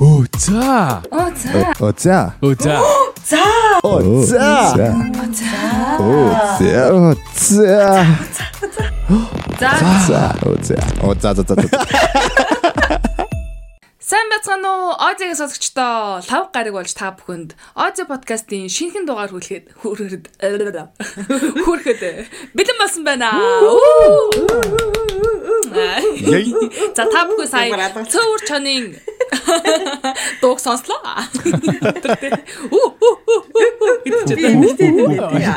Оо за. Оо за. Оо за. Оо за. За. Оо за. Оо за. Оо за. За. За. Оо за. Оо за за за за. Сайн байцгаана уу? Озигийн сонсогчдоо лав гараг болж та бүхэнд Ози подкастын шинэхэн дугаар хүлгээд хүрхэд хүрхэд бэлэн болсон байна. За та бүхэн сая цөөвөр чонын дууг сонслоо. Үу Би эмэгтэй нэг яа.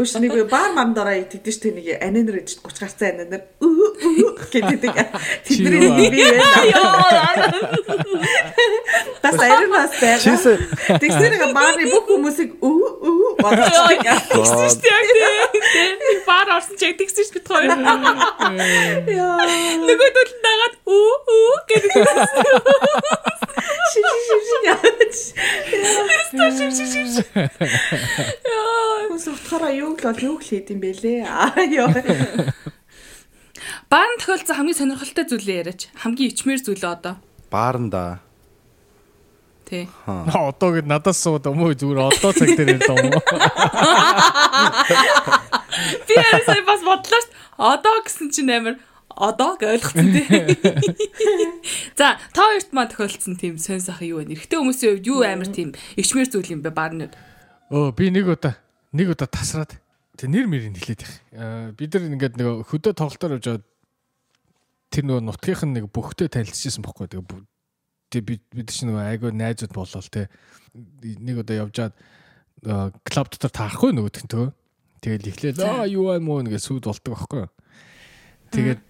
Үш нэг баар мандороо тэгдэж тэ нэг анинер 30 гарцсан анинер гэдэг. Тэдний би Тас айрын бас байна. Чисэн. Тэгсэрэг баарны бүх хүмүүсийг өө өө бодчих. Тэгсэн шүү дээ. Баар орсон чиг тэгсэн шүү бид хоёр. Яа. Нөгөө дөл дагаад үу үу гэдэг. Ши ши ши ши. Шив шив шив шив. Яа. Хүмүүс утгаараа юу л бол юу л хийд юм бэлээ. Аа ёо. Баан тохиолдсон хамгийн сонирхолтой зүйлээ яриач. Хамгийн ичмэр зүйлээ одоо. Бааранда. Тий. Одоо гэд надаас сууд өмөө зүгээр одоо цаг дээр ярьд юм уу? Би ясаа бас бодлоо ш. Одоо гэсэн чинь амар одоо гэж ойлгосон тий. За, та хоёрт маань тохиолдсон тийм сонь сайхан юу вэ? Эрэгтэй хүмүүсийн хувьд юу амар тийм ичмэр зүйл юм бэ баарнууд? Өө би нэг удаа нэг удаа тасраад тэг нэр мэрийг хэлээд их. Аа бид нар ингээд нэг хөдөө тоглолтоор явж байгаа тэр нөгөө нутгийнх нь нэг бүхтэй танилцчихсан бохгүй тэгээ бид бид чинь нөгөө айгүй найзууд болол те нэг удаа явжгаад аа, клуб дотор таарахгүй нөгөөх нь төө тэгэл эхлээл аа юу аа муу нэгэ сүд болдог байхгүй тэгээд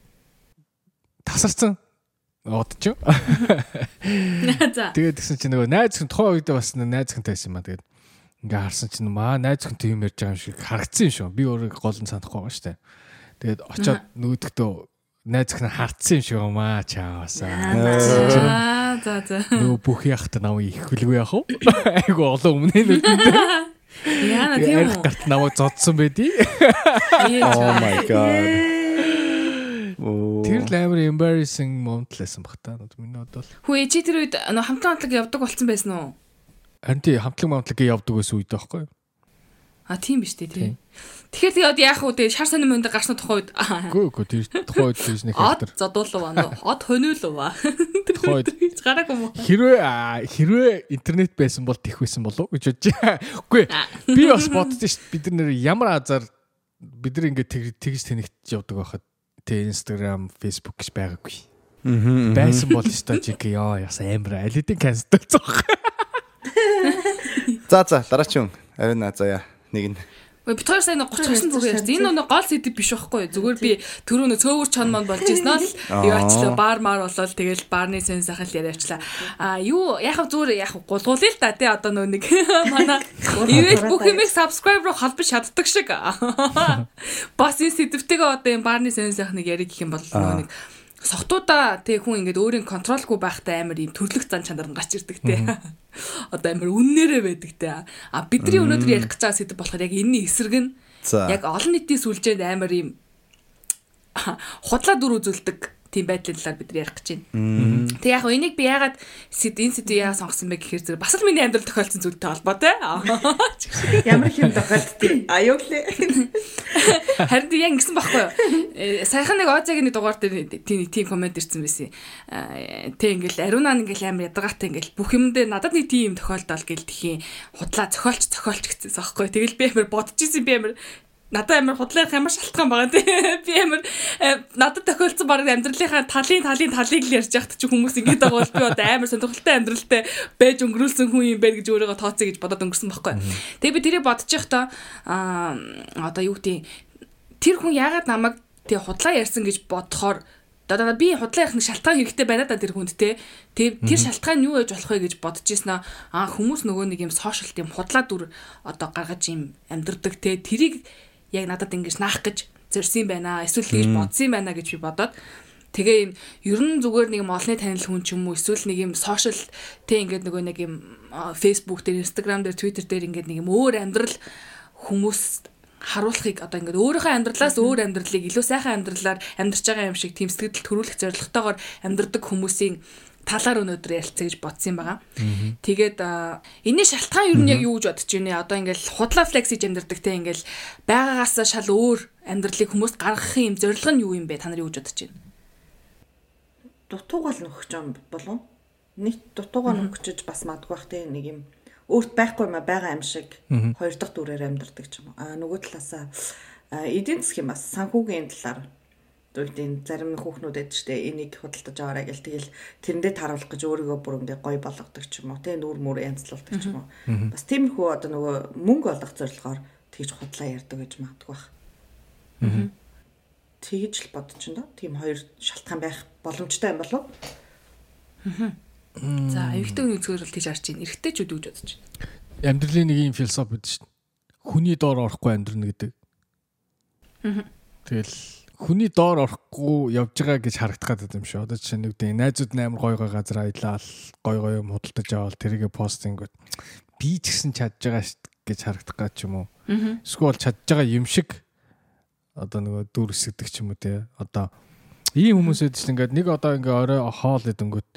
тасарсан одч. Тэгээд тэгсэн чинь нөгөө найз хүн тухайн үед бас найз хүнтэй байсан юм аа. Тэгээд ингээ харсан чинь маа найз хүнтэй юм ярьж байгаа юм шиг харагдсан юм шүү. Би өөрөө гол нь санахгүй байгаа штэ. Тэгээд очоод нөгөөдөгтөө найз хүн хартсан юм шиг юм аа чаавасаа. Аа, за за. Нөгөө бүх яхад намайг их хүлгүй яах вэ? Айгу олон өмнө нь Яна тийм үү? гарт намайг зодсон байдий. Oh my god. Тэр л амар embarrassing moment лсэн баг та. Миний бодвол Хүү чи тэр үед хамтлаг хамтлаг явдаг болсон байсан уу? харин тий хамтлаг маамтлагыг явдаг байсан үед байхгүй юу? А тийм биш үү тий. Тэгэхээр тэгээд яах вэ? Шар сонин мөндө гарсны тухай үед Үгүй үгүй тэр тухайн үед тийш нэг од хэлтер. зодуулав аа. Од хониулав аа. Тухайн үед Гараагүй юм уу? Хэрвээ аа, хэрвээ интернет байсан бол тэх байсан болов уу гэж бодож. Үгүй. Би бас бодсон шүү дээ. Бид нар ямар азар бид нар ингээд тэг- тэгж тэнэгтж явдаг байхад тэг Instagram, Facebook гэж байгаагүй. Мгм. Байсан бол шүү дээ яа яса амар алидын канцлцсан баг. За за дараачин. Арина заяа. Нэг нь. Ой бит хоёр сайн 30 гарсан зүг ярьсан. Энэ нөгөө гол сэдв биш байхгүй. Зүгээр би түрүү нөө цөөвөр чон манд болж ирсэн л юу ачлаа баар маар болол тэгэл баарны сэн сахал яриачлаа. А юу яхав зүгээр яхав гулгуулъя л да тий одоо нөө нэг манай ивэл бүх юмыг subscribe руу холбож чаддаг шиг. Бас энэ сэдвтэйгээ одоо энэ баарны сэн сахныг ярих гэх юм бол нөгөө нэг сохтуудаа тэг хүн ингээд өөрийн контролгүй байхтай амар юм төрлөх зан чанар нь гарч ирдэг те. Одоо амар үннээрээ байдаг те. А бидний өнөөдөр ярих гэж байгаа сэдв болохоор яг энэний эсрэг нь яг олон нийтийн сүлжээнд амар юм худлаа дүр үзүүлдэг тийм байдлын талаар бид нар ярих гэж байна. Тэг яг энийг би яагаад сэд энэ сэдвийг яагаад сонгосон бэ гэхээр зэрэг бас л миний амьдрал тохиолдсон зүйлтэй холбоотой. Ямар хэм тохиолдтыг. А юу лээ. Харин тийм яг ингэсэн байхгүй юу? Э, Саяхан нэг Озагийн дугаар дээр тийм тийм комент ирсэн байсан. Аа, Тэ ингээл ариунаа ингээл амар ядаргаатай ингээл бүх юм дээр надад нэг тийм тохиолдол гэл тхийн худлаа зохиолч зохиолч гэсэн байхгүй юу? Тэгэл би амар бодож исэн би амар надад амар худлаах ямар шалтгаан байгаа тий. Би амар э, надад тохиолдсон баг амьдралынхаа талын талын талыг л ярьж яхад чи хүмүүс ингэж байгаа бол би одоо амар сонирхолтой амьдралтай байж өнгөрүүлсэн хүн юм байна гэж өөрийгөө тооцъё гэж бодоод өнгөрсөн байхгүй. Тэгээ би тэрийг бодож явахдаа аа одоо юу гэдэг тэр хүн яагаад намайг тэг худлаа ярьсан гэж бодохоор одоо би худлаа ярих нэг шалтгаан хэрэгтэй байна да тэр хүнд те тэр тэр шалтгаан юу байж болох вэ гэж бодож ирсэн аа хүмүүс нөгөө нэг юм сошиал тийм худлаа дүр одоо гаргаж юм амьдрдаг те тэрийг яг надад ингэж наах гэж зорьсон байна эсвэл тэгж бодсон байна гэж би бодоод. Тэгээ юм ер нь зүгээр нэг олонний танил хүн ч юм уу эсвэл нэг юм сошиал тэ ингээд нөгөө нэг юм Facebook дээр, Instagram дээр, Twitter дээр ингээд нэг юм өөр амьдрал хүмүүс харуулахыг одоо ингээд өөрийнхөө амьдралаас өөр амьдралыг илүү сайхан амьдралаар амьдарч байгаа юм шиг тийм сэтгэл төрүүлэх зорилготойгоор амьдрдаг хүмүүсийн талаар өнөөдөр ярилцъя гэж бодсон юм байгаа. Тэгээд а, энэний шалтгаан юу нь яг юу гэж бодож байна? Одоо ингээл худлаа флекс хийж амьдардаг те ингээл байгаагаас шал өөр амьдралыг хүмүүст гаргахын юм зорилго нь юу юм бэ? Та нар юу гэж бодож байна? дутуугаал нөхөж юм болов нийт дутуугаа нөхөж бас мадгүй бах тийм нэг юм өөрт байхгүй маа байгаа юм шиг хоёр дахь дүрээр амьдардаг ч юм уу. Аа нөгөө талаасаа а, эдийн засгийн бас санхүүгийн талаар дүүлийн зарим хүүхнүүд эд штэ энийг худалдаж аваарай гэл тэгэл тэрэндээ таруулах гэж өөрийгөө бүр ингээ гоё болгодог ч юм уу тийм нүүр мүр янзлуулдаг ч юм уу. Бас тиймэрхүү одоо нөгөө мөнгө олох зорилгоор тэгж худлаа ярьдаг гэж магадгүй бах. Тэгж л бодож байна. Тийм хоёр шалтгаан байх боломжтой юм болов уу? За, эвэгтэй үзгээр бол тийж харж байна. Эрэгтэйчүүд гэж бодож байна? Амьдралын нэг юм философи шүү дээ. Хүний доор орохгүй амьдрна гэдэг. Тэгэл хүний доор орохгүй явж байгаа гэж харагдах гэдэг юм шүү. Одоо жишээ нь үгдээ найзууд амар гой гой газар аялал гой гой юм худалдаж аваад тэрийгэ постингууд би ч гэсэн чадж байгаа гэж харагдах ч юм уу. Эсвэл чадж байгаа юм шиг одоо нөгөө дүр эсгдэг ч юм уу те. Одоо ийм хүмүүсэд ч ингээд нэг одоо ингээ орой хоол идэнгүүт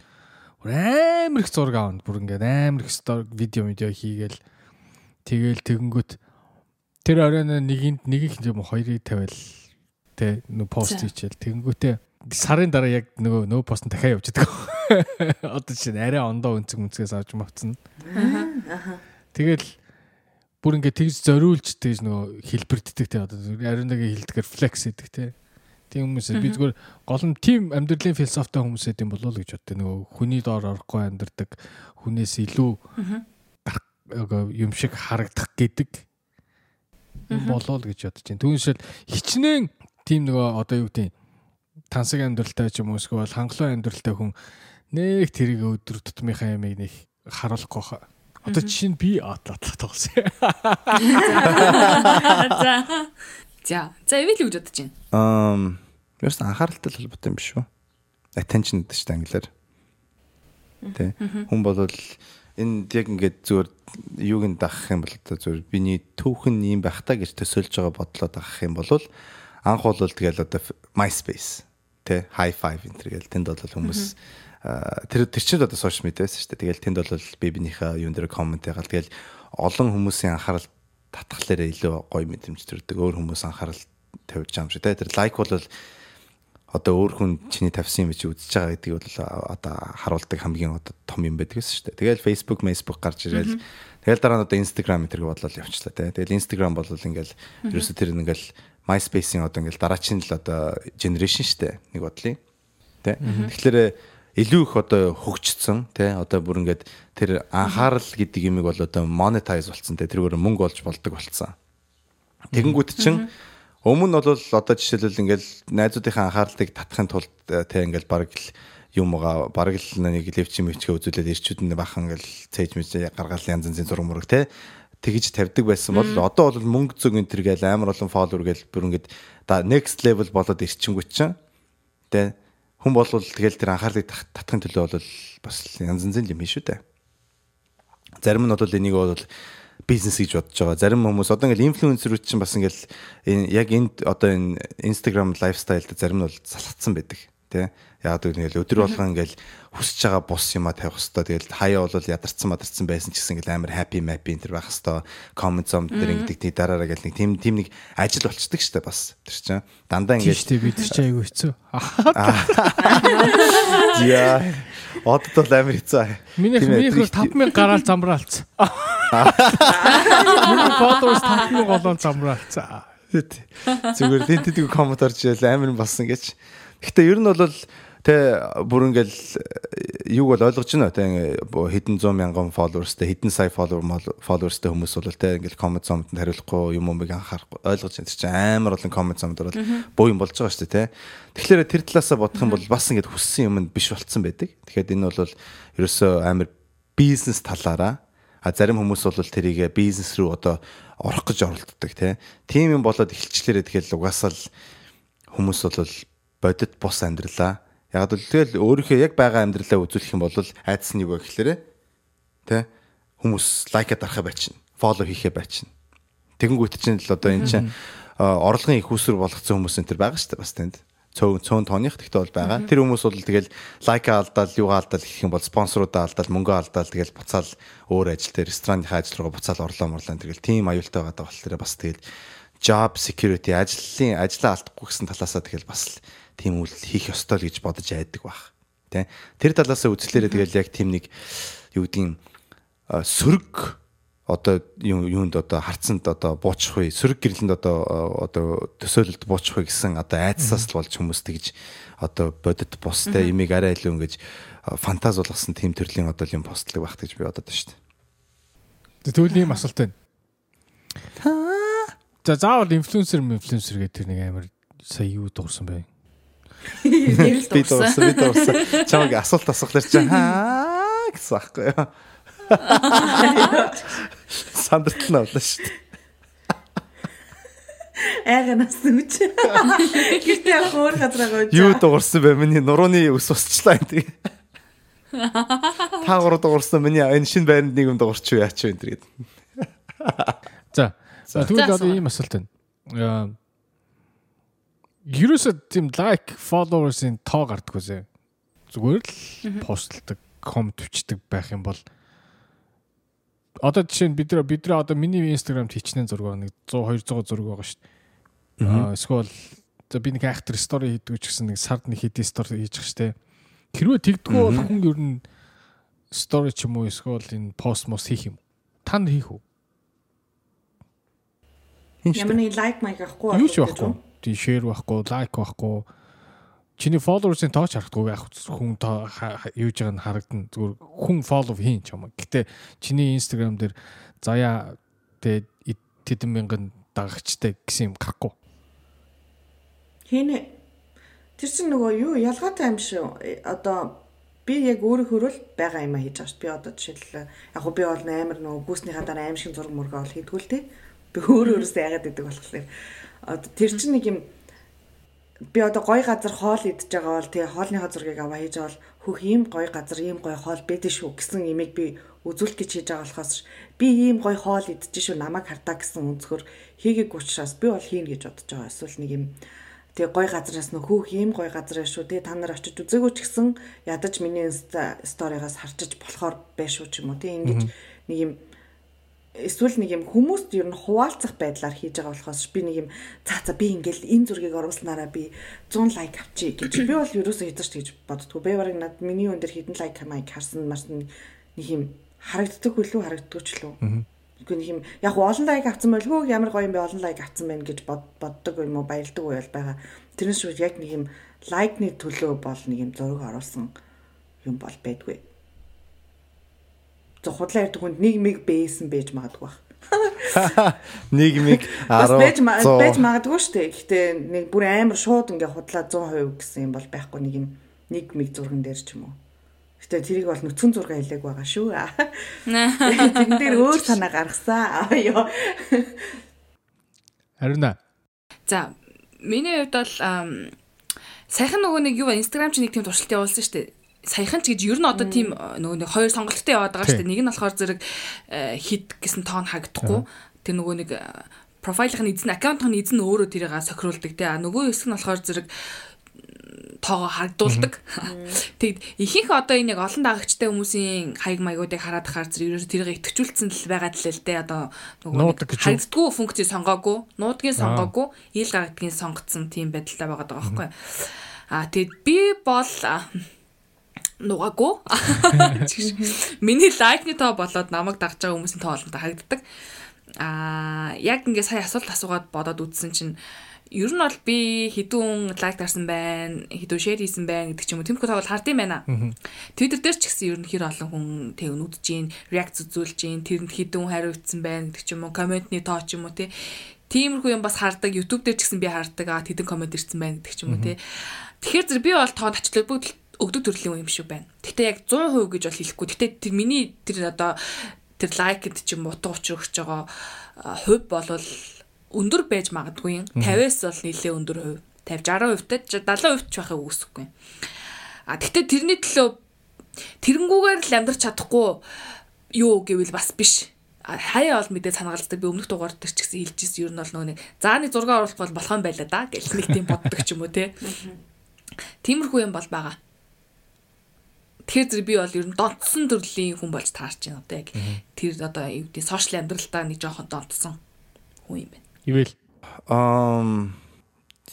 амар их зураг аавна. Бүр ингээд амар их видео видео хийгээл тэгэл тэгэнгүүт тэр оройн нэгэнд нэг их юм хоёрыг тавиал тэ нөө пост хийчихэл тэгэнгүүтээ сарын дараа яг нөгөө нөө пост нь дахиад явж идэг. Одоо чинь арай ондоо өнцөг өнцгээс авч мавцсан. Тэгэл бүр ингээд тэгж зориулж тэгж нөгөө хэлбэрддэг те одоо ариун нэг хэлдгээр флекс хийдэг те. Тийм хүмүүс би зүгээр гол нь тим амьдралын философитой хүмүүс эд юм болов уу гэж боддог. Нөгөө хүний доор орохгүй амьдрдаг хүнээс илүү юм шиг харагдах гэдэг болов гэж бодож байна. Түүншэл хичнээн тийм нөгөө одоо юу гэдэг тансаг амьдралтай ч юм уу эсвэл хангалуун амьдралтай хүн нэг тэрийг өдөр тутмынхаа ямыг нэг харуулахгүй хаа. Одоо жишээ нь би атлатлах тоглосон. За. За, за эвэл юу гэж бодож байна? Ам ерөөс анхааралтай холбоотой юм биш үү? Attention гэдэг чинь англиар. Тэ. Хүн бол энд яг ингээд зүгээр юуг нь дагах юм бол одоо зүгээр биний түүхэн юм байх та гэж төсөөлж байгаа бодлоо дагах юм бол анх бол тэгэл одоо MySpace тэ High Five энэ төр гэл тэнд бол хүмүүс тэр тэр чинь одоо сошиал медиа байсан шүү дээ. Тэгэл тэнд бол би бинийхээ юун дээр коммент ягаал тэгэл олон хүмүүсийн анхаарал татхлаараа илүү гоё мэдрэмж төрдөг. Өөр хүмүүс анхаарал тавьж байгаа юм шиг. Тэр лайк бол одоо өөр хүн чиний тавьсан юм чи үзэж байгаа гэдгийг бол одоо харуулдаг хамгийн одоо том юм байдаг шүү дээ. Тэгэл Facebook, Facebook гарч ирэл тэгэл дараа нь одоо Instagram гэтэрэг бодлол явчлаа те. Тэгэл Instagram бол ингээл ерөөсө тэр ингээл MySpace-ийн одоо ингээл дараачин л одоо generation шүү дээ. Нэг бодлын. Тэ. Тэгэхээр илүү их одоо хөгжсөн тий одоо бүр ингээд тэр анхаарал гэдэг юмыг бол одоо monetize болсон тий тэргээр мөнгө олж болдог болсон. Тэгэнгүүт чинь өмнө нь бол одоо жишээлбэл ингээд найзуудынхаа анхаарлыг татахын тулд тий ингээд баг л юм байгаа баг л нэг левч мөвчгээ үзүүлээд ирчүүд нь бахан ингээд цээж мэж гаргаал янз янзын зураг мөрөг тий тэгж тавьдаг байсан бол одоо бол мөнгө зүг энэ төр гээл амар олон фолловер гээл бүр ингээд next level болоод ирчингүү чинь тий хүн болвол тэгэл тэр анхаарлыг татахын төлөө бол бас янз янзын юм шүү дээ. Зарим нь бол энийг бол бизнес гэж бодож байгаа. Зарим хүмүүс одоо ингээл инфлюенсерүүд чинь бас ингээл яг энд одоо энэ Instagram лайфстайлд зарим нь бол салхацсан байдаг тий. Яг гэвэл өдөр болгон ингээл хүсэж байгаа бус юма тавих хэвээр тэгэл хаяа бол ядарсан мадарсан байсан ч гэсэн ингээл амар happy mappy энэ төр байх хэвээр comment зом дээр ингээд тий дараараа гэл нэг тийм тийм нэг ажил болцдог штэ бас тэр чинь дандаа ингээд Тийштэй бид ч айгүй хэцүү. яа одод бол амар хэцүү Миний минийх бол 5000 гараал замраалцсан. Миний followers 5000 голон замраалцсан. зүгээр тийм тийм коммент орж ирэл амар болсон гэж Гэхдээ ер нь бол тэ бүр ингээл юуг бол ойлгож байна тэ хэдэн 100 мянган followersтэй хэдэн сая follower followersтэй хүмүүс бол тэ ингээл comment зомд хариулахгүй юм умыг анхаарахгүй ойлгож байна. Чинь амар олон comment зомд бол буу юм болж байгаа шүү дээ тэ тэгэхээр тэр талаасаа бодох юм бол бас ингээд хүссэн юм биш болцсон байдаг. Тэгэхээр энэ бол ерөөсөө амар бизнес талаараа. А зарим хүмүүс бол тэрийг бизнес рүү одоо орох гэж оролддог тийм юм болоод эхэлчлээрээ тэгэхээр угаасаа л хүмүүс бол бодит бус амьдралаа. Яг л тэгэл өөрийнхөө яг байгаа амьдралаа үзүүлэх юм бол айдас нь юу вэ гэхээр тэ хүмүүс лайкад дарахаа байчна. Фоллоу хийхээ байчна. Тэгэнгүүт чинь л одоо эн чинь орлогын их усүр болгоцсон хүмүүс энэ төр байгаа шүү дээ бас тэнд цөөн цөөн тооных тэгтээ бол байгаа. Тэр хүмүүс бол тэгэл лайка алдаал, юугаа алдаал гэх юм бол спонсоруудаа алдаал, мөнгө алдаал тэгэл буцаал өөр ажил дээр ресторанныхаа ажил руугаа буцаал орлоо морлоо тэгэл тийм аюултай байгаа болохоор бас тэгэл job security ажлын ажлаа алдахгүй гэсэн талаасаа тэгэл бас тийм үйл хийх ёстой л гэж бодож айдаг баг. Тэ. Тэр талаасаа үзлээрээ тэгэл яг тийм нэг юу гэдгийг сөрөг одоо юунд одоо харцанд одоо буучих вэ сөрөг гэрлэнд одоо одоо төсөөлөлд буучих вэ гэсэн одоо айдсаас л болж хүмүүс тэгж одоо бодит бустай имийг арай илүү ингэж фантаз болгосон тийм төрлийн одоо юм постлог байх гэж би бодод шүү дээ. Тэгвэл ийм асуулт байна. За заавал инфлюенсер инфлюенсер гэдэг тэр нэг амар сая юу дуурсан бай. Би дуурсан, би дуурсан. Чамаг асуулт асуулаар чи хаа гэсэн байхгүй юу? Сандартал нь авлаа шүү дээ. Айганаас үуч. Гэртээ яг өөр газар гооч. Юу дуурсан бэ? Миний нурууны ус усчлаа энэ. Та гурав дуурсан миний энэ шинэ байранд нэг юм дуурч юу яач вэ энэ. За. Тэгвэл одоо ийм асуулт байна. Ерөөсөө тийм лайк followers-ийн тоо гардаггүй зэ. Зүгээр л постлдог, коммент өчтдөг байх юм бол одоо жишээ нь бид нар бид нар одоо миний инстаграмд хичнээн зураг нэг 100 200 зураг байгаа шүү дээ. Эсвэл за би нэг актер стори хийдэг ч гэсэн нэг сард нэг хэдий стори хийж байгаа шүү дээ. Хэрвээ тэгдэггүй бол хүн ер нь стори ч юм уу эсвэл энэ пост мос хийх юм. Та нар хийх үү? Ямар нэг лайк майк авахгүй юу ч байхгүй. Тий шеэр байхгүй, лайк байхгүй чиний followers-ийн тооч харагдгүй яг хүн тоо юуж байгаа нь харагдана. Зүгээр хүн follow хийн ч юм. Гэтэ чиний Instagram дээр заяа тэгээ тэдэн мянган дагагчтай гэсэн юм гарахгүй. Хийнэ. Тэр чинь нөгөө юу ялгаатай юм шүү. Э, одоо би яг өөрөө хөрөл байгаа юм а хийж байгаа шүү. Би одоо жишээл яг би бол амар нөгөө гүйснийхаа дараа аим шиг зураг мөргөө бол хийдгүүл те. Би өөрөө өөрөөсөө яагаад гэдэг болохоор одоо тэр чинь нэг юм би одоо гоё газар хоол идж байгаа бол тэгээ хоолны зургийг аваа хийж байгаа бол хөх ийм гоё газар ийм гоё хоол бэдэж шүү гэсэн имийг би үзүүлэх гэж хийж байгаа болохоос би ийм гоё хоол идэж шүү намайг хартаа гэсэн өнцгөр хийгээг учраас би бол хийн гэж бодож байгаа. Эсвэл нэг юм тэгээ гоё газараас нөх хөх ийм гоё газар шүү тэгээ та нар очиж үзээгүй ч гэсэн ядаж миний сторигоос харчиж болохоор байшгүй ч юм уу тэгээ ингэж нэг юм эсвэл нэг юм хүмүүст ер нь хуваалцах байдлаар хийж байгаа болохоос би нэг юм за за би ингээл энэ зургийг оруулснараа би 100 лайк авчи гэж би бол ерөөсөө хэдэж тэгж боддгоо. Би барыг над миний өн дээр хідэн лайк майк харсан марсан нэг юм харагддаг хүлүү харагддаг ч лүү. Үгүй нэг юм яг олон лайк авсан байлгүй ямар гоё юм бэ олон лайк авсан байна гэж боддог юм уу баялдаг уу байгаа. Тэрнээс шүү яг нэг юм лайкны төлөө бол нэг юм зураг оруулсан юм бол байдгүй зөв худлаа ярьдаг хүнд нэг миг бээсэн байж магадгүй бах. Нэг миг 10 байж магадгүй шүү дээ. Гэхдээ нэг бүр амар шууд ингээ худлаа 100% гэсэн юм бол байхгүй нэг юм нэг миг зурган дээр ч юм уу. Гэтэ тэрийг бол нүцгэн зураг хэлээг байгаа шүү. Тэн дээр өөр санаа гаргасан. Ёо. Харин аа. За, миний хувьд бол сайхан нөгөө нэг юу Instagram чи нэг тийм туршилт явуулсан шүү дээ саяхан ч гэж ер нь одоо тийм нөгөө нэг хоёр сонголттой яваад байгаа шүү дээ. Нэг нь болохоор зэрэг хит гэсэн тоон хагдахгүй. Тэр нөгөө нэг профайлын эзэн аккаунтын эзэн өөрөө тэрийг сохируулдаг тий. Нөгөө хэсэг нь болохоор зэрэг тоогоо хагдуулдаг. Тэгэд ихэнх одоо энэ яг олон дагагчтай хүмүүсийн хаяг маягуудыг хараад хаар зэрэг ерөөс тэрийг итгэжүүлсэн л байгаа л л дээ. Одоо нөгөө хагддггүй функцийг сонгоогүй, нуудгийн сонгоогүй, ил гагдгийн сонгоцсон тийм байдалтай байгаа даа байхгүй. Аа тэгэд би бол нугаагүй. Миний лайкны тоо болоод намайг дагж байгаа хүмүүсийн тоо олонтой харагддаг. Аа яг ингээ сая асуулт асуугаад бодоод үзсэн чинь ер нь бол би хідүүн лайк дарсан байна, хідүүн шеэр хийсэн байна гэдэг ч юм уу. Тэмхүү тавал хардсан байна. Twitter дээр ч гэсэн ер нь хэр олон хүн тэг өнөдж гин, реакц үзүүлж гин, тэрэнд хідүүн хариуцсан байна гэдэг ч юм уу. Комментны тоо ч юм уу тий. Тиймэрхүү юм бас хардаг. YouTube дээр ч гэсэн би хардаг. Аа тэдэн коммент ирсэн байна гэдэг ч юм уу тий. Тэгэхээр зэрэг би бол тоонд ачлаа бүгд өгдөг төрлийн юм шиг байна. Гэтэ яг 100% гэж бол хэлэхгүй. Гэтэ тэр миний тэр одоо тэр лайкд ч юм утга учир өгч байгаа хувь болвол өндөр байж магадгүй юм. 50-аас бол нэлээ өндөр хувь. 50 60% та 70% ч байхыг үгүйсэхгүй. А гэтээ тэрний төлөө тэрэнгүүгээр л амьдрч чадахгүй юу гэвэл бас биш. хаяа бол мэдээ санагалцдаг би өмнөх дугаар дээр ч гэсэн хэлжсэн ер нь бол нөгөө нэг зааны зураг оруулах бол болох юм байла да гэл нэг тийм боддог ч юм уу те. Тиймэрхүү юм бол байгаа. Тэгэхээр зэрэг би бол ер нь донтсон төрлийн хүн болж таарч байна одоо яг тэр одоо юу гэдэг сошиал амьдралдаа нэг жоохон донтсон хүн юм байна. Ивэл Um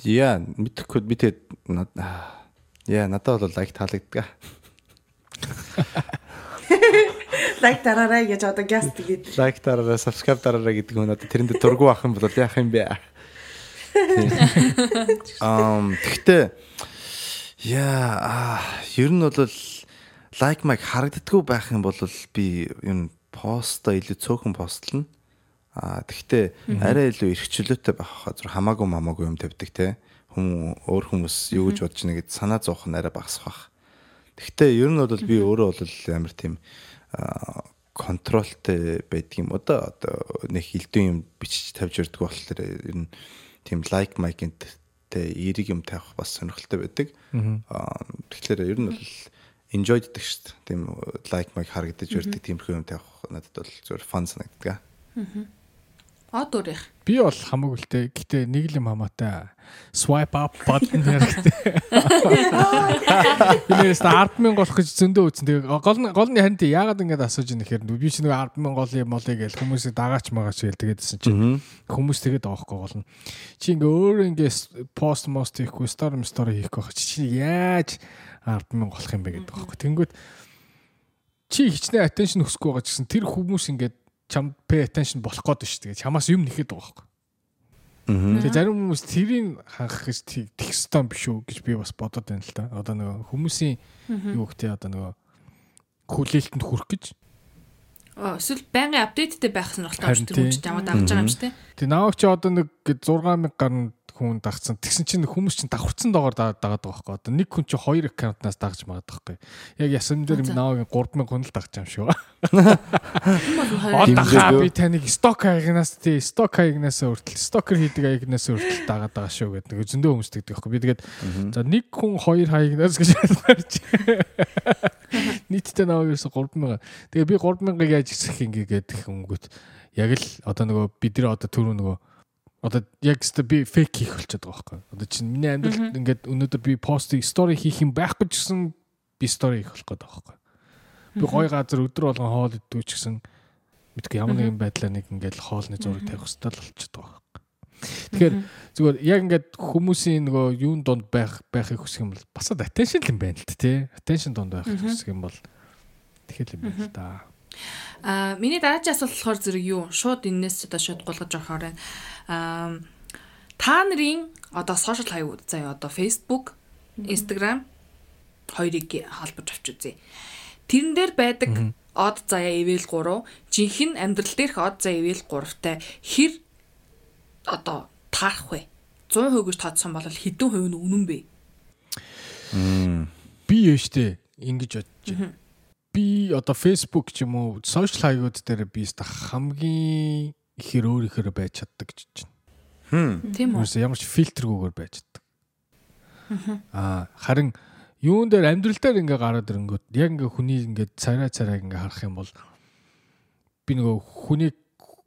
яа мэдхгүй би тэгээд яа надад бол лайк таалагддаг. Лайк дараарай гэж одоо газ тэгээд Лайк дараарай, subscribe дараарай гэдэг хүн одоо тэрэнд дургу авах юм бол яах юм бэ? Ам тэгтээ яа ер нь бол лайк майк харагддаггүй байх юм бол би нь постоо илүү цөөхөн постлно. А тэгтээ арай илүү эрх чөлөөтэй байх хаа хамаагүй мамаагүй юм тавьдаг те. Хүм өөр хүмүүс юу гэж бодож байна гэд санаа зовох нь арай багасах бах. Тэгтээ ер нь бол би өөрөө бол амар тийм контролтой байдаг юм одоо одоо нэг хилдэн юм бичиж тавьж өрдөг болохоор ер нь тийм лайк майкэнтэй эерэг юм тавих бас сонирхолтой байдаг. Аа тэгэхээр ер нь бол enjoy гэдэг шүү дээ. Тийм лайк майк харагдаж өрдөг тиймэрхүү юм тавих надад бол зөвөр фан санагддаг. Од өөрийнх. би бол хамаагүй л те. Гэтэ нэг л юм хамаатай. Swipe up button хэрэгтэй. Binээс 100000 голох гэж зөндөө үтсэн. Тэгээ гол нь гол нь ханд яагаад ингэж асууж ийм нэхэр би чи нэг 100000 гол юм болъё гэж хүмүүсээ дагаач магаач гээл тэгээдсэн чинь хүмүүс тэгээд аахгүй гол нь. Чи ингээ өөр ингээ пост мост хийхгүй story story хийхгүй байх чи яаж 100000 голох юм бэ гэдэг байхгүй. Тэнгүүт чи хичнээн attention өсөхгүй байгаа гэсэн тэр хүмүүс ингээд чам pay attention болох гээд шүү. Тэгээ чамаас юм нэхэд байгаа байхгүй. Тэгээ зарим хүмүүс тэрийг хангах гэж тех стом биш үү гэж би бас бодод байна л да. Одоо нөгөө хүмүүсийн юу гэдэг одоо нөгөө хүлээлтэнд хүрэх гэж. Эсвэл байнгын апдейттэй байх сонирхолтой болж тэр хүн ч яваад авч байгаа юм шүү дээ. Тэгээ нааг чи одоо нэг 6000 гаруй хүн дагцсан. Тэгсэн чинь хүмүүс чинь давхарцсан доогоор дагаад байгаа байхгүй. Одоо нэг хүн чинь хоёр аккаунтнаас дагж магадгүй байхгүй. Яг ясам дээр наагийн 3000 хүн л дагж юм шүү. Одоо би таныг сток хаягнаас тий сток хаягнаас өртөл стокер хийдэг хаягнаас өртөл дагаад байгаа шүү гэдэг. Зөндөө хүмүүс тэгдэг байхгүй. Би тэгээд за нэг хүн хоёр хаягнаас гэж ярьж. Нийтдээ ерөөсө 3000. Тэгээ би 3000-ыг яаж ихсэх юм гээд хөнгөт яг л одоо нөгөө бид нар одоо түрүү нөгөө одоо яг өстө би фейк хийх болчиход байгаа байхгүй. Одоо чинь миний амьдралд ингээд өнөөдөр би постыг стори хийх юм байхгүй ч гэсэн би стори хийх болох гэдэг байхгүй. Би гой газар өдөр болгон хоол иддэг ч гэсэн мэдгүй ямар нэгэн байдлаар нэг ингээд хоолны зураг тавих хэрэгтэй л болчиход байгаа байхгүй. Тэгэхээр зүгээр яг ингээд хүмүүсийн нөгөө юун донд байх байхыг хүсэх юм бол бас attention юм байна л тээ. Attention донд байх хүсэх юм бол тэгэхээр юм байна л да. Аа миний дараагийн асуулт болохоор зэрэг юу? Шууд энэс одоо шууд гулгаж орохоор байна. Аа та нарын одоо сошиал хаяг заяа одоо Facebook, Instagram хоёрыг холбож авч үзье. Тэрэн дээр байдаг од заяа ивэл 3, жинхэнэ амьдрал дээрх од заяа ивэл 3-тай хэр одоо таарах вэ? 100% гэж тооцсон бол хэдэн хувь нь үнэн бэ? Би штэ ингэж бодож байна би одоо Facebook ч юм уу сошиал хаягууд дээр би хамгийн ихэр өөр ихэр байж чаддаг гэж байна. Хм. Тийм үү? Ямар ч фильтргүйгээр байж чаддаг. Аа харин юун дээр амьдрал дээр ингээ гараад ирэнгүүт яг ингээ хүний ингээ царай царайг ингээ харах юм бол би нөгөө хүнийг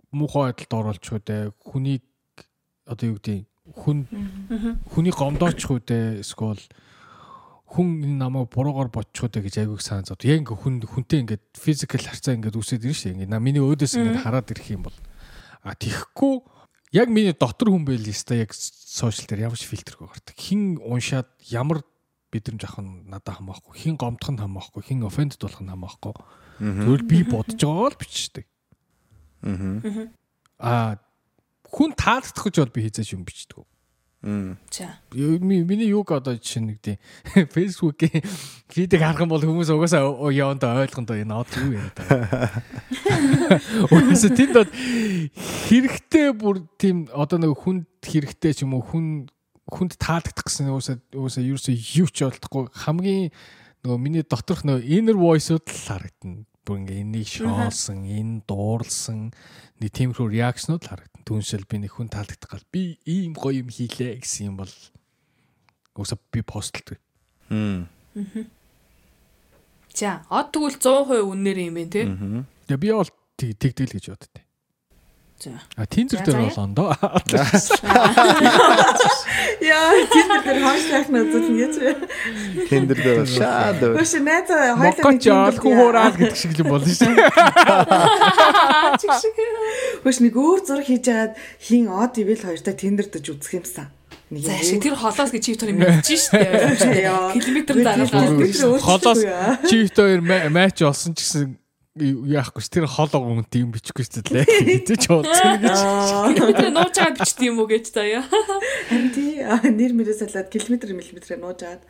муухай байдалд оруулж хүүдээ хүнийг одоо юу гэдэг хүн хүний гомдооч хүүдээ эсвэл хүн энэ намайг буруугаар бодчихоо дэ гэж айгүйх санаа зов. Яг ингээ хүн хүнтэй ингээ физикал харьцаа ингээ үүсээд ирнэ шүү. Ингээ миний өөдөөс ингээ хараад ирэх юм бол а тийхгүй яг миний дотор хүн байл ёстой яг сошиал дээр ямар ч фильтргүй гардаг. Хин уншаад ямар бидрэмж авах нь надад хамаахгүй. Хин гомдох нь хамаахгүй. Хин офендд болох нь хамаахгүй. Тэгвэл би бодож байгаа л бичдэг. Аа хүн таалагдах гэж бол би хийзэж юм бичдэг. За. Миний юг одоо жишээ нэг тийм Facebook-ийн фидийг харах юм бол хүмүүс угаасаа яванд ойлгондоо энэ од юу юм даа. Угаасаа тэнд хэрэгтэй бүр тийм одоо нэг хүнд хэрэгтэй ч юм уу хүн хүнд таалагдах гэсэн угаасаа угаасаа ерөөсөө юу ч болдохгүй хамгийн нөгөө миний доторх нөгөө inner voice-ууд л харагдана. Бүр ингээ энийг шоолсон, энэ дуурлсан нэг тиймэрхүү реакшнууд л харагдана. Түүншэл би нэг хүн таалагдах гал би ийм гоё юм хийлээ гэсэн юм бол уусаа би постлдог. Хм. За, од тэгвэл 100% үннээр юм байна тий. Тэгээ би бол тэг тэгдэл гэж боддتي. За. А тинзэр дээр бол ондоо. Яа, тиндер дээр хойшлах надад ингэж. Тендер дээр бол шаад. Хөш найз хойлоо Мокоч алхуу хуураад гэдэг шиг л юм болно шүү. Хөш нэг өөр зураг хийж агаад хин од ивэл хоёртой тендердэж үзэх юмсан. Нэг За шиг тэр холоос гэж чив төр мэдчихэж штэ. Яа. Километр. Километр Холоос өөрчлөхгүй. чивт хоёр матч олсон ч гэсэн яахгүй ш тэр холоо гүн тийм бичихгүй ч лээ гэж бодсон гэж. Километр нууж байгаа бичт юм уу гэж заяа. Харин тий нэр мэрээ салаад километр миллиметрээр нууж агаад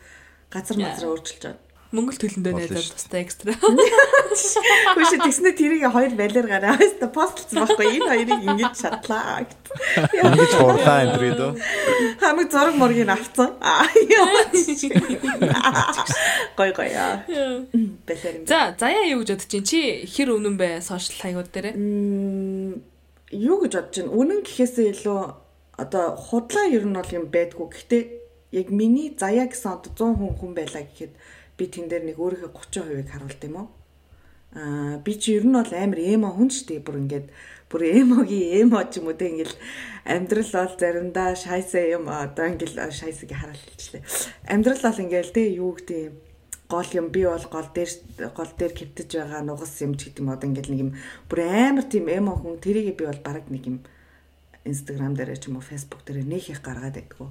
газар мазар өөрчилж байгаа. Монгол төлөндөө найзаад тустай экстра. Хөш тэгснэ тэрийг хоёр балиар гараа. Хаста постлцсан байхгүй энэ хоёрыг ингэж шатлаа гэт. Ингэж хурлаа энэ дэр дөө. Хамаг зураг мургийг авцсан. Гой гой яа. Балиар юм. За, заяа юу гэж бодож чинь чи хэр үнэн бэ сошиал хаягууд дээр? Юу гэж бодож байна? Үнэн гэхээсээ илүү одоо худлаа ер нь бол юм байдгүй. Гэхдээ яг миний заяа гэсэн одоо 100 хүн хүн байлаа гэхэд би тэн дээр нэг өөрийнхөө 30%-ийг харуулт юм уу? Аа би чи ер нь бол амар эмо хүн ч тий бүр ингээд бүр эмогийн эмо ч юм уу тий ингээл амьдрал бол заримдаа шайсаа юм одоо ингээл шайсыг харуулчихлаа. Амьдрал бол ингээл тий юу гэдэг гол юм би бол гол дээр гол дээр кэвтэж байгаа нугас юм ч гэдэг юм одоо ингээл нэг юм бүр амар тийм эмо хүн тэрийг би бол баг нэг юм Instagram дээр ч юм уу Facebook дээр нэг их гаргаад байдгүй.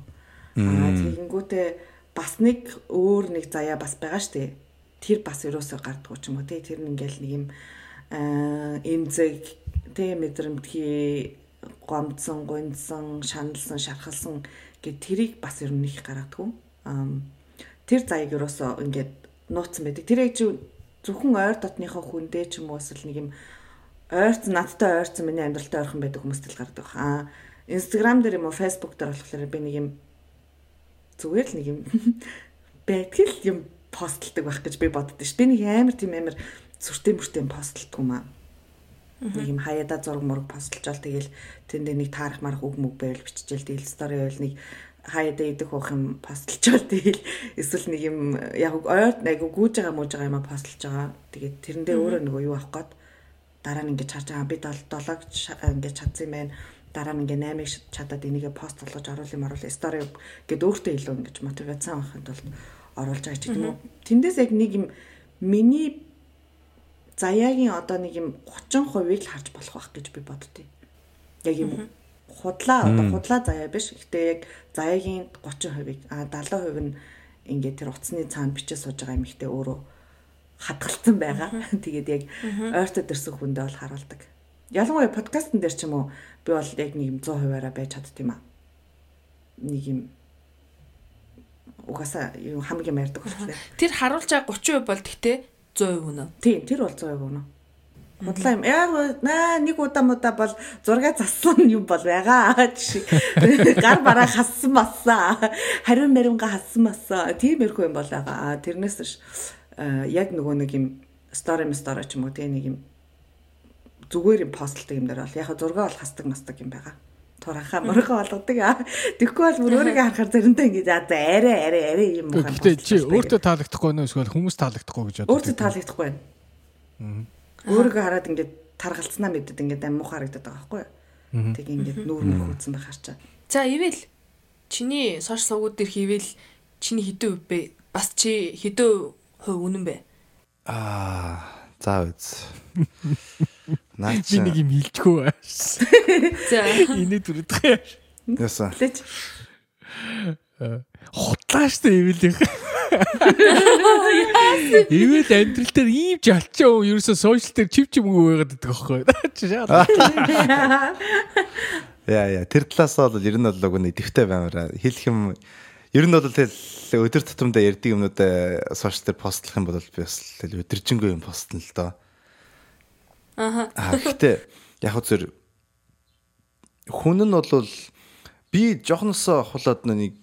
Аа тэгэнгүүтээ бас нэг өөр нэг заяа бас байгаа штэ. Тэр бас ерөөсөө гардггүй ч юм уу тий тэр ингээл нэг юм аа эмзэг тий мэдрэмтгий гомдсон, гуньсан, шаналсан, шархалсан гэд тэрийг бас ер нь их гаргадгүй. Тэр заяаг ерөөсөө ингээд нууцсан байдаг. Тэр яг зөвхөн ойр дотныхоо хүндээ ч юм уу эсвэл нэг юм ойрцсон надтай ойрцсон миний амьдралтай ойрхон байдаг хүмүүст л гардаг. Аа Instagram дээр юм уу Facebook дээр болохоор би нэг юм зүгээр л нэг юм байтгал юм постлдаг байх гэж би боддоо ш. Би нэг амар тийм амар сүртэй мөртэй постлдаг юм аа. Нэг юм хаяада зураг мураг постлжаал тэгэл тэндээ нэг таарах марах үг мүг байвал биччихэл тэгэл стори байвал нэг хаяада идэх уух юм постлжаал тэгэл эсвэл нэг юм яг ойр нэг гүүж байгаа мууж байгаа юм постлж байгаа. Тэгээд тэрэндээ өөрөө нөгөө юу авах гээд дараа нь ингэж харж байгаа би 7-ог ингэж чадсан юм байна дараа нь ингээ 8-ыг чадаад энийгээ пост болгож оруулах юм оруулах стори гэд өөртөө илүү ингэж мотиваци авахын тулд оруулж байгаа ч гэдэг юм уу. Тэндээс яг нэг юм миний заяагийн одоо нэг юм 30%-ыг л харж болох байх гэж би боддتي. Яг юм худлаа одоо худлаа заяа биш. Гэтэ яг заяагийн 30%-ыг а 70% нь ингээд тэр утасны цаана бичиж сууж байгаа юм ихтэй өөрөө хадгалсан байгаа. Тэгээд яг ойртод ирсэн хүндээ бол харуулдаг. Ялангуяа подкастн дээр ч юм уу би бол яг нэг юм 100%-аараа байж чадд юм аа. Нэг юм угаасаа юу хамгийн ярьдаг болохоор. Тэр харуулж байгаа 30% бол тэгтээ 100% үнэ. Тийм, тэр бол 100% үнэ. Худлаа юм. Яг наа нэг удаа мудаа бол зураг зассан юм бол байгаа жишээ. Гар бараа хассан бассаа. Хариу мэрэнга хассан бассаа. Тиймэрхүү юм бол байгаа. Тэрнээс ш яг нөгөө нэг юм стори стори ч юм уу тийм нэг юм зүгээр юм постлдаг юм дээр бол яг зураг бол хасдаг масдаг юм байгаа. Турахаа мөргөө болгодог. Тэгэхгүй бол бүр өөрийгөө харахаар заримдаа ингэж аа за арай арай арай юм байгаа. Гэхдээ чи өөртөө таалагдахгүй нөө эсвэл хүмүүс таалагдахгүй гэж боддог. өөртөө таалагдахгүй байна. Өөрийгөө хараад ингэж таргалцнаа мэдээд ингэж аммуу харагдаад байгаа байхгүй юу? Тэг ингэж нүүр мөхөөцсөн байх харчаа. За ивэл чиний сошиал сувгууд дээр хийвэл чиний хэдэн үе бэ? Бас чи хэдэн хувь үнэн бэ? Аа, за үз. Наа Би нэг юм хилчгүй байш. За. Инээ дүрдэх. яасан. Лэж Хутлаа штэ ивэл их. Ивэл амьдрал дээр ийм жалчаа юм ерөөсөө сошиал дээр чив чимгүй байгаад байдаг аахгүй. Яа яа тэр талаас бол ер нь бол уг нь идэвхтэй баймараа хэлэх юм ер нь бол тэл өдөр тутамдаа ярьдаг юмнууд сошиал дээр постлох юм бол би бас тэл өдөржингөө юм постлно л доо. Аа гэхдээ яг хөө зэр хүн нь бол би жоохносоо хулаад нэг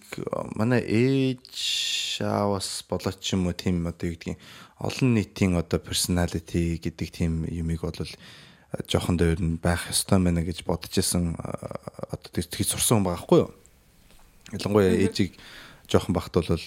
манай ээж аавас болоод ч юм уу тийм одоо юу гэдгийг олон нийтийн одоо personality гэдэг тийм юмыг бол жоохон дээр нь байх ёстой мэнэ гэж бодож исэн одоо тэгж сурсан хүн байгаа хгүй юу. Ялангуяа ээжийг жоохон бахт бол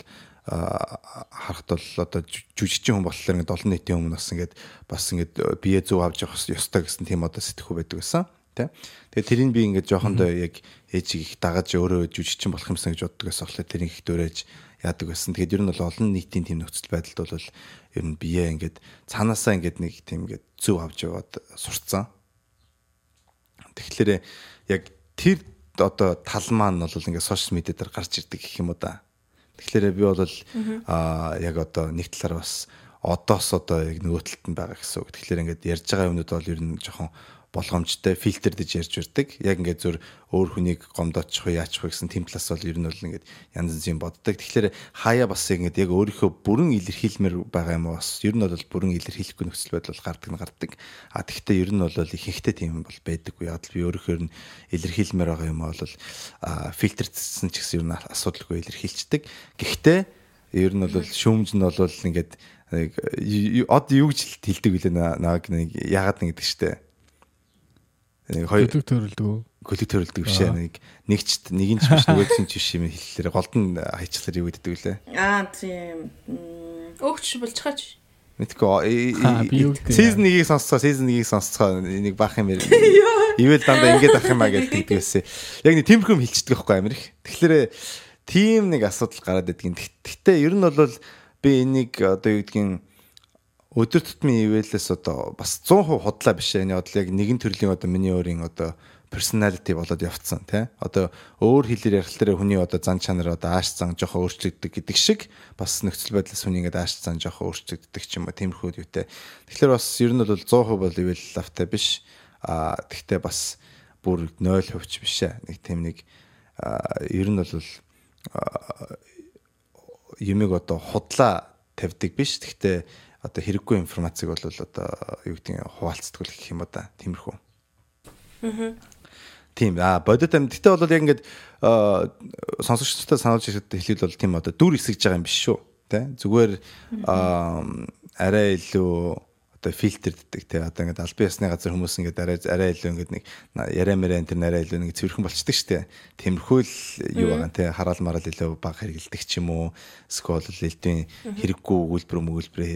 харахад бол одоо жүжигчин хүн болохоор ингээд олон нийтийн өмнө бас ингээд бас ингээд бие зөв авч явах ёстой гэсэн тийм одоо сэтгхүү байдаг гэсэн тий. Тэгээ тэрийг би ингээд жоохондоо яг ээжийг их дагаж өөрөө жүжигчин болох юмсан гэж боддог гэсэн болохоор тэрийг их дөөрэж яадаг байсан. Тэгээд ер нь бол олон нийтийн тийм нөхцөл байдалд бол ер нь бие ингээд цаанаасаа ингээд нэг тийм ингээд зөв авч яваад сурцсан. Тэгэхээр яг тэр одоо тал маань бол ингээд сошиал медиа дээр гарч ирдэг гэх юм уу да. Тэгэхээр би бол аа яг одоо нэг талаар бас одоос одоо яг нөгөө талд нь байгаа гэсэн үг. Тэгэхээр ингээд ярьж байгаа юмнууд бол ер нь жоохон болгоомжтой фильтрдэж ярьж урддаг. Яг ингээд зур өөр хүнийг гомдоочих уу яачих вэ гэсэн тэм талаас бол ер нь бол ингээд янз янзын боддог. Тэгэхээр хаяа бас ингээд яг өөрийнхөө бүрэн илэрхийлмээр байгаа юм уу бас ер нь бол бүрэн илэрхийлэхгүй нөхцөл байдал гардаг нь гардаг. А тэгвэл ер нь бол ихэнхдээ тийм бол байдаггүй. Яг л би өөрийнхөө нь илэрхийлмээр байгаа юм бол фильтрдсэн ч гэсэн ер нь асуудалгүй илэрхийлцдэг. Гэхдээ ер нь бол шүүмж нь бол ингээд од юу гэж хэлдэг үлээ нэг нэг ягаад нэг гэдэг штэ Нэг хоёр гөлөг төрөлдөг. Гөлөг төрөлдөг биш ээ. Нэг нэгч нэгэн ч биш нөгөөч нь ч биш юм хэллээрээ голдон хайчлаар юу гэдэг вүлээ. Аа тийм. Өөгч болж байгаа ч. Мэдгүй. Сизон 1-ийг сонсцоо, сизон 1-ийг сонсцоо нэг баах юм ярив. Ивэл дандаа ингэж ах юм а гэдэг байсан. Яг нэг тиймэрхүү юм хэлчихдэг байхгүй амир их. Тэгэхээр тийм нэг асуудал гараад идэг. Гэхдээ ер нь бол би энийг одоо юу гэдгийг өдөр тутмын ивэлээс одоо бас 100% худлаа биш. Энэ бодлоо яг нэгэн төрлийн одоо миний өөрийн одоо personality болоод явцсан тий. Одоо өөр хэлээр ярих дээр хүний одоо зан чанар одоо ааш зан жоохон өөрчлөгддөг гэдэг шиг бас нөхцөл байдлаас хүний ингээд ааш зан жоохон өөрчлөгддөг ч юм уу тиймэрхүү юутэй. Тэгэхээр бас ер нь бол 100% бол ивэл лавтай биш. А тэгтээ бас бүр 0% ч биш ээ. Нэг тийм нэг ер нь бол юмэг одоо худлаа тавьдаг биш. Тэгтээ одоо хэрэггүй информацийг бол одоо юу гэдэг нь хуваалцдаг гэх юм уу да. Тиймэрхүү. Аа. Тийм аа бодит am. Гэтэ бол яг ингээд сонсогчдод сануулж хэлэхэд бол тийм одоо дүр эсгэж байгаа юм биш шүү. Тэ зүгээр арай илүү одоо фильтрддэг те. Одоо ингээд албан ёсны газар хүмүүс ингээд арай арай илүү ингээд нэг яриа мэрэн тэр арай илүү нэг цэвэрхэн болчдөг штэ тиймэрхүү л юу байгаа те. Хараал мараал илүү баг хэрэгэлдэг ч юм уу? Скол элдвийн хэрэггүй өгүүлбэр мөгүүлбэр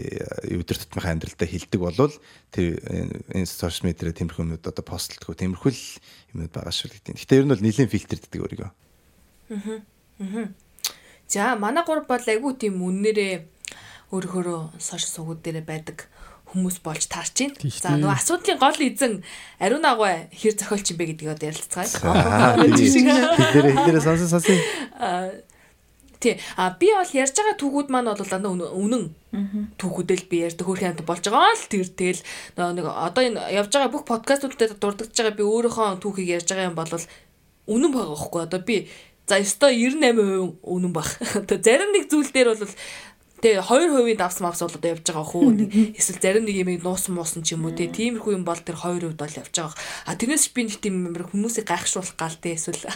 өдөр тутмын амьдралдаа хилдэг болвол тэр энэ сошиал медиа тиймэрхүү юмнууд одоо постлдгоо тиймэрхүү л юмнууд байгаа шүү гэдэг. Гэтэ ер нь бол нэлийн фильтрддэг өөрийгөө. Аа. За манай гур бол айгүй тийм үннээрээ өөрөөрөө сошиал сувгууд дээр байдаг хүмүүс болж таарч байна. За нөгөө асуудлын гол эзэн ариун агуу хэр зохиолч юм бэ гэдгийг одоо ярилцгаая. Хэлээрээ хэлээрээ сонсон сонсон. Тий. А би бол ярьж байгаа түүхүүд маань бол үнэн түүхүүдэл би ярьдаг хөрхөн амт болж байгаа л тэр тэгэл нэг одоо энэ явж байгаа бүх подкастууд дээр дурддаж байгаа би өөрийнхөө түүхийг ярьж байгаа юм бол үнэн байгаа байхгүй одоо би за ёстой 98% үнэн баг. Одоо зарим нэг зүйл дээр бол Тэгээ 2% давс мавс бол одоо явж байгаа хөө. Эсвэл зарим нэг юм нуусан муусан ч юм уу тий. Тиймэрхүү юм бол тэр 2% бол явж байгаа. А тэрнээс би нэг тийм юм хүмүүсийг гайхшруулах гал тий. Эсвэл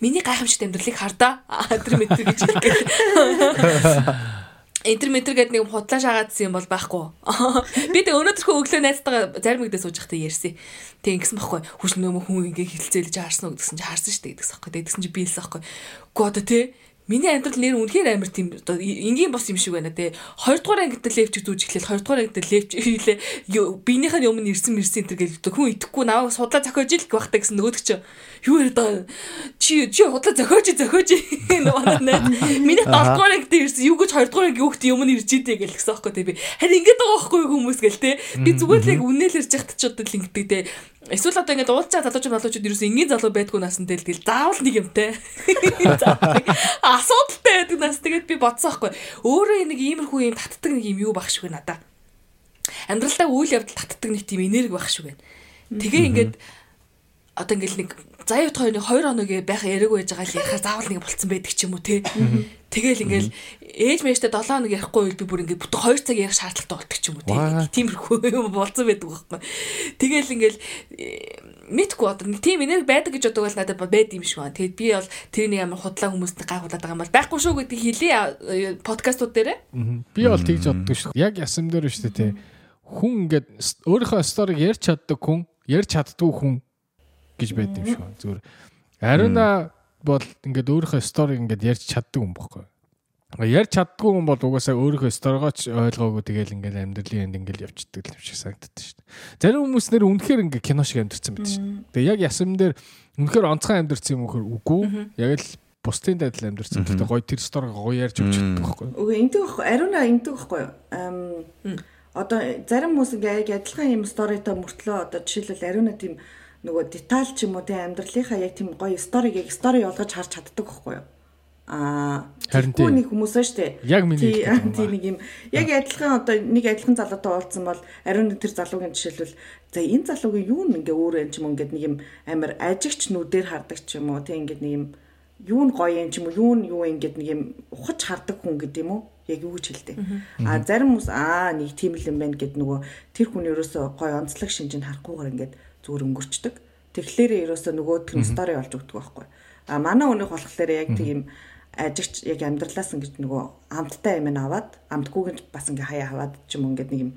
миний гайхамшигт амьдралыг хардаа. Тэр мэтэр гэж интерметр гэдэг нэг худлаа шаагаадсан юм бол байхгүй. Би тэг өнөөдөрхөө өглөө найзтайгаа зарим нэгдээ сууж байхдаа ярьсан. Тэг ингэсэн байхгүй. Хүч нөөмө хүн ингээ хилцээлж харсан уу гэдгсэн чи харсан шүү дээ гэдгсэн байхгүй. Тэгсэн чи биелсэн байхгүй. Гоо одоо тий Миний амьдрал нэр үнэхээр амар тийм оо энгийн бос юм шиг байна те. Хоёрдугаар ангид левч зүүж эхлээл хоёрдугаар ангид левч хийлээ. Биенийх нь өмнө ирсэн мэрсэн энэ гэл хүн итгэхгүй наваа судлаа зохиож ил гвахтаа гэсэн нөгөөд чи юу яриад байгаа чи чи худлаа зохиож зохиож нөгөө Миний 7 дугаар ангид ирсэн юу гэж 2 дугаар анги хүүхд юм ирж идэ гэл гэсэн аахгүй те би. Харин ингэж байгаа байхгүй хүмүүс гэл те. Би зүгээр л яг үнээл ярьж яхад ч удаа л ингэдэг те. Эсвэл одоо ингээд уулзаа залуучууд залуучууд ерөөсөө энгийн залуу байдгүй насан тэл тэгэл заавал нэг юмтай. Асуудалтай байдаг нас тэгээд би бодсон аахгүй. Өөрөө нэг иймэрхүү юм татдаг нэг юм юу баг шиг надаа. Амьдралдаа үйл явдал татдаг нэг тийм энерги баг шиг байна. Тэгээ ингээд одоо ингээд нэг заа явах хоёр хоёр хоног байх яриаг байж байгаа л ярихаар заавал нэг болцсон байдаг ч юм уу те. Тэгэл ингээл ээж мэжтэй 7 хоног ярихгүй үед би бүр ингээд бүтэн 2 цаг ярих шаардлагатай болдог ч юм уу те. Тиймэрхүү юм болцсон байдаг байхгүй. Тэгэл ингээл э, мэдгүй одоо нэг тийм энерги байдаг гэж бодог бол надад байд юм шиг байна. Тэгэд би бол тэрний ямар худлаа хүмүүст гайхуулаад байгаа юм бол байхгүй шүү гэдгийг хэлээ подкастууд дээр. Би бол тэгж боддог шүү. Яг ясам дээр шүү те. Хүн ингээд өөрийнхөө сториг ярьж чаддаг хүн, ярьж чаддгүй хүн гэж байд юм шиг. Зүгээр Ариуна бол ингээд өөрийнхөө сториг ингээд ярьж чаддаг юм бохгүй. Ярь чаддгүй хүн бол угаасаа өөрийнхөө сторигооч ойлгоогүй тэгэл ингээл амьдралын энд ингээл явчихдаг юм шиг санагддаг шүү дээ. Зарим хүмүүс нэр үнэхээр ингээ кино шиг амьдэрсэн байдаг шүү дээ. Тэгээ яг ясам дээр үнэхээр онцгой амьдэрсэн юм уу үгүй. Яг л бусдын дайдал амьдэрсэн. Гэхдээ гоё тэр сториг гоё ярьж өгч чаддаг байхгүй юу? Үгүй эндэг байхгүй. Ариуна эндэг байхгүй юу? Ам одоо зарим хүмүүс ингээ яг адилхан юм сторитой мөртлөө одоо жишээлбэл ариуна тийм нөгөө деталь ч юм уу тийм амьдралынхаа яг тийм гоё сториг яг стори болгож харж чаддаг байхгүй юу? Аа тийм. нэг хүмүүс ба штэ. Яг миний Тий, хэлдэг юм тий ба. нэг юм. Яг адилхан одоо нэг адилхан залуутай уулзсан бол ариун тэр залуугийн жишээлбэл за энэ залуугийн юу нэг ингээ өөр юм ч юм ингээд нэг юм амар ажигч нүдээр хардаг ч юм уу тий ингээд нэг юм юу нь гоё юм ч юм уу юу нь юу ингээд нэг юм ухаж хардаг хүн гэдэг юм уу яг юу гэж хэлдэг. А зарим хүмүүс аа нэг тийм л юм байна гэд нөгөө тэр хүн ерөөсөө гоё онцлог шинжинд харахгүйгээр ингээд зүгээр өнгөрчдөг. Тэгэхээр ерөөсөө нөгөө тэр стори болж өгдөг байхгүй. А манай өнөөх болохоор яг тийм ажигч яг амьдралаас ингэж нөгөө амттай юм аваад амтгүйг нь бас ингээ хаяа хаваад ч юм ингээд нэг юм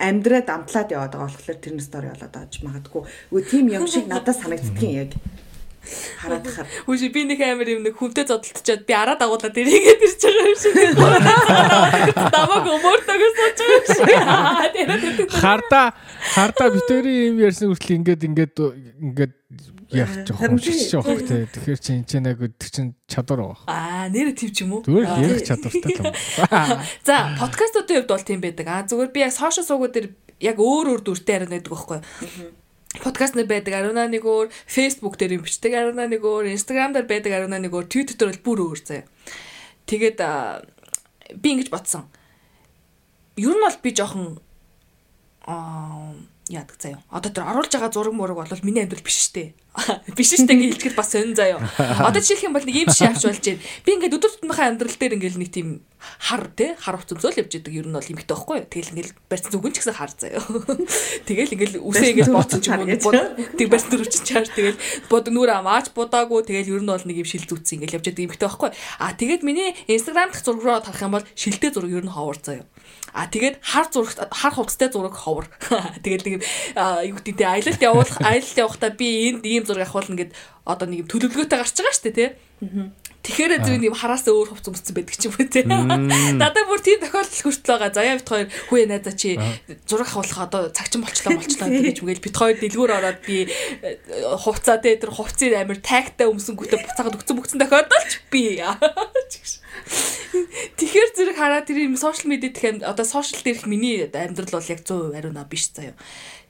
амьдраад амтлаад яваад байгаа болохоор тэрний стори болоод байгаа ч магадгүй. Үгүй тийм юм шиг надад санагддгийн яг хараад хахад. Хүүши би нэг амар юм нэг хүнтэй зодтолтчоод би араа дагуулаад ирээгээд ирж байгаа юм шиг. Дамаг өмөртөгөөс сууж байгаа юм шиг. Харда харда битэрийн юм ярьсан хүртэл ингээд ингээд ингээд явж жоох жоох те. Тэгэхээр чи энэ ч нэг тэр чин чадвар байгаа. Аа нэр тийм ч юм уу? Зүгээр ярих чадвартай л юм. За, подкастуудын хувьд бол тийм байдаг. Аа зүгээр би яг сошиал суугууд дээр яг өөр өөр дүртэй харин байдаг байхгүй юу? Подкаст нэр байдаг, Аруна нэг өөр, Facebook дээр юм бичдэг, Аруна нэг өөр, Instagram дээр байдаг, Аруна нэг өөр, Twitter дээр бол бүр өөр заяа. Тэгээд би ингэж бодсон. Ер нь бол би жоохон аа яадаг заяа. Одоо тэр оруулж байгаа зураг мураг бол миний амьдрал биш штэ. Биш штэ гэж хэлэхэд бас сонин заяа. Одоо жишээлх юм бол нэг юм шиг авч болж байна. Би ингээд өдөр тутмынхаа амьдрал дээр ингээд нэг тийм хар те хар хувц өмсөөл явж идэг ер нь бол юмхтэй байхгүй юу. Тэгэл ингээд барьсан зүгэн ч гэсэн хар заяа. Тэгэл ингээд үсээ ингээд бооцсон ч юм уу. Тэг барьсан дөрвч чаар тэгэл бод нүр амаач будаагүй тэгэл ер нь бол нэг юм шил зүтс ингээд явж идэг юмхтэй байхгүй юу. А тэгээд миний инстаграм дахь зураг руу харах юм бол шилтэй зураг ер нь ховор заяа. А тэгээд хар зураг хар хувцастай зураг ховор. Тэгээд нэг юу гэдэг те аялалд явуулах аялалд явахдаа би энд ийм зураг авахул ингээд одоо нэг юм төлөвлөгөөтэй гарч байгаа шүү дээ те. Тэгэхээр зөв юм хараас өөр хувц өмссөн байдаг ч юм уу те. Надад бүр тийм тохиолдол хүртэл байгаа. Заяа бит хоёр хүү найзаа чи зураг авах одоо цагчин болчлоо болчлоо гэж мгээл бит хоёр дэлгүүр ороод би э, хувцаа те тэр хувцсыг амар тагтай өмсөнгүүтээ буцаагаад өгцөн бүгцэн тохиолдолч би. Тэгэхээр зэрэг хараад тэр юм сошиал медиа ам- одоо сошиал дээрх миний амьдрал бол яг 100% ариуна биш заяа.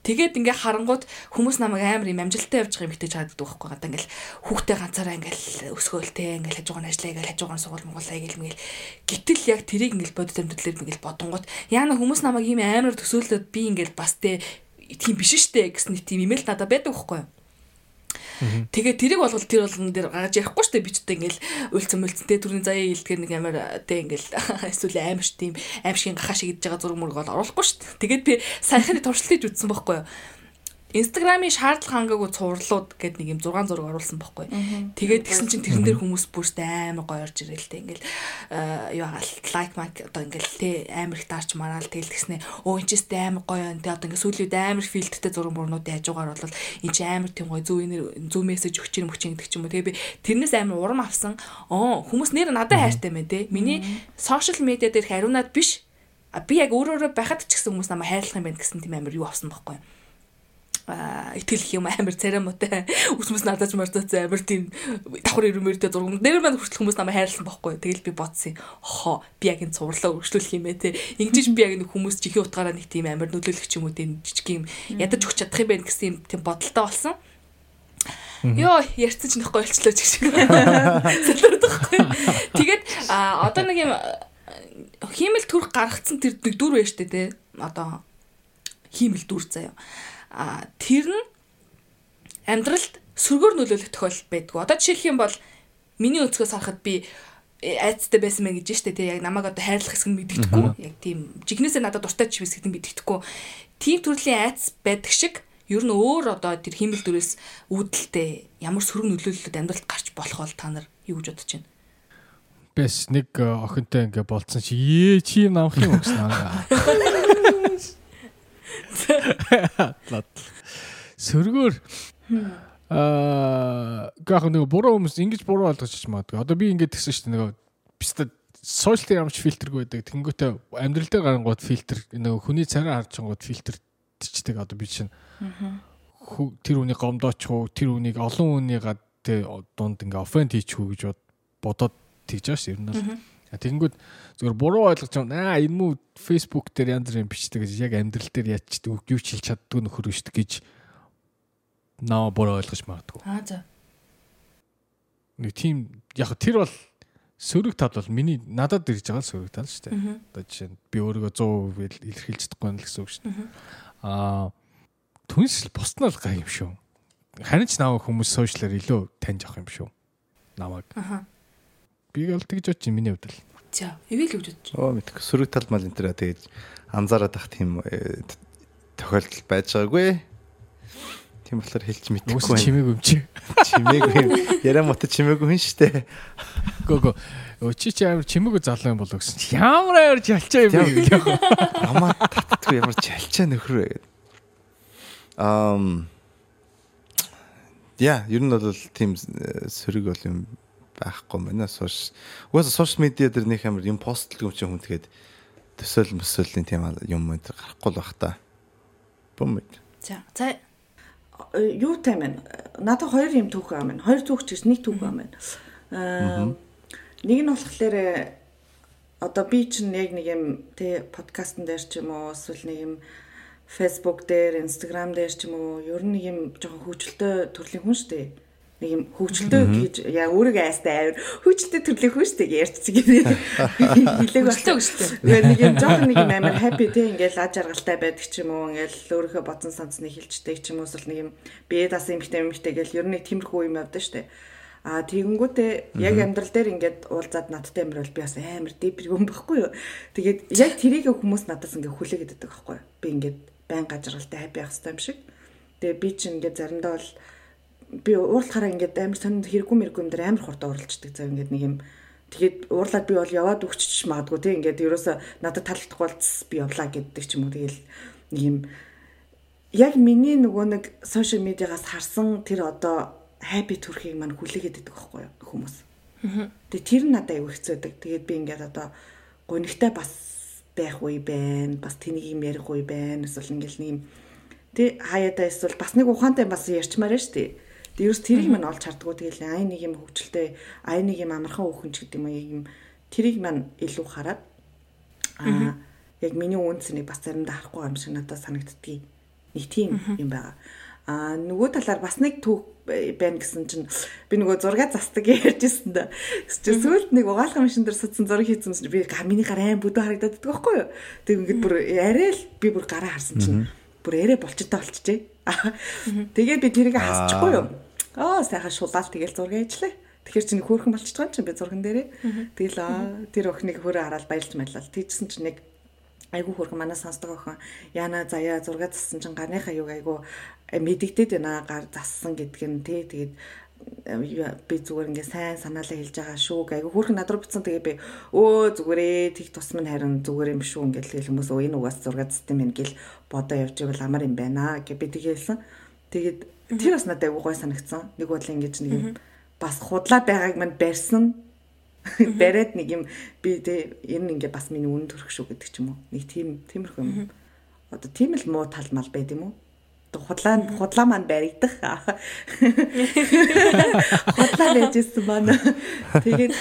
Тэгээд ингээ харангууд хүмүүс намайг амар юм амжилттай явж байгаа юм ихтэй чаддаг байхгүй гадаа ингээл хүүхдээ ганцаараа ингээл өсгөөлтэй ингээл хажуугаар нь ажиллаа ингээл хажуугаар нь сургууль муулаа ингээл. Мгээл гэтэл яг тэрийг ингээл бодит амьдралээр ингээл бодонгууд яана хүмүүс намайг ийм амар төсөөлөд би ингээл бас те тийм биш штэ гэсэн нэг тийм имэйл надад байдаг байхгүй юу Тэгээ тэрийг болгол тэр болгон дээр гаргаж ярихгүй штэ би ч гэдэг ингээл уйлцсан мөлцөнтэй түрүүний заяа илтгэр нэг амар тэ ингээл эсвэл амар ш тийм аим шиг гахаа шиг идэж байгаа зураг мөрөг бол оруулахгүй штэ. Тэгээд би саяхны туршилтыг үзсэн байхгүй юу. Инстаграмын шаардлага хангаагүй цувралууд гэд нэг юм 6 зураг оруулсан байхгүй. Тэгээд тэгсэн чинь тэрэн дээр хүмүүс бүрст амар гоё орж ирэл тэ ингээл э, юу хаал лайк мак одоо ингээл тэ амар их дарч мараал тэгэл тэгснэ. Өө энэ ч тест амар гоё энэ одоо ингээ сүүлийн үед амар фильтртэй зураг мөрнүүдийн хажуугаар бол энэ чи амар тийм гоё зөв энер зөв мессеж өгч юм өгч гэдэг ч юм уу. Тэгээ би тэрнээс амар урам авсан. Оо хүмүүс нэр надад хайртай мэн тэ миний сошиал медиа дээр хариунаад биш. А би яг өөрөөрөө байхад ч гэсэн хүмүүс намайг хайрлах юм байна гэсэн тийм амар юу авсан байхгүй юу итгэл юм амар церемонтой үсмэс надад ч мартаац амар тийм давхар ирмэртэй зураг нэр маань хүртэл хүмүүс намайг хайрлсан байхгүй тэгэл би бодсон хоо би яг энэ цувралаа өргөжлүүлэх юм бэ те ингэж би яг нэг хүмүүс чихээ утгаараа нэг тийм амар нөлөөлөх юм уу тийм жижиг юм ядаж өгч чадах юм байна гэсэн юм тийм бодолтой болсон Йоо, ярьсан ч нөхгүй болчлоо ч гэж. Сэлэрдэхгүй. Тэгээд а одоо нэг юм хиймэл төрх гаргацсан тэр нэг дүр байж тээ те. Одоо хиймэл дүр заяа. А тэр нь амьдралд сөргөөр нөлөөлөх тохиолдол байдгүй. Одоо жишээлх юм бол миний өнцгөөс харахад би э, айцтай байсан мэн гэж штэ тий яг намайг одоо хайрлах хэсэг нь мэддэхгүй яг тийм жигнэсээ надад дуртай ч хэсэг нь мэддэхгүй тийм төрлийн айц байдаг шиг ер нь өөр одоо тэр химэл дүрээс үүдэлтэй ямар сөрөг нөлөөллөд амьдралд гарч болох бол та нар юу гэж бодож байна Бэс нэг э, охинтой ингээ болцсон чи ээ чи юм намх юм гэсэн аа. Сөргөөр аа гэх нэг буруу хүмүүс ингэж буруу ойлгож чиж магадгүй. Одоо би ингэж тэгсэн шүү дээ нөгөө биста сошиал ямарч фильтргүй байдаг. Тэнгүүтээ амьдрал дээр гарангууд фильтр нөгөө хүний царай харж чангууд фильтрчдэг одоо би чинь тэр үнийг гомдооч уу тэр үнийг олон хүний гад дунд ингээ оффенд хийчихүү гэж бодоод тэгж байгаа ш ер нь. Тэгэнгүүт зөвхөн буруу ойлгож байгаа. Аа энэ мүү Facebook дээр янз бүрийн бичдэг гэж яг амьдрал дээр ячдаг юу ч хэлж чаддгүй нөхөр биш гэж наа буруу ойлгож магадгүй. Аа за. Нэг тийм яг тэр бол сөрөг тал бол миний надад ирж байгаа сөрөг тал шүү дээ. Одоо жишээ нь би өөрийгөө 100% илэрхийлж чадахгүй юм л гэсэн үг шүү дээ. Аа түнс бусна л гай юм шүү. Харин ч наваа хүмүүс сошиалар илүү таньж авах юм шүү. Намайг. Аха. Би бол тэгж бодчих миний хувьд л. За, эвэл гэж бодож. Оо мэдгүй сөрөг тал мал энэ тэрэ тэгэж анзаараад ах тийм э, тохиолдол байж байгаагүй. Тийм болохоор хэлж мэдэхгүй чимээг юм чи. Чимээгүй юм. Яраа мот чимээгүй хүн штэ. Гөө гөө. Чи чи амар чимээг залуу юм болоо гэсэн. чи Ямар амар жалчаа юм бэ гэх. Амаа татдгүй ямар чалчаа нөхөр вэ гэдэг. Ам Я, ер нь бол тийм э, сөрөг бол юм байхгүй байна. Сошиал. Угаасаа сошиал медиа дээр нэг амар юм постлдог юм чи хүн тэгээд төсөөл мөсөөллийн тийм юм энэ гарахгүй л бах та. Бом. За, за юу тайм бэ? Надад хоёр юм түүх аам байна. Хоёр түүх чигс нэг түүх аам байна. Аа нэг нь болохоор э, одоо би чинь яг нэг юм тэ подкастн дээр ч юм уу эсвэл нэг юм Facebook дээр, Instagram дээр ч юм уу ер нь нэг юм жоохон хөвчлөлтөө төрлийн хүн шүү дээ. Нэг юм хөвчлөлтөө гэж яа өөрийгөө айстай авир хөвчлөлтөө төрлийн хүн шүү дээ ярьчих gibi. Хилээг Өглөө өглөө. Тэгээ нэг юм жоохон нэг юм амар happy те ингээл аж аргалтай байдаг ч юм уу ингээл өөрийнхөө бодсон сансныг хэлждэг ч юм уу эсвэл нэг юм бие дас эмхтэй эмхтэй гэл ер нь тиймэрхүү юм явдаг штэ. А тэгэнгүүтээ яг амьдрал дээр ингээд уулзаад надтай амир бол би бас амар дипер юм байхгүй юу. Тэгээд яг тэрийг хүмүүс надаас ингээд хүлээгээд байдаг байхгүй юу. Би ингээд байн гажралтай happy байх хэрэгтэй юм шиг. Тэгээ би чинь ингээд заримдаа бол би уурлахаараа ингээд амар сонд хэрэггүй мэргүй юм дээр амар хурдан уралцдаг зав ингээд нэг юм тэгээд уурлаад би бол яваад өгчч магадгүй тийм ингээд ерөөсө надад талдахгүй болц би явлаа гэдэг ч юм уу тэгэл нэг юм яг миний нөгөө нэг сошиал медиагаас харсан тэр одоо happy төрхийг мань хүлээгээд байдаг байхгүй юу хүмүүс. Тэгээ тэр нь надад аягүй хэцүү байдаг. Тэгээд би ингээд одоо гонигтай бас байх үе байна. Бас тэнийг юм ярих үе байна. Эсвэл ингээл нэг юм Тэ хаяада эсвэл бас нэг ухаантай бас ярьчмаар шүү дээ. Тэг ерөөс тэрийг мань олж хардггүй тэгэл ай нэг юм хөвчлөлтэй ай нэг юм амархан өөхөнч гэдэг юм яг юм тэрийг мань илүү хараад аа яг миний үнцнийг бас заримдаа харахгүй юм шиг надад санагддгийг нэг тийм юм байгаа. Аа нөгөө талаар бас нэг түүх байна гэсэн чинь би нөгөө зураг застдаг ярьжсэн да. Чи сүүлд нэг угаалгын машин дээр суудсан зураг хийсэн чинь би миний гараа аим бүдүү харагдаад байдаг байхгүй юу. Тэг ингээд бүр арай л би бүр гараа харсан чинь бүр арай болчтой болчихжээ. Тэгээд би тэрийг хасчихгүй юу. Аа сайхан шулаал тэгэл зураг ээжлээ. Тэгэхээр чинь хөөрхөн болчихж байгаа юм чинь би зурган дээрээ. Тэгэл аа тэр охиныг хөрөө хараад баярлж мэлэл. Тэгжсэн чинь нэг айгүй хөрхөн манай сонсдог охин яна заяа зураг зассан чинь гарныхаа юг айгүй мэдэгдээд байна гар зассан гэдг нь тий тэгээд би зүгээр ингээ сайн санаалаа хэлж байгаа шүү айгүй хөрхөн над руу битсэн тэгээ би өө зүгээрээ тэг тус минь харин зүгээр юм шүү ингээл тэгэл хүмүүс өө энэ угаас зураг зассан юм гэл бодоо явж ивэл амар юм байна гэ би тэгэлсэн тэгээд тэр бас надад айгүй гой санагдсан нэг бодлоо ингэж нэг юм бас худлаа байгааг манд барьсан бариад нэг юм би тэ энэ ингээ бас миний үнэн төрөх шүү гэдэг ч юм уу. Нэг тийм тиймэрхүү юм. Одоо тийм л муу тал мал байд юм уу? худлаа худлаа маань баригдах. Худлаа байж ирсэн маань. Тэгээд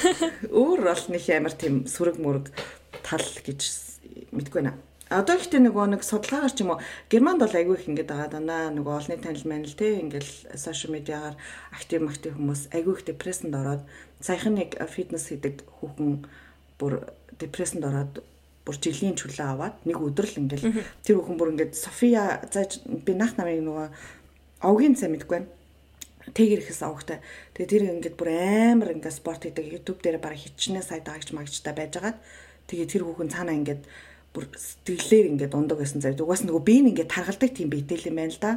өөр бол нэг амар тийм сүрэг мөрөг тал гэж мэдгүй байна. Одоо ихтэй нөгөө нэг судалгаагаар ч юм уу Германд бол айгүй их ингээд байгаа дандаа нөгөө олны танил манил те ингээл сошиал медиагаар актив актив хүмүүс айгүй их депрессэнд ороод саяхан нэг фитнес хийдэг хүүхэн бүр депрессэнд ороод бүр жилийн чөлөө аваад нэг өдөр л ингээл тэр бүхэн бүр ингээд София зааж би нах намыг нөгөө овгийн цай мэдгүй байна. Тэгэр ихэс авахтай. Тэгээ тэр ингээд бүр амар ингээд спорт хийдэг YouTube дээр баг хичнээн сайд агч магчтай байжгаад тэгээ тэр хүүхэн цаанаа ингээд бүр сэтгэлээр ингээд ундаг гэсэн зав. Угаас нөгөө би ингээд таргалдаг тийм биетэй юм байна л да.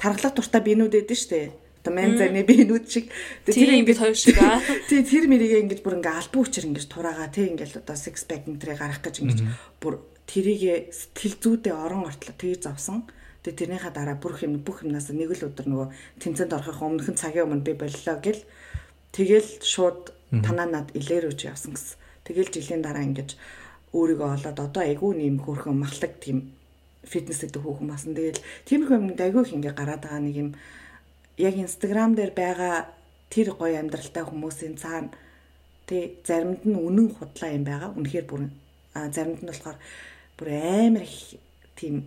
Таргалах дуртай биенүүд эдэн штэ. Одоо мэн зэний биенүүд шиг тэр ингээд хоёр шиг аа. Тий тэр мэрийг ингээд бүр ингээд албан хүчээр ингээд тураага тий ингээд одоо six pack энтрээ гарах гэж ингээд бүр тэрийг сэтгэл зүйдээ орон ортлоо тэгж завсан. Тэгээ тэрнийхаа дараа бүх юм бүх юмнаас нэг л өдөр нөгөө тэмцээнд орохын өмнөхөн цагийн өмнө би боллоо гэл тэгэл шууд танаа над илэрүүж явсан гэсэн. Тэгэл жилийн дараа ингэж өөрийгөө олоод одоо айгүй нэм хөрхөн махлаг тийм фитнес гэдэг хүүхэн басан. Тэгэл тиймэрхүү юмд айгүй их ингээ гараад байгаа нэг юм яг инстаграм дээр байгаа тэр гоё амьдралтай хүмүүсийн цаана тий заримд нь үнэн худлаа юм байгаа. Үнэхээр бүр а заримд нь болохоор бүр амар их тийм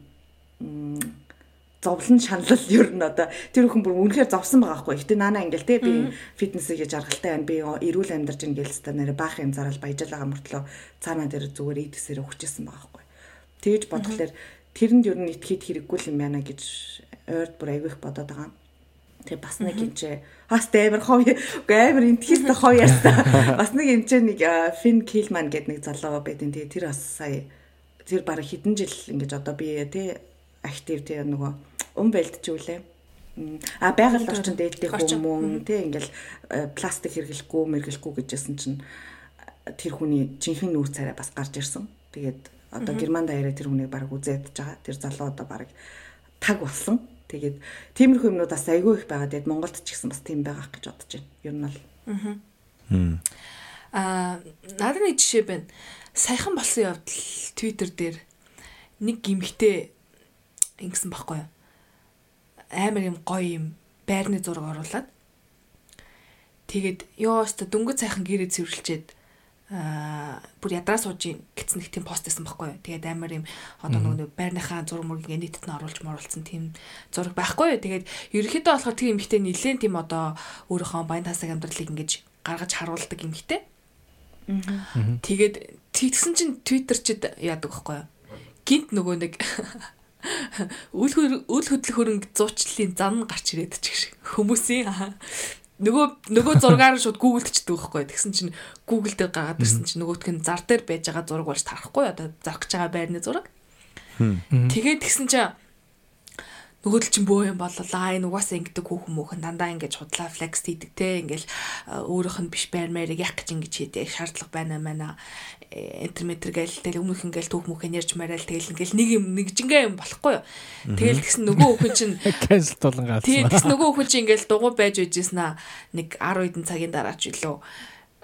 зовлон шаналл ер нь одоо тэр хүн бүр үнэхээр зовсон байгаа байхгүй. Гэтэ наана ингээл те би фитнесийг хийж аргалтай байна. Би эрүүл амьдарч ингээл ста нэрэ баах юм зарал баяжал байгаа мөртлөө цаанаа дээр зүгээр идсээр өгчээсэн байгаа байхгүй. Тэгэж бодглохлоор тэрэнд ер нь итгэхэд хэрэггүй юм байна гэж ойрд бүр аягүй их бодоод байгаа. Тэгээ бас нэг юм чи хас амар хов амар энтхээс хов яста. Бас нэг юм чи нэг Фин Килман гэдэг нэг залуу байдیں۔ Тэгээ тэр бас сая тэр баг хэдэн жил ингэж одоо би тий актив тий нөгөө өн байлдчихүүлээ. А байгаль орчин дээдтэй хүмүүн тий ингээл пластик хэрэглэхгүй мэргэлэхгүй гэжсэн чинь тэр хүний жинхэнэ нүүр царай бас гарч ирсэн. Тэгээд одоо герман даяараа тэр хүнийг баг үзээд байгаа. Тэр залуу одоо баг таг болсон. Тэгээд тиймэрхүү юмнууд бас айгүй их байгаа. Тэгээд Монголд ч гэсэн бас тийм байгаа гэж бодож байна. Ер нь бол. Аа надад нэг жишээ байна. Саяхан болсон явдал Twitter дээр нэг гимхтэй ингэсэн байхгүй юу? Амар юм гоё юм байрны зураг оруулаад тэгээд ёо өстө дөнгөж сайхан гэрээ цэвэрлчээд аа бүр ядраа сууж гэсэн нэг тийм пост байсан байхгүй юу. Тэгээд амар юм одоо нөгөө байрныхаа зураг мөргийг нийтэд нь оруулж моруулсан тийм зураг байхгүй юу. Тэгээд ерөнхийдөө болохоор тийм эмхтэй нилээн тийм одоо өөрийнхөө баян тасаг амьдралыг ингэж гаргаж харуулдаг эмхтэй. Тэгээд тэгсэн чинь Twitter чид яадаг байхгүй юу. Гинт нөгөө нэг үл үл хөдлөх хөрөнгө зуучлалын зам гарч ирээд ч гэх хүмүүсийн нөгөө нөгөө зургаар шууд гуглдчихдэг байхгүй. Тэгсэн чинь Google дээр гаргаад ирсэн чинь нөгөөтг нь зар дээр байж байгаа зураг болж тарахгүй. Одоо зарах гэж байгаа байрны зураг. Тэгээд тэгсэн чинь нөгөөдөл чинь бөө юм боллоо энэ угаасаа ингэдэг хүүхэн мөөхөн дандаа ингэж худлаа флекс хийдэг те ингээл өөрийнх нь биш байрмаарыг яг гэж ингэж хийдэг? Шаардлага байна маа интерметр гээл тэгэл өмнөх ингээл түүх мөөхөн ярьж мараал тэгэл ингээл нэг юм нэг жингээ юм болохгүй юу? Тэгэл тэгсэн нөгөө хүүхэн чинь cancel тулан гаалсан тийм тэгсэн нөгөө хүүхэн чинь ингээл дугуй байж байжсэн аа нэг 10 хэдэн цагийн дараа ч илүү.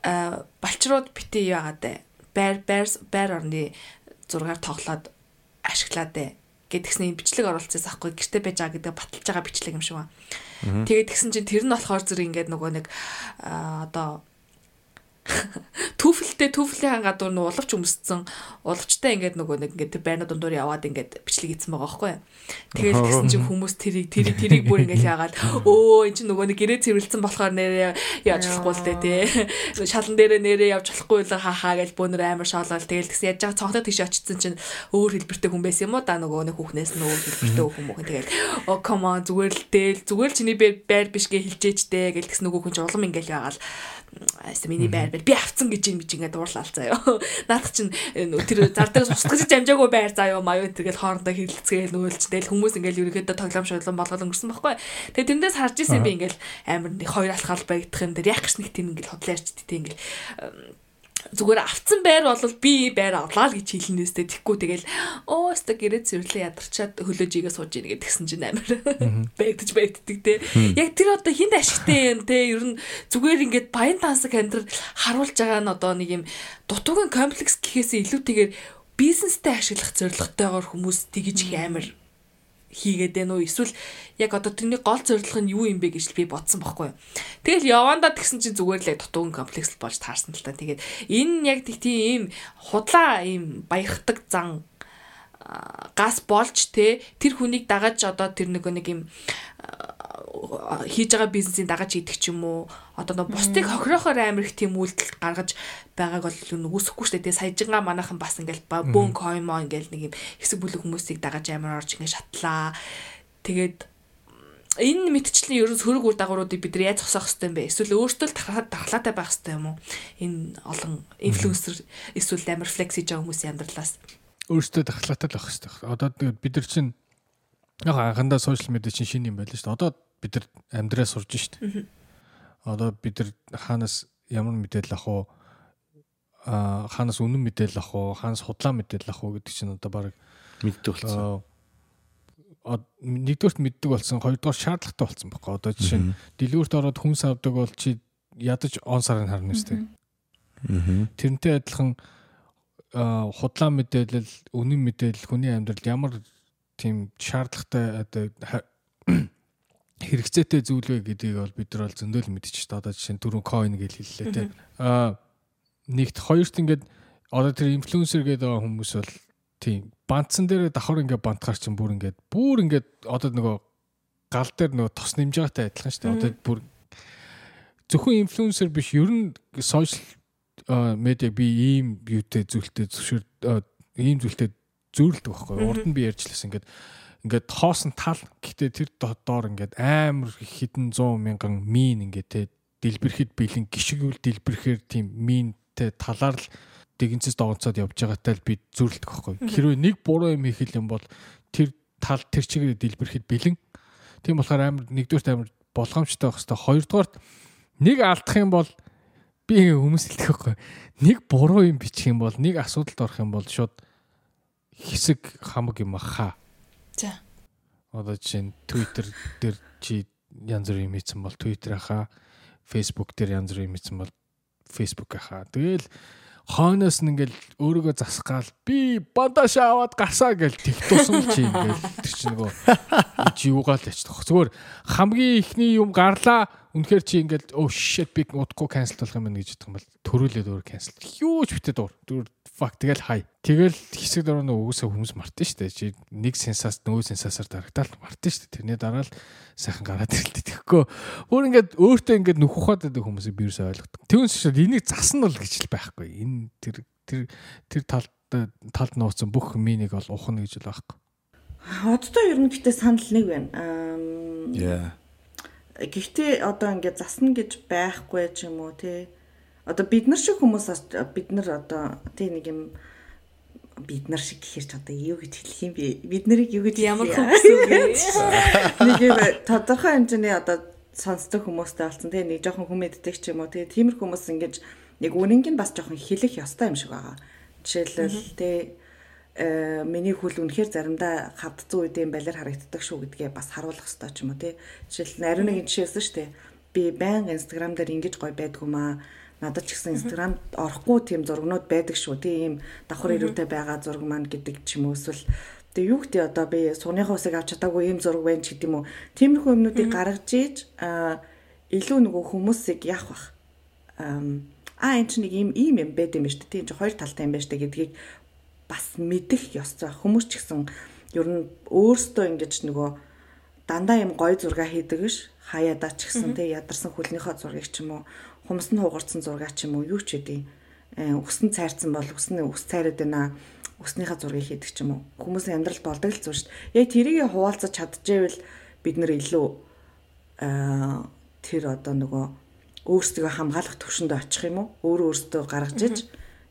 А балчрууд бити яагаад байр байр байр орны зургаар тоглоод ашиглаад дээ гэдгснээ бичлэг оруулцсан аахгүй гэрте байж байгаа гэдэг баталж байгаа бичлэг юм шиг ба. Тэгээд тэгсэн чинь тэр нь болохоор зэрэг ингээд нөгөө нэг одоо түүфэлтэй түүфлийн гадуур нь улавч өмссөн улавчтай ингээд нөгөө нэг ингээд байрны дундуур яваад ингээд бичлэг хийсэн байгаа байхгүй. Тэгэл тэгсэн чинь хүмүүс тэрийг тэрийг тэрийг бүр ингээд яагаад өө эн чинь нөгөө нэг гэрээ цэвэрлсэн болохоор нэрээ яаж болохгүй л дээ тий. Шалан дээрээ нэрээ явж болохгүй л хаа хаа гэж бөөнөр амар шоолол тэгэл тэгсэн яаж байгаа цонхтой тийш очсон чинь өөр хэлбэртэй хүн байсан юм уу да нөгөө нэг хүүхнээс нь өөр хэлбэртэй хүн мөн тэгэл оо come on зүгээр л дээл зүгээр л чиний байр биш гэ хэлжээч дээ гэл тэгсэн нөгөө хүн ч улам ингээд яагаад Аста миний байр байр би авцсан гэж юм чи ингээд дуурлал заяа. Наадах чинь тэр зар дээрээс устгаж амжаагүй байр заяа маяг тэргээл хоорондоо хэрэлцгээл нөөлч тэгэл хүмүүс ингээд ерөөхдөө тоглоом шоглон болгол өнгөрсөн байхгүй. Тэгээ тэндээс харж исэн би ингээд амар нэг хоёр алхаал байгдах юм дээр яг ч нэг тийм ингээд хотлоо ярьчихдээ ингээд зүгээр авцсан байр бол би байр авлаа л гэж хэлнэ өстэй тэггүй тэгэл оо өстэй гэрээ цэвэрлээ ядарчаад хөлөөжигээ сууж ийн гэдгсэн чинь амар бэгдэж байддаг те. Яг тэр одоо хинт ашигтай юм те? Ер нь зүгээр ингээд баян тансаг амьдрал харуулж байгаа нь одоо нэг юм дутуугийн комплекс гэхээсээ илүүтэйгээр бизнестэй ашиглах зорилготойгоор хүмүүс тэгж их амар хийгээд байна уу эсвэл яг одоо тэрний гол зорилго нь юу юм бэ гэж би бодсон байхгүй юу. Тэгэл явандаа тэгсэн чинь зүгээр л дутуугийн комплекс болж таарсан л та. Тэгээд энэ яг тийм худлаа ийм баярхдаг зан газ болж те тэр хүнийг дагаж одоо тэр нэг нэг юм хийж байгаа бизнесийн дагаж идэх ч юм уу одоо нэг бусдыг хохирохоор амар их тийм үйлдэл гаргаж байгааг бол үсэхгүй шүү дээ саяжингаа манайхан бас ингээл бөөн коймо ингээл нэг юм хэсэг бүлэг хүмүүсийг дагаж амар орж ингээд шатлаа тэгээд энэ мэдчлэн ерөн сөрөг үр дагавруудыг бид нар яаж зогсоох хэвтэй юм бэ? Эсвэл өөртөө л тархалаатай байх хэвтэй юм уу? Энэ олон инфлюенсер эсвэл амар флекс хийж байгаа хүмүүсийн амьдралаас өөртөө тархалаатай л байх хэвтэй. Одоо бид нар чинь яг анхандаа сошиал медиа чинь шинэ юм байлаа шүү дээ. Одоо бид нар амьдраа сурж дээ. Одоо бид нар хаанаас ямар мэдээлэл авах уу? Аа хаанаас үнэн мэдээлэл авах уу? Хаанаас худлаа мэдээлэл авах уу гэдэг чинь одоо баг мэддэг болсон. нэгдүгürt мэддэг болсон хоёрдугаар шаардлагатай болсон байхгүй. Одоо жишээ нь дэлгүүрт ороод хүн савдаг бол чи ядаж он сарын харна үстэй Тэрнтэй адилхан худлаа мэдээлэл, үнэн мэдээлэл хүний амьдралд ямар тийм шаардлагатай одоо хэрэгцээтэй зүйл вэ гэдгийг бол бид нар бол зөндөл мэдчихэж та одоо жишээ нь түрүүн coin гэж хэллээ те. А нэгт хоёрт ингээд одоо тэр инфлюенсер гэдэг хүмүүс бол тийм бантсан дээр давхар ингээд бантгаар чинь бүр ингээд бүр ингээд одоо нөгөө гал дээр нөгөө тос нэмж байгаатай адилхан шүү дээ. Одоо бүр зөвхөн инфлюенсер биш ер нь сошиал медиа би ийм юутэй зүйлтэй зөвшөр а, ийм зүйлтэй зөөрлөдөг байхгүй. Урд нь би ярьжлаас ингээд ингээд хоосон тал гэхдээ тэр до- доор ингээд амар хэдэн 100 мянган мин ингээд те дэлбэрэхэд бэлэн гიშгүүл дэлбэрэхээр тийм минтэй талаар л дэгэнцэс догонцоод явж байгаатай л би зөөрлөдөг байхгүй. Хэрвээ нэг буруу юм хийх юм бол тэр тал тэр чигээр дэлбэрэхэд бэлэн. Тийм болохоор амар нэгдүгürt амар болгоомжтой байх хэвээр хоёрдугаарт нэг алдах юм бол би ингээ хүмүүс хэлдэг байхгүй. Нэг буруу юм бичих юм бол нэг асуудалд орох юм бол шууд хэсэг хамаг юм хаа. За. Одоо жишээ нь Twitter дээр чи янз бүрийн юм хийсэн бол Twitter хаа, Facebook дээр янз бүрийн юм хийсэн бол Facebook хаа. Тэгэл хойноос нь ингээл өөрийгөө засгаал би бандаш аваад гарсаа гэл тэг тусан чи ингээл тэр чи нөгөө чи юугаал яч тох. Зүгээр хамгийн ихний юм гарлаа. Үнэхээр чи ингээл oh shit би удахгүй cancel болох юм байна гэж юм бол төрүүлээд өөр cancel. Юу ч битээ дуур. Зүгээр fuck тэгэл хай. Тэгэл хэсэг дараа нь угсаа хүмүүс мартын штэ. Чи нэг сенсаас нөгөө сенсасаар дарагдаал мартын штэ. Тэрний дараа л сайхан гараад ирэлтэ. Тэгэхгүй өөр ингээд өөртөө ингээд нүх ухаад байдаг хүмүүсийг би юусаа ойлгодог. Түүнээс шууд энийг засан бол гэж л байхгүй. Энэ тэр тэр тэр талд талд нууцсан бүх минийг бол ухна гэж л байхгүй. Одтой ер нь гэхдээ санал нэг байна. Аа Яа. Гэхдээ одоо ингээд засна гэж байхгүй ч юм уу те. Одоо бид нар шиг хүмүүс бид нар одоо тий нэг юм бид нар шиг гэхэрч одоо юу гэж хэлэх юм бэ? Бид нарыг юу гэж Ямар хүмүүс вэ? нэг юм тодорхой хэмжээний одоо сонсдог хүмүүстэй болсон тий нэг жоохон хүмэддэг ч юм уу тий тиймэр хүмүүс ингэж нэг үнэнг нь бас жоохон хэлэх ёстой юм шиг байгаа. Жишээлбэл тий э миний хүл үнэхээр заримдаа хавдцсан үедээ балер харагддаг шүү гэдгээ бас харуулах хэрэгтэй ч юм уу тий. Жишээл ариун нэгэн жишээ өссөн шүү дээ. Би байнга инстаграм дээр ингэж гоё байдгүй маа. Надад ч гэсэн инстаграмд орохгүй тийм зургнууд байдаг шүү. Тий ийм давхар ирүүтэй байгаа зураг маань гэдэг ч юм уу эсвэл Тэгээ юу гэдэг одоо би сууныхаа усыг авч чадаагүй ийм зураг байна ч гэдэг юм уу. Тиймэрхүү юмнуудыг гаргаж ийж илүү нөгөө хүмүүсийг яах бах. Аа энэ чинь нэг ийм ийм юм байд юм ба шүү. Тийм чи хоёр талтай юм ба шүү гэдгийг бас мэдэх ёстой. Хүмүүс ч гэсэн ер нь өөрсдөө ингэж нөгөө дандаа юм гой зураг хийдэг ш. Хаяадаа ч гэсэн тэг ядарсан хөлнийхөө зургийг ч юм уу хумс нь хугарсан зураг ч юм уу юу ч үгүй. Өснө цайрцсан бол өснө өс цайраад байна. Өснийхөө зургийг хийдэг ч юм уу. Хүмүүсийн амьдрал болдог л зүйл шүү дээ. Яг тэрийг хуваалцаж чадчихвэл бид нэр илүү аа тэр одоо нөгөө өөрсдөө хамгаалах төвшөнд очих юм уу? Өөрөө өөрсдөө гаргаж иж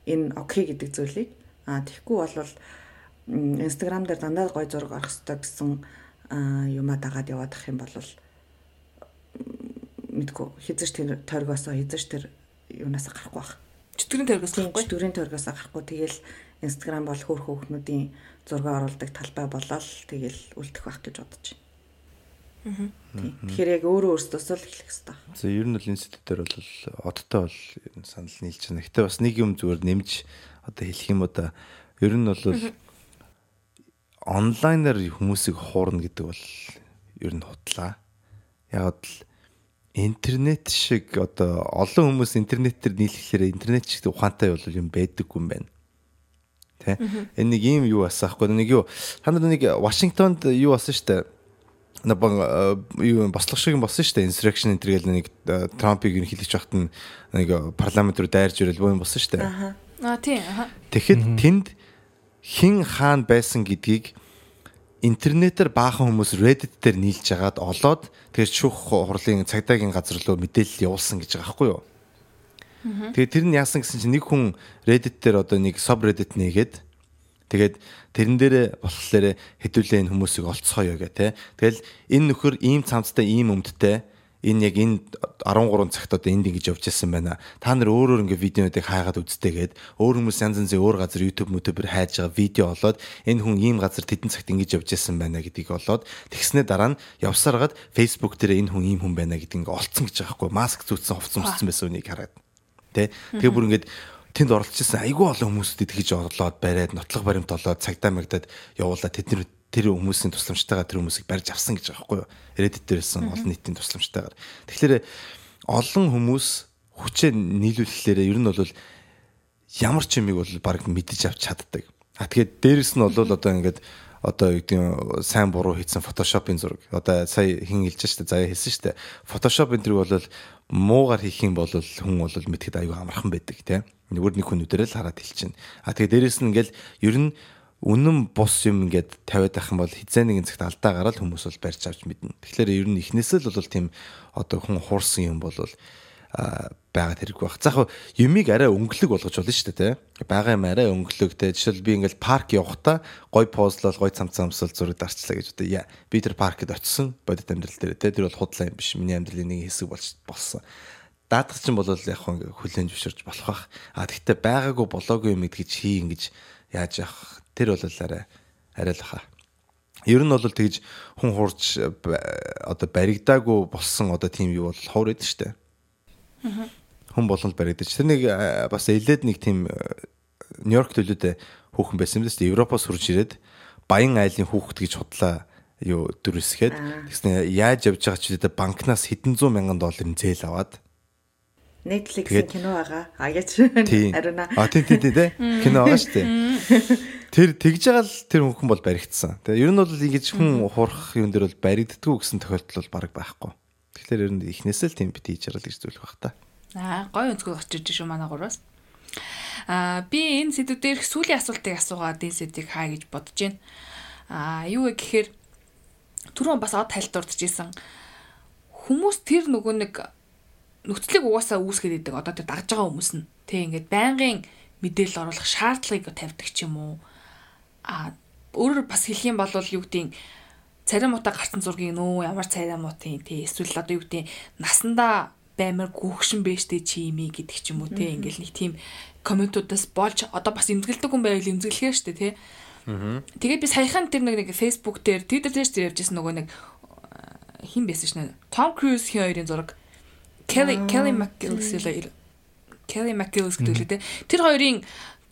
энэ окей гэдэг зүйлийг. Аа тэгэхгүй бол инстаграм дээр дандаа гой зураг орох хэрэгтэй гэсэн юмаа дагаад яваад ах юм бол мэдгүй хизэж тэр тойргоосоо хизэж тэр юунаас гарахгүй бах. Чөтгөрийн Тийм гэхгүй. чөтгөрийн тойргоос гарахгүй тэгэл инстаграм бол хөөх хөөхнүүдийн зураг оруулдаг талбай болоод тэгэл үлдэх байх гэж бодож байна. Тэгэхээр яг өөрөө өөрсдөөсөө л эхлэх хэрэгтэй. За ер нь бол сэдв дээр бол одтой бол санал нийлж байна. Гэтэ бас нэг юм зүгээр нэмж одоо хэлэх юм уу да. Ер нь бол онлайнаар хүмүүсийг хуурна гэдэг бол ер нь худлаа. Яг л интернет шиг одоо олон хүмүүс интернетээр нийлэхлээр интернет шиг ухаантай бол юм байдаггүй юм байна. Тэ? Энэ нэг юм юу асаахгүй нэг юу та нар нэг Вашингтонд юу басан штэ нэг баг юу бослох шиг болсон штэ insurrection энэ төргээл нэг э, Трампыг ерөнхийлөгч багт нь нэг парламент руу дайрж ирэл боо юм болсон штэ. Аа тийм. аха. Тэгэхэд тэнд хин хаан байсан гэдгийг интернетээр баахан хүмүүс Reddit дээр нийлж хагаад олоод тэгээд шүүх хурлын цагдаагийн газар руу мэдээлэл явуулсан гэж байгаа байхгүй юу? Тэгээд тэр нь яасан гэсэн чинь нэг хүн Reddit дээр одоо нэг subreddit нээгээд тэгээд тэрэн дээрээ болохоор хэдүүлээ энэ хүмүүсийг олцгоё гэх те. Тэгэл энэ нөхөр ийм цамцтай ийм өмдтэй энэ яг энэ 13 цагт одоо энд ингэж явж байсан байна. Та нар өөрөөр ингээ видеонуудыг хаагаад үзтээгээд өөр хүмүүс янз янзын өөр газар YouTube мөтөбөр хайж байгаа видео олоод энэ хүн ийм газар тэдэн цагт ингэж явж байсан байна гэдгийг олоод тэгснээ дараа нь явсараад Facebook дээр энэ хүн ийм хүн байна гэдгийг ингээ олцсон гэж байгаа хгүй маск зүүцсэн хувцсан мөцсөн байсан үнийг хараад. те. Тэгээ бүр ингээд тэнд оролцсон айгүй олон хүмүүст итгэж орлоод бариад нотлох баримт олоод цагдаа мэгдад явуулаад тэд тэр хүмүүсийн тусламжтайгаар тэр хүмүүсийг барьж авсан гэж байгаа байхгүй юу. Reddit дээрсэн олон нийтийн тусламжтайгаар. Тэгэхээр олон хүмүүс хүчээ нийлүүлэхлээр ер нь бол ямар ч юмыг бол баг мэдэж авч чаддаг. А тэгээд дээрэс нь бол одоо ингээд одоо юу гэдэг сайн буруу хийсэн фотошопын зураг. Одоо сая хин хэлж штэ заяа хэлсэн штэ. Фотошоп энэ төр бол муугар хийх юм бол хүн бол мэдхэд аюу амархан байдаг тийм Нөгөө нэг хүн үдэрэл хараад хэлчихнэ. А тэгээ дээрэс нь ингээл ер нь үнэн бус юм ингээд тавиад байх юм бол хизээ нэгэн цагт алдаа гараад хүмүүс бол барьж авч мэднэ. Тэгэхээр ер нь эхнээсээ л бол тийм одоо хүн хуурсан юм бол байгаад хэрэг байх. За яг юмыг арай өнгөлөг болгож болно шүү дээ, тий. Бага юм арай өнгөлөг тий. Жишээл би ингээл парк явахдаа гой позлол, гой цамц цамсал зураг дарчлаа гэж одоо яа. Би тэр паркт очисон бодит амьдрал дээр тий. Тэр бол худлаа юм биш. Миний амьдралын нэг хэсэг болж болсон даадах чинь бол яг хөө хүлэн зөвшөөрч болох бах. А тэгтээ байгаагүй болоогүй юм гэж хий ингэж яаж явах тэр бол арай арай л хаа. Ер нь бол тэгж хүн хурж одоо баригдаагүй болсон одоо тийм юу бол ховор эд штэ. Хүн болгол баригдаж. Тэр нэг бас элээд нэг тийм Нью-Йорк төлөөдөө хүүхэн байсан юм дээ. Европоос хурж ирээд Баян айлын хүүхэд гэж худлаа юу дүрсгээд тэгснэ яаж явж байгаа ч үедээ банкнаас хэдэн зуун мянган долларын зээл аваад Netflix-ийн кино байгаа. А яач ариуна. А тий тий тий кино байгаа шүү дээ. Тэр тэгж байгаа л тэр хүн бол баригдсан. Тэгээ ер нь бол ингэж хүн хурах юм дээр бол баригддгүү гэсэн тохиолдол бол баг байхгүй. Тэгэхээр ер нь эхнээсээ л тийм бит хийж ярил гэж зүйлэх бах та. Аа гой өнцгөө очиж шүү манай гураас. Аа би энэ сэдв дээр сүүлийн асуултыг асуугаад энэ сэдвийг хаа гэж бодож байна. Аа юу вэ гэхээр түрүүн бас од тайлдурдж исэн. Хүмүүс тэр нөгөө нэг нөхцөлийг угаасаа үүсгээд идэг одоо тэр дагж байгаа хүмүүс нь. Тэг ингээд байнгын мэдээлэл оруулах шаардлагыг тавьдаг ч юм уу. А өөрөөр бас хэлэх юм бол юу гэдэг царим муута гарсан зургийг нөө ямар царим муутын тий эсвэл одоо юу гэдэг насандаа баймар гүгшин бэжтэй чи ими гэдэг ч юм уу тий ингээл нэг тийм комментуудаас болж одоо бас имзгэлдэг хүн байвал имзгэлэхээ штэ тий Тэгээд би саяхан тэр нэг нэг Facebook дээр Twitter дээр явжсэн нөгөө нэг хин байсан шнэ. Tom Cruise хин хоёрын зураг Kelly Kelly McGillis л Kelly McGillis гэдэг лээ те. Тэр хоёрын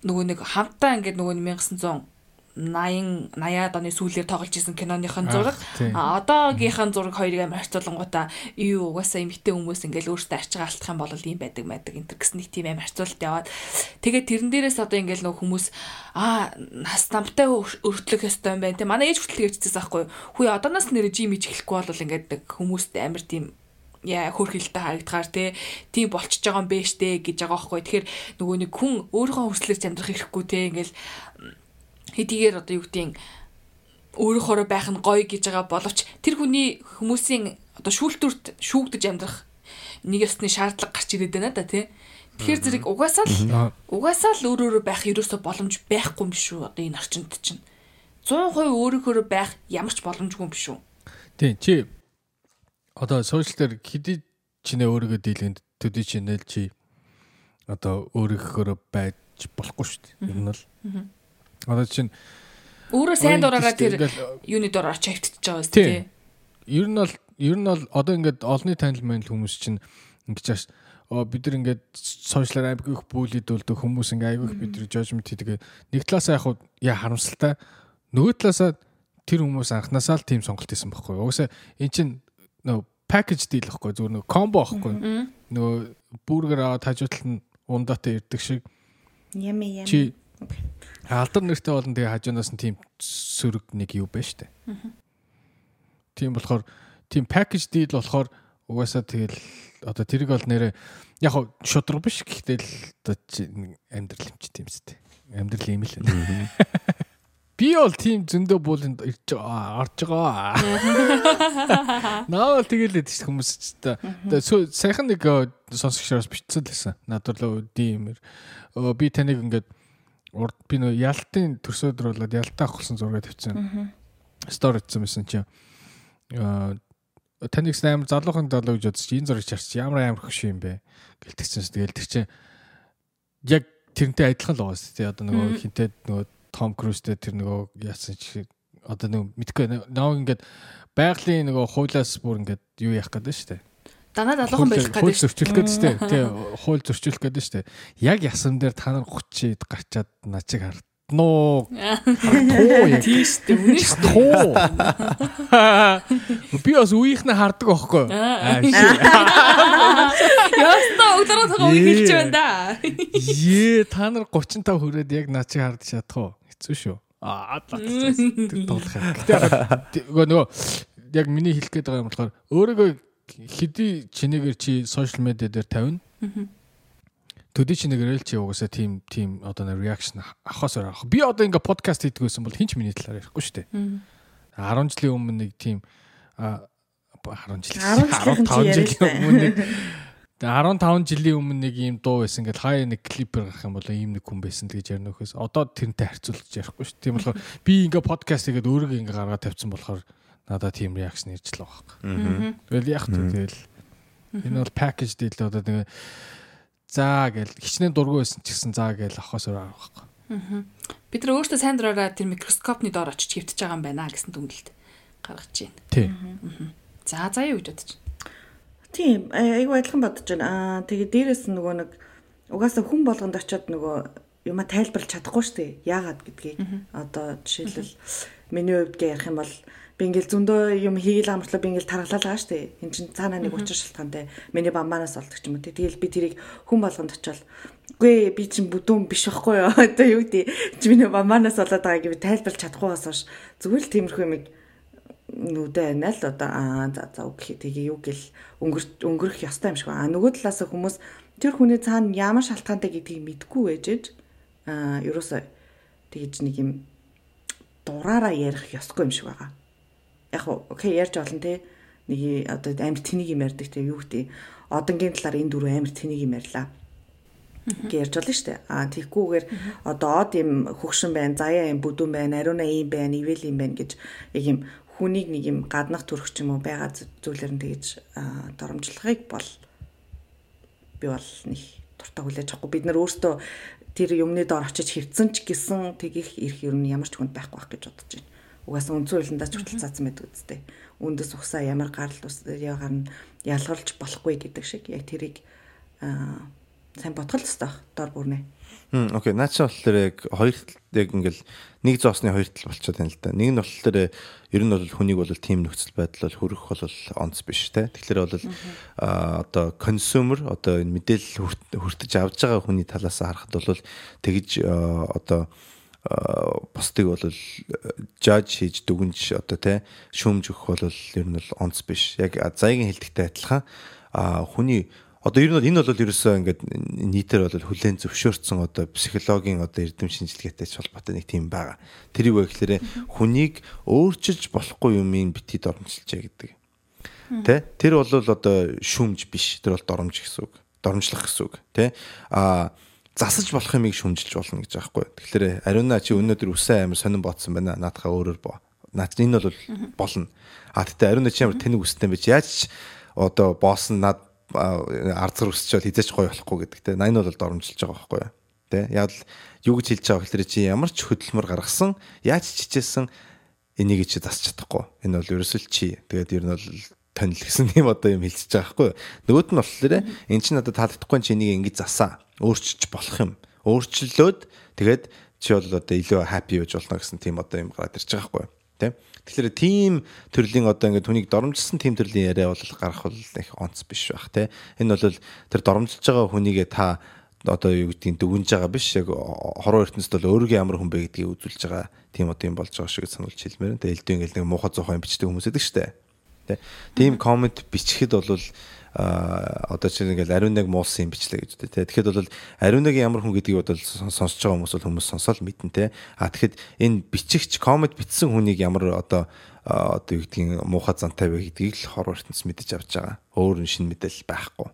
нөгөө нэг хамтаа ингээд нөгөө 1980 80-аад оны сүүлээр тоглож исэн киноныхын зураг. А одоогийнхэн зураг хоёрыг амар харьцуулангуудаа юу угаасаа эмгтэй хүмүүс ингээл өөртөө арчгаа алдах юм бол ийм байдаг байдаг энэ гэсэн нэг тийм амар харьцуулт яваад тэгээд тэрэн дээрээс одоо ингээл нөгөө хүмүүс аа нас намтай өртлөх ёстой юм байна те. Манай ээж хүртэл гэжчихсэн байхгүй юу. Хүү одооноос нэрэ жим иж эхлэхгүй бол ингээд нэг хүмүүст амар тийм яа хөрхилтэй харагдахаар те тийм болчихж байгаа юм бэ штэ гэж байгаа байхгүй. Тэгэхээр нөгөө нэг хүн өөрийнхөө хүслээр амьдрах хэрэггүй те ингээл хэдийгээр одоо юу гэдгийг өөрөөхөөрөө байх нь гоё гэж байгаа боловч тэр хүний хүмүүсийн одоо шүүлтүрт шүүгдэж амьдрах нэг ёсны шаардлага гарч ирээд байна да тий Тэгэхээр зэрэг угаасаа л угаасаа л өөр өөрө байх ерөөсө боломж байхгүй юм биш үү одоо энэ орчинд чинь? 100% өөрөөхөөрөө байх ямар ч боломжгүй юм биш үү? Тий чи одоо сошиал дээр хэдий чинээ өөрийгөө дийлгэнд төдий чинэл чи одоо өөрийнхөө байж болохгүй шүү дээ. Энэ нь бол одоо чинь өөрөө сайн дураараа тэр юуны дор очиж хавтчихж байгаа үст тий. Ер нь бол ер нь бол одоо ингээд олонний танил мэн хүмүүс чинь ингэж ааш бид нар ингээд сошиалаар айгүй их бүлийдүүлдэг хүмүүс ингээ айгүй их бид нар жожмент хийдэг. Нэг талаасаа яг яа харамсалтай нөгөө талаасаа тэр хүмүүс анханасаа л тийм сонголт хийсэн байхгүй. Угсаа эн чин нөө package deal ихгүй зүгээр нөө combo ихгүй. Нөө бургер аваад хажуутал нь ундаатай ирдэг шиг. Ями ями. Чи алдар нэртэй болон тэгээ хажуунаас нь тийм сөрөг нэг юу байна штэ. Тийм болохоор тийм package deal болохоор угаасаа тэгэл одоо тэрийг бол нэрэ яг хав шудраг биш гэхдээ л одоо амдэрлэмч тийм сте. Амдэрлэм л. Би бол тийм зөндөө бууланд ирж орж байгаа. Наа бол тэгэлээд шүү хүмүүс ч та. Сайхан нэг сонсогчоос бичсэн лсэн. Надад л димэр. Би таныг ингээд урд би нөө ялтын төрсө өдөр болоод ялтаа авахсан зураг тавьсан. Стори хийсэн байсан чи. Аа таныг амар залуухан залуу гэж бодчих. Энэ зургийг чарч ямар амар хөш юм бэ? Гэлтгсэн. Тэгэл тэр чинь яг тэрнтэй адилхан л байгаа шүү дээ. Одоо нөгөө хинтээ нөгөө Том Крузтэй тэр нөгөө яасан чи одоо нөгөө мэдгүй нөө ингээд байгалийн нөгөө хуулиас бүр ингээд юу яах гэдэг нь шүү дээ. Данаа залуухан байх хууль гэдэг шүү. зөрчилөх гэдэг шүү дээ. Тий, хууль зөрчилөх гэдэг шүү дээ. Яг ясан дээр та нар 30-д гарчаад начиг харднуу. Туу яг. Тийш дээ үнэн шүү. Туу. Би бас үеийнхнээ хардаг байхгүй. Аа, Яста өглөө цагаа үе хэлж байна да. Ее та нар 35 хүрээд яг начиг хардж чадах уу? Хэцүү шүү. Аа. Тоглох юм. Гэтэ нөгөө нөгөө яг миний хэлэх гээд байгаа юм болохоор өөрийгөө хэдий чинээгээр чи сошиал медиа дээр тавина. Төдий чинээгээр л чи угаасаа тийм тийм одоо реакшн авахаас авах. Би одоо ингээ подкаст хийдэг байсан бол хинч миний талаар ярихгүй шүү дээ. 10 жилийн өмнө нэг тийм а 10 жил 15 жилийн өмнө нэг 15 жилийн өмнө нэг ийм дуу байсан ингээл хаяа нэг клипер гарах юм бол ийм нэг хүн байсан гэж ярина нөхөөс одоо тэрнтэй харьцуулж ярихгүй шүү. Тийм болохоор би ингээ подкаст хийгээд өөрийгөө ингээ гаргаад тавьсан болохоор надад тийм реакшн ирж л байгаа юм. Тэгэл яг тэ тэгэл энэ бол package deal одоо тэгээ заа гэл хичнээн дургүй байсан ч гэсэн заа гэл авахаас өөр авахгүй. Бид нар өөртөө сайн дураараа тэр микроскопны доор очиж хөвтөж байгаа юм байна гэсэн дүгнэлт гаргаж байна. Тий. За заа юу гэж байна? Тийм айгүй адилхан бодож байна. Аа тэгээ дээрэс нь нөгөө нэг угаасаа хүн болгонд очиод нөгөө юма тайлбарлаж чадахгүй шүү дээ. Яагаад гэдгийг. Одоо жишээлбэл миний хувьд гээ ярих юм бол би ингээл зөндөө юм хийгээл амартлаа би ингээл тархалаа байгаа шүү дээ. Эн чин цаанаа нэг учир шалтгаантай миний бамбанаас олдог ч юм уу. Тэгэл би тэрийг хүн болгонд очиод үгүй би чин бүдүүн биш байхгүй юу. Одоо юу гэдэг чи миний бамбанаас олоод байгааг би тайлбарлаж чадахгүйгаас хойш зүгээр л тиймэрхүү юм нүдэ байна л одоо аа за за үг тэгээ юу гэл өнгөрөх ёстой юм шиг байна. Нөгөө талаас хүмүүс тэр хүний цаана ямар шалтгаантай гэдгийг мэдгүй байжээж аа ерөөсөө тэгэж нэг юм дураараа ярих ёсгүй юм шиг байгаа. Яг окей ярьж олон те нэг одоо амар тэнийг юм ярьдаг те юу гэдэг одонгийн талаар энэ дөрөв амар тэнийг юм ярьлаа гэж ярьж болно шүү дээ. Аа тэгхгүйгээр одоо од юм хөгшин байна, заяа юм бүдүүн байна, ариуна ийм байна, ивэл юм байна гэж яг юм хүнийг нэг юм гаднах төрөх ч юм уу байгаа зүйлээр нь тэгэж доромжлохыг бол би бол нэг дуртай хүлээж авахгүй. Бид нар өөрсдөө тэр юмны дор очиж хөвцөн ч гэсэн тэгих ирэх ер нь ямар ч хүнд байхгүй байх гэж бодож байна. Угаасаа үндсэн хуулиндаа ч хүртэл цаасан байдаг үстэй. Үндэс ухсаа ямар гарал ус ягаар нь ялгарч болохгүй гэдэг шиг яг тэрийг аа сайн бодгол төстэй баг дор бүрнэ. Хм окей наач болохоор яг хоёр яг ингээл нэг зоосны хоёр тал болчиход байна л да. Нэг нь болохоор ер нь бол хүнийг бол тийм нөхцөл байдал бол хөрөх бол онц биш те. Тэгэхээр бол одоо консюмер одоо энэ мэдээлэл хүртэж авж байгаа хүний талаас харахад бол тэгж одоо бусдыг бол жаж хийж дүгнж одоо те шүүмж өгөх бол ер нь бол онц биш. Яг заягийн хэлдэгтэй адилхан а хүний одоо ер нь энэ бол ерөөсөө ингээд нийтээр бол хүлэн зөвшөөрсөн одоо психологийн одоо эрдэм шинжилгээтэй ч холбоотой нэг тийм байгаа. Тэр юу вэ гэхээр хүнийг өөрчилж болохгүй юмыг бити дормжилжээ гэдэг. Тэ? Тэр бол одоо шүмж биш. Тэр бол доромж гэсэн үг. Доромжлох гэсэн үг. Тэ? А засаж болох юмыг шүмжилж болно гэж байгаа хгүй. Тэгэхээр ариуна чи өнөөдөр үсэн амир сонирн ботсон байна. Наадхаа өөрөөр боо. Наад энэ бол болно. А тэгтээ ариуна чи ямар тэнэг үстэй байж яаж одоо босс нь над арцгар өсчөөл хизээч гоё болохгүй гэдэг те. Энэ бол доромжилж байгаа байхгүй юу? Тэ? Яг л юу гэж хэлж байгаа гэхээр чи ямар ч хөдөлмөр гаргасан яаж чичээсэн энийг чи засч чадахгүй. Энэ бол ерөөсөл чи. Тэгээд ер нь бол тонил гэсэн юм одоо юм хэлчихэж байгаа байхгүй юу? Нөгөөт нь болохоор эн чинь надад таалагдахгүй чи энийг ингэж засаа. Өөрчилж болох юм. Өөрчлөлөөд тэгээд чи бол одоо илүү happy байж болно гэсэн тийм одоо юм гараад ирж байгаа байхгүй юу? Тэ? Тэгэхээр тийм төрлийн одоо ингээд хүнийг доромжилсан тийм төрлийн яриа бол гарах бол их онц биш байх те. Энэ бол тэр доромжилж байгаа хүнийгээ та одоо юу гэдгийг дүгнж байгаа биш яг хороо ертөнцид бол өөрийгөө ямар хүн бэ гэдгийг үзүүлж байгаа тийм одоо юм болж байгаа шиг сануулж хэлмээр. Тэгээ элдв ингээл нэг муухай зуухай бичдэг хүмүүс байдаг штэ. Тэ. Тийм комент бичлэхэд бол одоо чинь ингээл ариун нэг муусан юм бичлээ гэж үү те. Тэгэхэд бол ариун нэг ямар хүн гэдгийг бол сонсож байгаа хүмүүс бол хүмүүс сонсоол мэднэ те. А тэгэхэд энэ бичигч комент бичсэн хүнийг ямар одоо одоо юу гэдгийг муухай зантай вэ гэдгийг л хор ертөнц мэдэж авч байгаа. Өөр шин мэдээлэл байхгүй.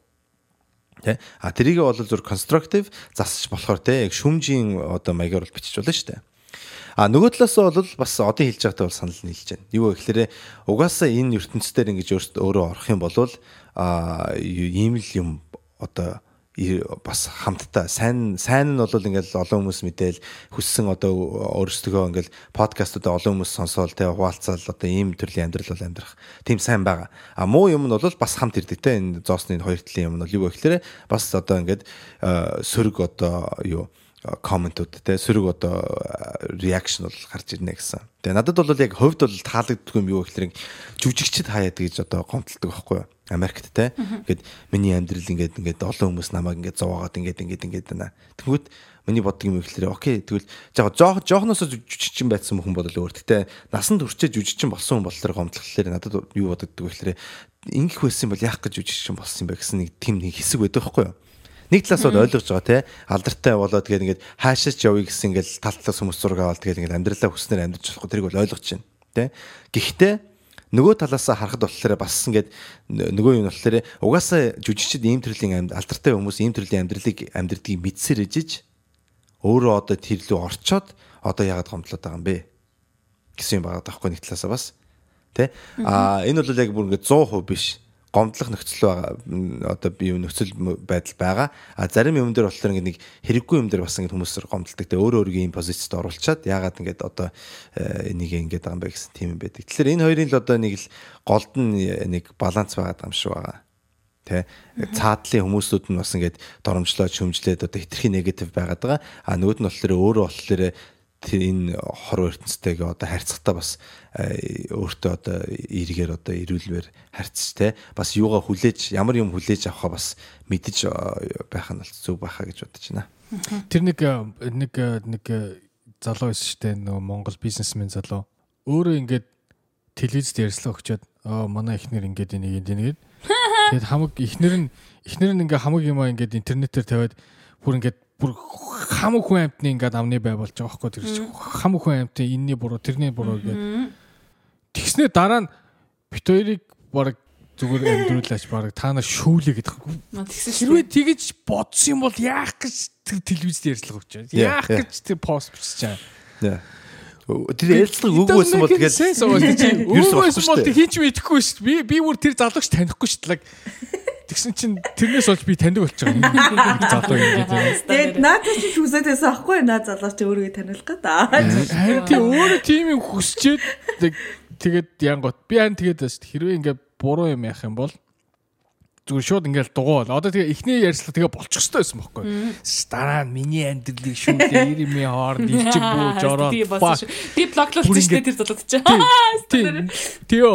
Тэ. А тэрийг бол зөв конструктив засч болохоор те яг шүмжийн одоо маягаар бол бичиж болно шүү дээ. А нөгөө талаас бол бас одоо хэлж байгаатай бол санал нийлж байна. Юу гэхээр угаасаа энэ ертөнцийн ингэж өөртөө өөрөө орох юм бол ийм л юм одоо бас хамтдаа сайн сайн нь бол ингээл олон хүмүүс мэдээл хүссэн одоо өөрсдөө ингээл подкастуудаа олон хүмүүс сонсоол те хуваалцаал одоо ийм төрлийн амьдрал бол амьдрах тийм сайн байгаа. А муу юм нь бол бас хамт ирдэг те энэ зоосны хоёр талын юм нь бол юу гэхээр бас одоо ингээд сөрөг одоо юу комментууд те сөрөг одоо реакшн бол гарч ирнэ гэсэн. Тэгээ надад бол яг хувьд бол таалагддаг юм юу гэхээр жүжигчд хаяад гэж одоо гомдолдог байхгүй юу? Америкт те. Ингээд миний амьдрал ингээд ингээд олон хүмүүс намайг ингээд зовоогоод ингээд ингээд ингээд байна. Тэгвэл миний боддог юм ихлээр окей тэгвэл жаа жоох жоохноос жүжигчин байсан хүн бол өөр. Гэтэ насанд хүрчээ жүжигчин болсон хүн болохоор гомдлохлоор надад юу бодогддог вэ гэхээр ингэх байсан бол яах гэж жүжигчин болсон юм бэ гэсэн нэг тийм нэг хэсэг байдаг байхгүй юу? Нэг талаас бол ойлгож байгаа те алдартай болоод тэгээд ингээд хаашаач явъя гэсэн ингээд тал талаас хүмүүс зураг аваад тэгээд ингээд амьдралаа хүснээр амьдарч болохгүй тэрийг бол ойлгож байна те. Гэхдээ нөгөө талаасаа харахад болохоор бас ингээд нөгөө юм болохоор угаасаа жүжигчд ийм төрлийн амьд алдартай хүмүүс ийм төрлийн амьдралыг амьдрдгийг мэдсээр ижиж өөрөө одоо тэр лөө орчоод одоо яагаад гомдлоод байгаа юм бэ? гэсэн юм байгаа даахгүй нэг талаасаа бас тэ? А энэ бол яг бүр ингээд 100% биш гомдлох нөхцөл байгаа одоо би юм нөхцөл байдал байгаа. А зарим юм дээр болохоор ингэ нэг хэрэггүй юм дээр бас ингэ хүмүүс гомдлдог. Тэгээ өөрөө өөрийн ийм позицид оруулчаад яагаад ингэ одоо э, энийг ингэ байгаа юм бэ гэсэн тийм юм байдаг. Тэгэхээр энэ хоёрын л одоо нэг л голд нь нэг баланс байгаа юм шиг байгаа. Тэ цаадлын хүмүүсүүд нь бас ингээд доромжлоод шөмжлээд одоо хитрхи негатив байгаад байгаа. А нөгөөд нь болохоор өөрөө болохоор тэр энэ хор ертөнцтэйгээ одоо харьцахтаа бас э, өөртөө одоо эргээр одоо ирүүлвэр харьцч те бас юугаа хүлээж ямар юм хүлээж авахаа бас мэдэж э, байх нь бол зөв байхаа гэж бодож байна. Тэр нэг э, нэг нэг залуу байсан шүү дээ нөгөө Монгол бизнесмен залуу. Өөрөө ингээд телевизд ярьслаа өгчөөд аа манай ихнэр ингээд энийг энийг тэгээд хамаг ихнэр нь ихнэр нь ингээ хамаг юмаа ингээд интернетээр тавиад бүр ингээд бүр хамаг хүн амтны ингээд амны бай болж байгаа байхгүй тэр чинь хамаг хүн амтны энэний буруу тэрний буруу гэдэг. Тэгснээ дараа нь бит хоёрыг баг зүгээр амьдруулаач баг та нар шүүлээ гэдэг. Маа тэгсэн шүү. Хэрвээ тэгэж бодсон юм бол яах гэж тэр телевизд ярьцлага өгч байгаа. Yeah, Яах гэж тэр пост бичиж байгаа. Тэр ярилцлага үгүй байсан бол тэгэл байсан бол хинч мэдэхгүй шүү дээ. Би би бүр тэр залууч танихгүй шүү дээ. Тэгсэн чинь тэрнээс болж би таньдаг болчих байгаа. Залуу ингэж байна. Тэгээд наадах чи хүсэж байсан аахгүй наа залууч өөрийгөө таниулах гэдэг. Харин тий өөрөө тийм юм хүсчээд тэг- тэгээд янгот би хан тэгээд дээ. Хэрвээ ингээ буруу юм яах юм бол зүгээр шууд ингээл дугуул. Одоо тэгээ ихний ярьцлага тэгээ болчих ёстой байсан байхгүй. Дараа нь миний амьдралыг шүүдээ ирэмээ хоорн илчиг бууж ороод би дээ ингээд- тэр залууд чи. Тийм. Тийё.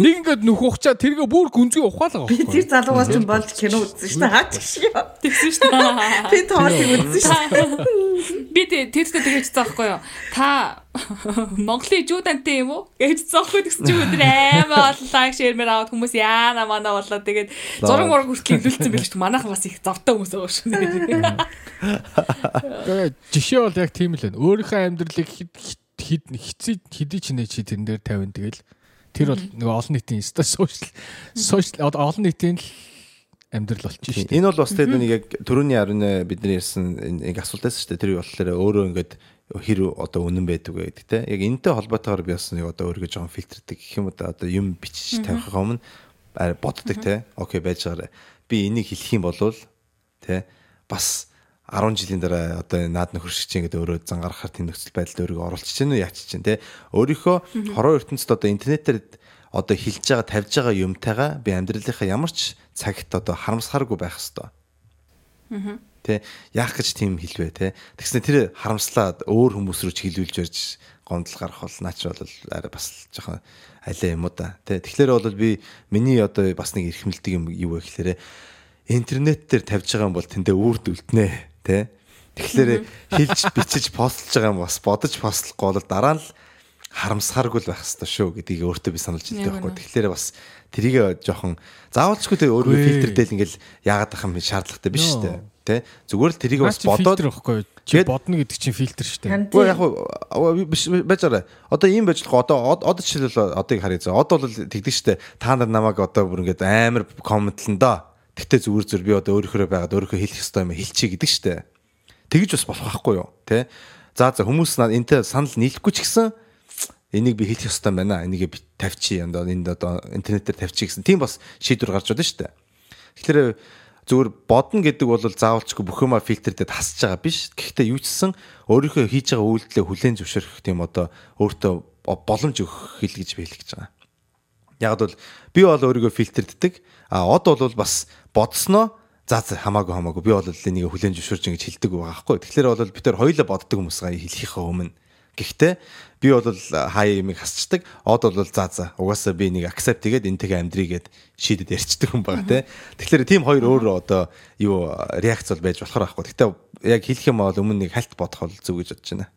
Нэг ингээд нүх ухчаа тэргээ бүр гүнзгий ухаалгаа Би байхгүй. тэр залуугаас ч болж кино үзсэн шүү дээ. Хаач шиг. Тэгсэн шүү дээ. Би тоолыг үзсэн шүү дээ. Би тэ- тэрсээ тэгэж цаахгүй юу? Та Монголын жуудантай юм уу? гэж цаахгүй тэгсэн чи өдөр аймаа олон лайк шеэрмэр аваад хүмүүс яана мана болоо тэгээд зураг мураг хүртэл илүүлсэн байх шүү. Манайхан бас их завтай хүмүүс байгаа шүү. Жишээ бол яг тийм л байна. Өөрийнхөө амьдралыг хид хид хизээ хэдий ч нэ чи тэрэн дээр тавина тэгэл тэр бол нөгөө олон нийтийн инста сошиал сошиал олон нийтийн л амьдрал болчих шүү дээ. Энэ бол бас тэгээд нэг яг төрөний арны бидний ярьсан нэг асуулт байсан шүү дээ. Тэр болохоор өөрөө ингээд хэр одоо үнэн байдаг вэ гэдэг те. Яг энэтэй холбоотойгоор би бас нэг одоо өөрийгөө жоохон фильтрдэг гэх юм да одоо юм бичиж тавихаа өмнө боддог те. Окей байж байгаа. Би энийг хэлэх юм бол те бас 10 жилийн дараа одоо наад нөхөр шиг чинь ингээд өөрөө зан гаргахаар тийм нөхцөл байдалд өөрийгөө оруулчих чинь уу яач чинь те. Өөрийнхөө хороо ертөнцид одоо интернетээр одоо хилж байгаа тавьж байгаа юмтайгаа би амьдралынхаа ямар ч цагт одоо харамсахааргүй байх хэвээр. Тэ яах гэж тийм хэлвэ те. Тэгснэ тэр харамслаад өөр хүмүүс рүү ч хилүүлж барьж гомдол гарах бол наач бол арай бас жоохон алей юм уу да. Тэ тэгэхээр бол би миний одоо бас нэг эрхмэлдэг юм юу вэ гэхээр интернет дээр тавьж байгаа юм бол тэндээ үрд үлднэ те. Тэгэхээр хэлж бичиж постлж байгаа юм бас бодож постлохгүй бол дараа нь л харамсахааргүй л байх хэрэгтэй шүү гэдгийг өөртөө би сануулж хэлдэг Яг байхгүй. Тэгэхээр бас тэрийг жоохон заавалчгүй өөрийгөө Үгүй. фильтрдэл ингээл яагаад ах юм шаардлагатай биш шүү дээ. Тэ зүгээр л тэрийг бас бодоод байхгүй. Чи бодно гэдэг чинь фильтр шүү дээ. Уу яг уу биш байж байгаа. Одоо ийм байж болох одоо од- одоо жишээлбэл одыг харъя заа. Од бол тэгдэг штэ. Та нар намайг одоо бүр ингээд амар комментлэн доо. Тэгтээ зүгээр зүр би одоо өөрөөрөө байгаад өөрөөрөө хэлэх ёстой юм хэлчихье гэдэг штэ. Тэгж бас болох байхгүй юу? Тэ? За за хүмүүс наа энтэй санал нийлэхгүй ч гэсэн энийг би хэлэх ёстой байна. Энийг би тавьчих юм даа. Энд одоо интернетээр тавьчих гэсэн. Тийм бас шийдвэр гарч байна штэ. Тэгэхээр зүгээр бодно гэдэг бол заавалчгүй бүх юма фильтрдэд хасж байгаа биш. Гэхдээ юу ч гэсэн өөрийнхөө хийж байгаа үйлдэлээ хүлээн зөвшөөрөх тийм одоо өөртөө боломж өгөх хэл гэж би хэлж байгаа. Яг бол би бол өөрийгөө фильтрддэг. А од бол бас бодсноо за за хамаагүй хамаагүй би бол энийг хүлээн зөвшөөрч ингэж хэлдэг байгаа байхгүй. Тэгэхээр бол бид тэр хоёулаа боддог хүмүүс гай хэлхийнхээ өмнө. Гэхдээ би бол хай юмыг хасчдаг. Од бол за за угаасаа би нэг accept хийгээд энтэйг амьдрийгээд шийдэд ярьцдаг хүн байгаа те. Тэгэхээр тийм хоёр өөр одоо юу реакц бол байж болохоор байхгүй. Гэхдээ яг хэлэх юм бол өмнө нэг хальт бодох бол зүг гэж бодож байна.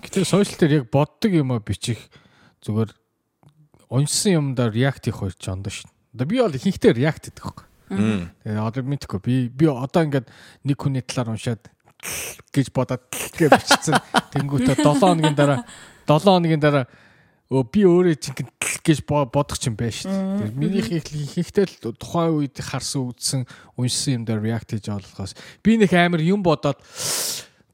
Гэтэ сошиал дээр яг боддог юм а бичих зүгээр уншсан юмдаа реакт хийх хоёр ч ондоо шин. Одоо би бол ихэнхдээ реакт хийдэг байхгүй. Тэгээ одоо мэдхгүй би би одоо ингээд нэг хүний талаар уншаад гэж бодоод гэж бичсэн. Тэнгүүтээ 7 хоногийн дараа 7 хоногийн дараа өө би өөрөө чинь гэж бодох юм байна шүү дээ. Миний ихэнхдээ л тухайн үед харсан үзсэн уншсан юм дээр реакт хийж болохоос би нэг амар юм бодоод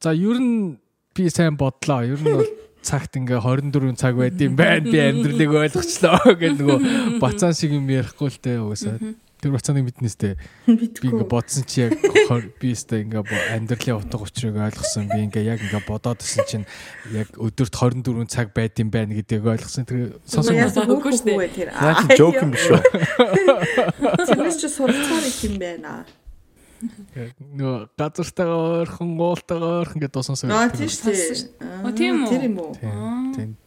за ер нь би сайн бодлоо. Ер нь бол цагт ингээ 24 цаг байд юм байна. Би амьдралыг ойлгочлоо гэх нөгөө бацаан шиг юм ярихгүй л дээ угаасаа. Тэр бацааныг мэднэстэй. Би ингээ бодсон чи яг би өстэй ингээ амьдралын утга учирыг ойлгосон. Би ингээ яг ингээ бодоод исэн чинь яг өдөрт 24 цаг байд юм байна гэдгийг ойлгосон. Тэр сонссон үгүй шүү дээ. Наа чи жоок юм биш үү? Тэрнээс чи сурцгаар их юм байна нөө газартайгаа ойрхон гуултайгаа ойрхон гэдээ дууссан. Аа тийм шүү. Оо тийм үү? Тэр юм уу?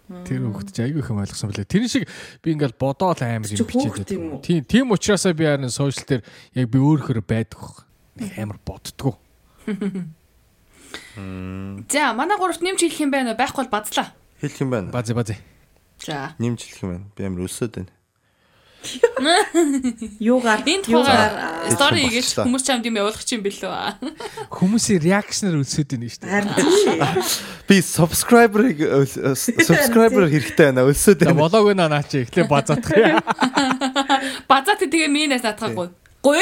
Тэр хөвгт чи айгүй их юм ойлгосон байлээ. Тэр шиг би ингээл бодоол амар юм бичээд тийм. Тийм тийм учраас би харин сошиал дээр яг би өөрөөр байдаг. Амар боддгоо. За манай гуравт нэмж хэлэх юм байна уу? Байхгүй бол базлаа. Хэлэх юм байна. Бази бази. За. Нэмж хэлэх юм байна. Би амар өсөд байна. Юугаар энэ тухайгаар стори хийгээч хүмүүс чамд юм явуулах юм бэлээ. Хүмүүсийн реакшнэр өлсөд байна шүү дээ. Харин Би subscriber-ыг subscriber хэрэгтэй байна. Өлсөд За байна. болоог наа наа чи эхлээ базаадах. Базаат тэгээ минээс атгаагүй. Гуй.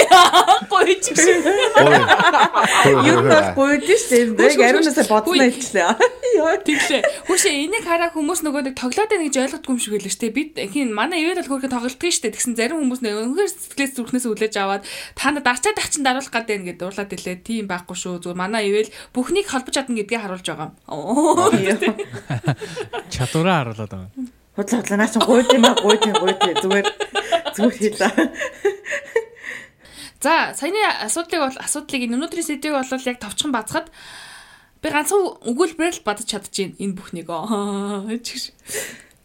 Гуй ч гэсэн. юу нь бол гойд шүү дээ. Яг ариунасаа бодсноо хэлчихлээ. Йоо. Тэглээ. Хүүшээ энийг хараа хүмүүс нөгөө нэг тоглоод байна гэж ойлгохгүй юм шиг байлаа штэ. Бид хин манай ивэл бол хөөрхөн тоглолтгүй штэ. Тэгсэн зарим хүмүүс нэг өнөхөр сэтгэлээс зүрхнээс үлээж аваад та нар дарчаад дачин даруулах гад байна гэдээ уурлаад илээ. Тийм байхгүй шүү. Зүгээр манай ивэл бүхнийг холбож чадна гэдгийг харуулж байгаа юм. Чадвараа харуулад байгаа. Худлаа худлаа наа чи гойд юм аа гойд юм гойд зүгээр зүгээр хэлээ. За, саяны асуудлыг бол асуудлыг энэ өнөөдрийн сэдвийг бол яг товчхон бацхад би ганцхан өгүүлбэрээр л бадаж чадчихээн энэ бүхнийг. Чигш.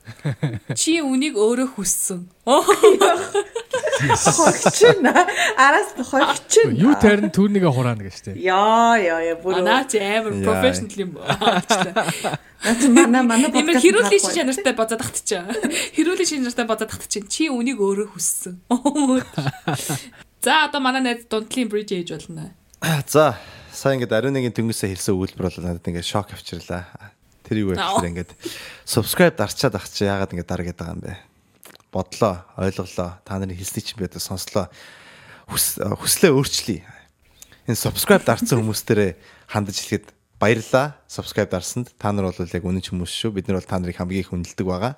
Чи үнийг өөрөө хүссэн. Хогчин араас хогчин. Юу тарин түүнийгээ хураана гэж штэ. Яа яа яа бүр. Наа чи амар профешнл юм. Манай манай Имэр хэрүүлийн шин чанартай бозоод тахтчихаа. Хэрүүлийн шин чанартай бозоод тахтчихин. Чи үнийг өөрөө хүссэн. За одоо манай найз дундлын бриж ээж болно. За, сая ингээд ариун нэгэн тэнгисээ хэлсэн өгүүлбэр бол надад ингээд шок авчирлаа. Тэр юу вэ гэхээр ингээд subscribe дарчаад ах чи яагаад ингээд даргээд байгаа юм бэ? Бодлоо, ойлголоо. Та нарын хэлсний чинь би одоо сонслоо. Хүс хүслээ өөрчлөе. Энэ subscribe дарсан хүмүүстэрээ хандаж хэлэхэд баярлаа. Subscribe дарсанд та нар бол яг үнэн ч хүмүүс шүү. Бид нар бол та нарыг хамгийн их хүндэлдэг байгаа.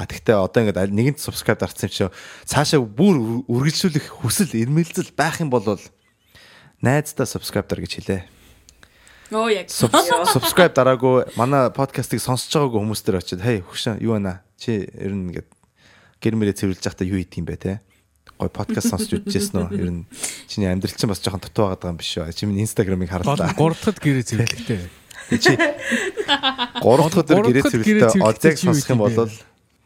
А тэгтээ одоо ингээд аль нэгэнт subscribe дарсан юм чи цаашаа бүр үргэлжлүүлэх хүсэл эрмэлзэл байх юм бол найздаа subscribe дар гэж хэлээ. Оо яг. Sub- subscribe дараагүй. Манай подкастыг сонсож байгаагүй хүмүүс төр очиод хей хөшөө юу байна? Чи ер нь ингээд гэр мөрөө цэвэрлж байхдаа юу хийд юм бэ те гой подкаст сонсож үдчихсэн үү? Ер нь чиний амьдрал чинь бас жоохон дутуу байгаа юм биш үү? Чи минь инстаграмыг 3 дахь гэрээ зэрэглэхтэй. чи 3 дахь өдөр гэрээ чи юу сонсох юм хийх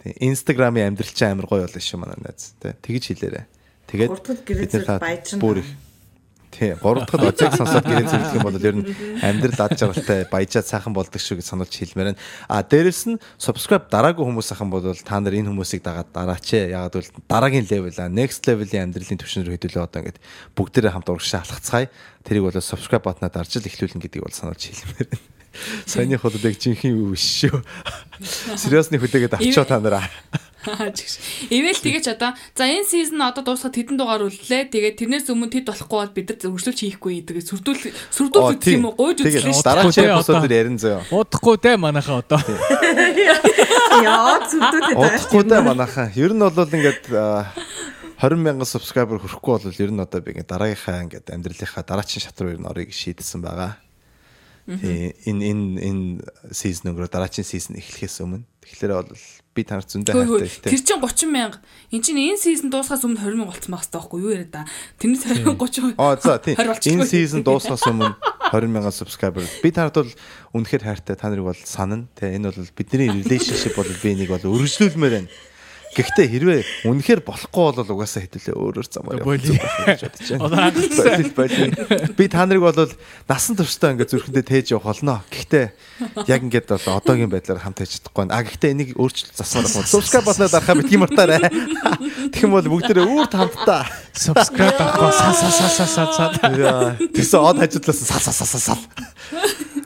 бол инстаграмын амьдрал чинь амар гоё болно шүү манай найз. Те тэгэж хэлээрэ тэгээд бид нар та бүр их тий 3 дахь одзэг сонсоод гэрээ цэвэрлэх юм бол ер нь амьдрал ад жаргалтай баяжаад сайхан болдог шүү гэж сануулж хэлмээр байна. А дээрэс нь subscribe дараагүй хүмүүс ахын бол та нар энэ хүмүүсийг дагаад дараач ээ ягаад гэвэл дараагийн level а next level-ийн амьдралын түвшин рүү хөдөлөө одоо ингээд бүгдээрээ хамт урагшаа алхацгаая. Тэрийг бол subscribe батнаа дарж л эхлүүлнэ гэдгийг бол сануулж хэлмээр байна Саяны хөдөлгөөг жинхэнэ юу биш шүү. Сериосны хөдөлгөөд авчаа та нараа. Ивэл тэгэж одоо за энэ сизон одоо дуусахад хэдэн дугаар үллээ. Тэгээд тэрнээс өмнө тэд болохгүй бол бид нар өршөлч хийхгүй. Тэгээд сүрдүүл сүрдүүл үзэх юм уу? Гойж үзлээ Тэгээд шүү. дараагийн дээ, эпизод дээр ярин зөө. Удахгүй дээ манайхаа одоо. Яа зүтүүтэй Удахгүй да манайхаа. Ер нь бол ингээд аа, 20 мянган subscriber хүрэхгүй бол ер нь одоо би ингээд дараагийнхаа ингээд амьдралынхаа дараагийн шат руу ер нь орыг шийдсэн байгаа. Энэ энэ энэ сизон өнгөрөө дараагийн сизон эхлэхээс өмнө тэгэхээр бол би танарт зөндөө Хөө, хөө, хайртай Тэр чинь 30 мянга. Энд чинь энэ сизон дуусахаас өмнө 20 мянга болцсон байх хэрэгтэй байхгүй юу яриа да. Тэрнээс 20 30. Аа за тийм. 20 болчихгүй. Энэ сизон дуусахаас өмнө 20 мянган subscriber. Би танарт бол үнэхээр хайртай. Та нарыг бол санана. Тэ энэ бол бидний relationship бол би энийг бол өргөжлүүлмээр байна. Гэхдээ хэрвээ үнэхээр болохгүй бол угаасаа хэдүүлээ өөрөөр замаар явах гэж бодож байна. Би та нарыг бол насан туршдаа ингээд зүрхэндээ тээж явах болно. Гэхдээ яг ингээд бол одоогийн байдлаар хамт хийж чадахгүй байна. А гэхдээ энийг өөрчлөлт засмаар байна. Subscribe болноо дарахаа битгий мартаарай. Тэгэх юм бол бүгдээрээ үүрт хамтдаа. subscribe авахгүй сал сал сал сал сал. Яа, Тэгсэн од хажуудлаас сал сал сал сал сал.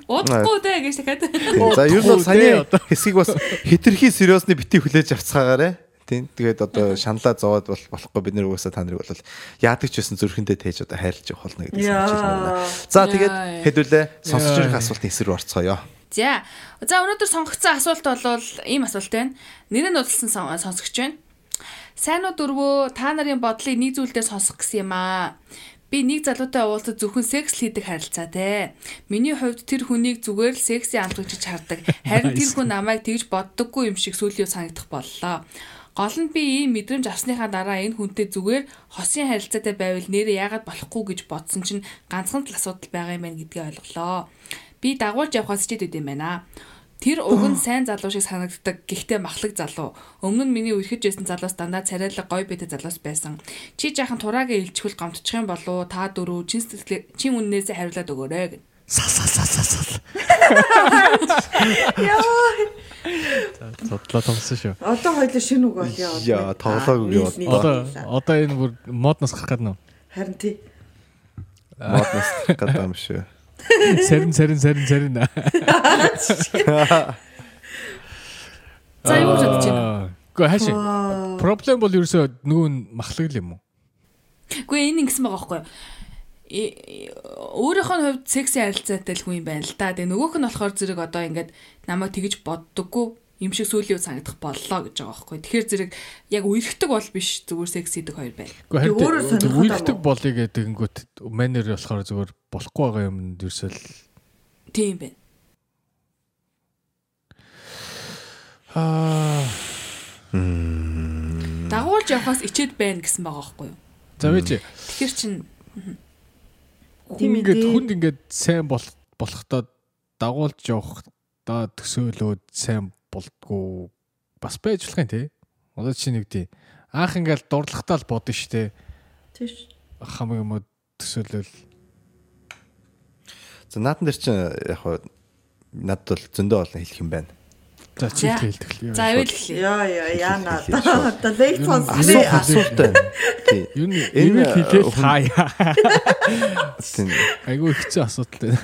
Удахгүй дээ гэж дахиад. За ер нь саяны хэсгийг бас хитрхи сериосны бити хүлээж авцгаагаарэ. Тийм. Тэгээд одоо шаналаа зовоод бол болохгүй бид нэр угаасаа та нарыг бол яадаг ч байсан зүрхэндээ тээж одоо хайрлаж явах болно гэдэг санаж байна. За тэгээд хэдүүлээ сонсож ирэх асуултын эсрэг орцгоё. За. За өнөөдөр сонгогдсон асуулт бол ийм асуулт байна. Нэрээ нудлсан сон- сонсогч байна. Сайн уу дөрвөө та нарын бодлыг нэг зүйлдээ сонсох гэсэн юм аа. Би нэг залуутай уулзаж зөвхөн секс л хийдэг харилцаатай. Миний хувьд тэр хүнийг зүгээр л секси амт гэж хардаг. Харин тэр хүн намайг тэгж боддоггүй юм шиг сүлээ санагдах боллоо. Гол нь би ийм мэдрэмж авсныхаа дараа энэ хүнтэй зүгээр хосын харилцаатай байвал нэрээ яагаад болохгүй гэж бодсон чинь ганцхан л асуудал байгаа юм байна гэдгийг ойлголоо. Би дагуулж явахаас ч идэд юм байна. Тэр уг нь сайн залуу шиг санагддаг. Гэхдээ махлаг залуу. Өмнө нь миний үерхэж байсан залуус дандаа царайлаг гой бэдэ залуус байсан. Чи жаахан тураагээ илчгүүл гомдчих юм болов та дөрөв чин сэтгэлээ чин үннээсээ хариулаад өгөөрэй гэв. Сал сал сал сал сал. Зодлоо томсон шүү. Одоо хоёул шинэ үг бол яа. Яа, тоглоагүй юу Одоо одоо энэ бүр модноос гарах гэдэг нь. Харин тий. Моднос гэдэг юм шүү. Сарин сарин сарин сарин. За юу гэж бодож байна? Гэхдээ хаашаа. Проблем бол ерөөсөө нь махлаг л юм уу? Гэхдээ энэ ингэсэн байгаа байхгүй юу? Э- өөрийнх нь хувьд секси харилцаатай л хүн юм байна л да. Тэгээ нөгөөх нь болохоор зэрэг одоо ингээд намайг тэгж боддоггүй юм шиг сүлийн санагдах боллоо гэж байгаа байхгүй. Тэгэхээр зэрэг яг үерхдэг бол биш зүгээр секс хийдэг хоёр байна. Гэхдээ Тэг өөрөө харин сонирхол үйлдэх ам уу? болъё гэдэг ингэнгүүт манер болохоор зүгээр болохгүй байгаа юм ерөөсөө л Тийм байна. аа Дагуулж явахаас ичээд байна гэсэн байгаа байхгүй юу? за вэж Тэгэхээр чин ингээд дээ. хүнд ингээд сайн бол болохдоо дагуулж явах да төсөөлөөд сайн болдгоо бас байж болох юм тий. Одоо чи нэг тий. Анх ингээд дурдлахтаа л бодно штэ. Тийш. Хамаг юм төсөөлөл. За наатан дээр чинь яг хаа надад бол зөндөө олон хэлэх юм байна. За чи За. хэлдэг л. за ивэл эхлэе. Яа яа яана. Одоо лекц Асуу- сонсгоо. Асуулт байна. Тий. Юу нэг Энэ, энийг хэлээл хаяа. Тийм. Айгуу хэцүү асуудал байна.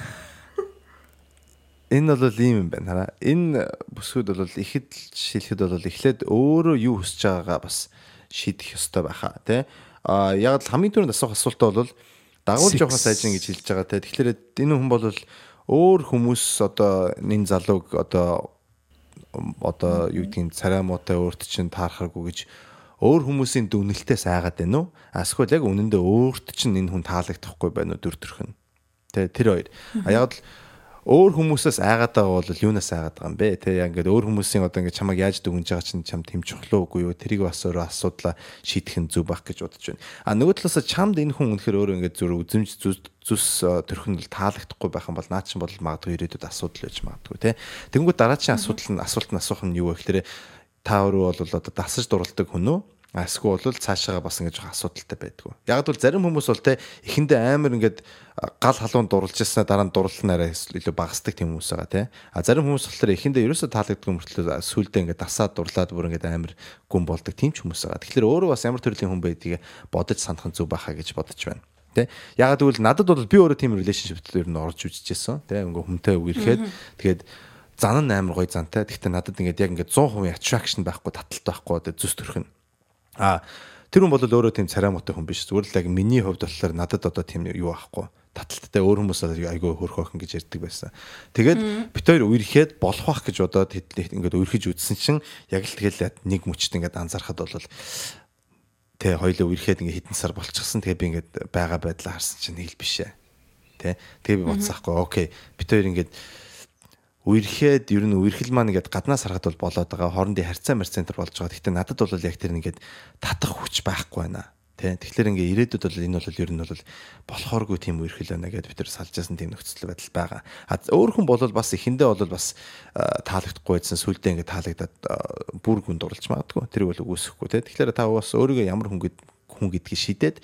Энэ бол ийм юм байна хараа. Энэ бүсгүүд бол ихэд шилэхэд бол эхлээд өөрөө юу хүсэж байгаагаа бас шийдэх ёстой байхаа тий. А яг л хамгийн түрүүнд асуух асуултаа бол дагуулж Six. явах сайжин гэж хэлж байгаа тий. Тэгэхээр энэ хүн бол өөр хүмүүс одоо энэ залууг одоо одоо юу гэдгийг царай муутай өөрт чинь таархаагүй гэж өөр хүмүүсийн дүнэлтээс айгаад байна уу? Асгүй яг үнэндээ өөрт чинь энэ хүн таалагдахгүй байна уу дүр төрх нь. Тэ тэр хоёр. А яг л өөр хүмүүсээс айгаад байгаа бол юунаас айгаад байгаа юм бэ? Тэ яг ингээд өөр хүмүүсийн одоо ингээд чамайг яаж дүгнж байгаа чинь чам тэм чухлаа үгүй юу? Тэрийг бас өөрөө асуудлаа шийдэх нь зүг байх гэж бодож байна. А нөгөө талаас чамд энэ хүн үнэхээр өөрөө ингээд зүр үзэмж зүс зүс төрхөн л таалагдахгүй байх юм бол наа чин бол магадгүй ирээдүйд асуудал байж магадгүй тий. Тэгэнгүүт дараачийн асуудал нь асуулт нь асуух нь юу вэ гэхээр та өөрөө бол одоо дасаж дурладаг хүн үү? Эсвэл бол цаашаага бас ингэж асуудалтай байдгүй. Яг бол зарим хүмүүс бол те эхэндээ амар ингээд гал халуун дурлж яснаа дараа нь дурлалнараа илүү багасдаг тийм хүмүүс байгаа те. А зарим хүмүүс болохоор эхэндээ ерөөсөө таалагддаг мөртлөө сүулдэ ингээд дасаад дурлаад бүр ингээд амар гүн болдог тийм ч хүмүүс байгаа. Тэгэхээр өөрөө бас ямар төрлийн хүн байдгийг бодож санах нь зөв байхаа гэж бодож байна. Тэ. Ягаад гэвэл надад бол би өөрөө тийм relationship-д ер нь орж үзчихсэн. Тэ. Ингээ хүнтэй үерхэд тэгээд зан нь амар гоё зантай. Гэхдээ надад ингээд яг ингээд 100% attraction байхгүй, таталт байхгүй зүс төрхөн. А тэр хүн бол өөрөө тийм царай муутай хүн биш. Зүгээр л яг миний хувьд болохоор надад одоо тийм юу байхгүй. Таталттай өөр хүмүүс айгүй хөрх охин гэж ярьдаг байсан. Тэгээд бит хоёр үерхэд болох бах гэж бодоод ингээд үерхэж үзсэн чинь яг л тэгэл нэг мөчт ингээд анзаархад бол Тэ хоёлоо үерхэд ингээ хитэн сар болчихсон. Тэгээ би ингээд байгаа байдлаа харсан чинь нэг л биш ээ. Тэ. Тэгээ би бодсон аахгүй. Окей. Бид хоёр ингээд үерхэд ер нь үерхэл маань ингээд гаднаас харахад бол болоод байгаа хоорондын харьцаа марцентр болж байгаа. Гэхдээ надад бол яг тэр ингээд татах хүч байхгүй байна. Тэ. Тэгэхээр ингээ ирээдүйд бол энэ бол ер нь бол болохооргүй тийм үерхэл байна гэдээ бид нар салж ясан тийм нөхцөл байдал байгаа. А өөр хүн бол бас эхэндээ бол бас таалагдахгүй байсан сүлдээ ингээ таалагдаад бүр гүнд орлож магадгүй. Тэр бол үгүйсэхгүй тэ. Тэгэхээр та бас өөрийгөө ямар хүн гэд хүн гэдгийг шидээд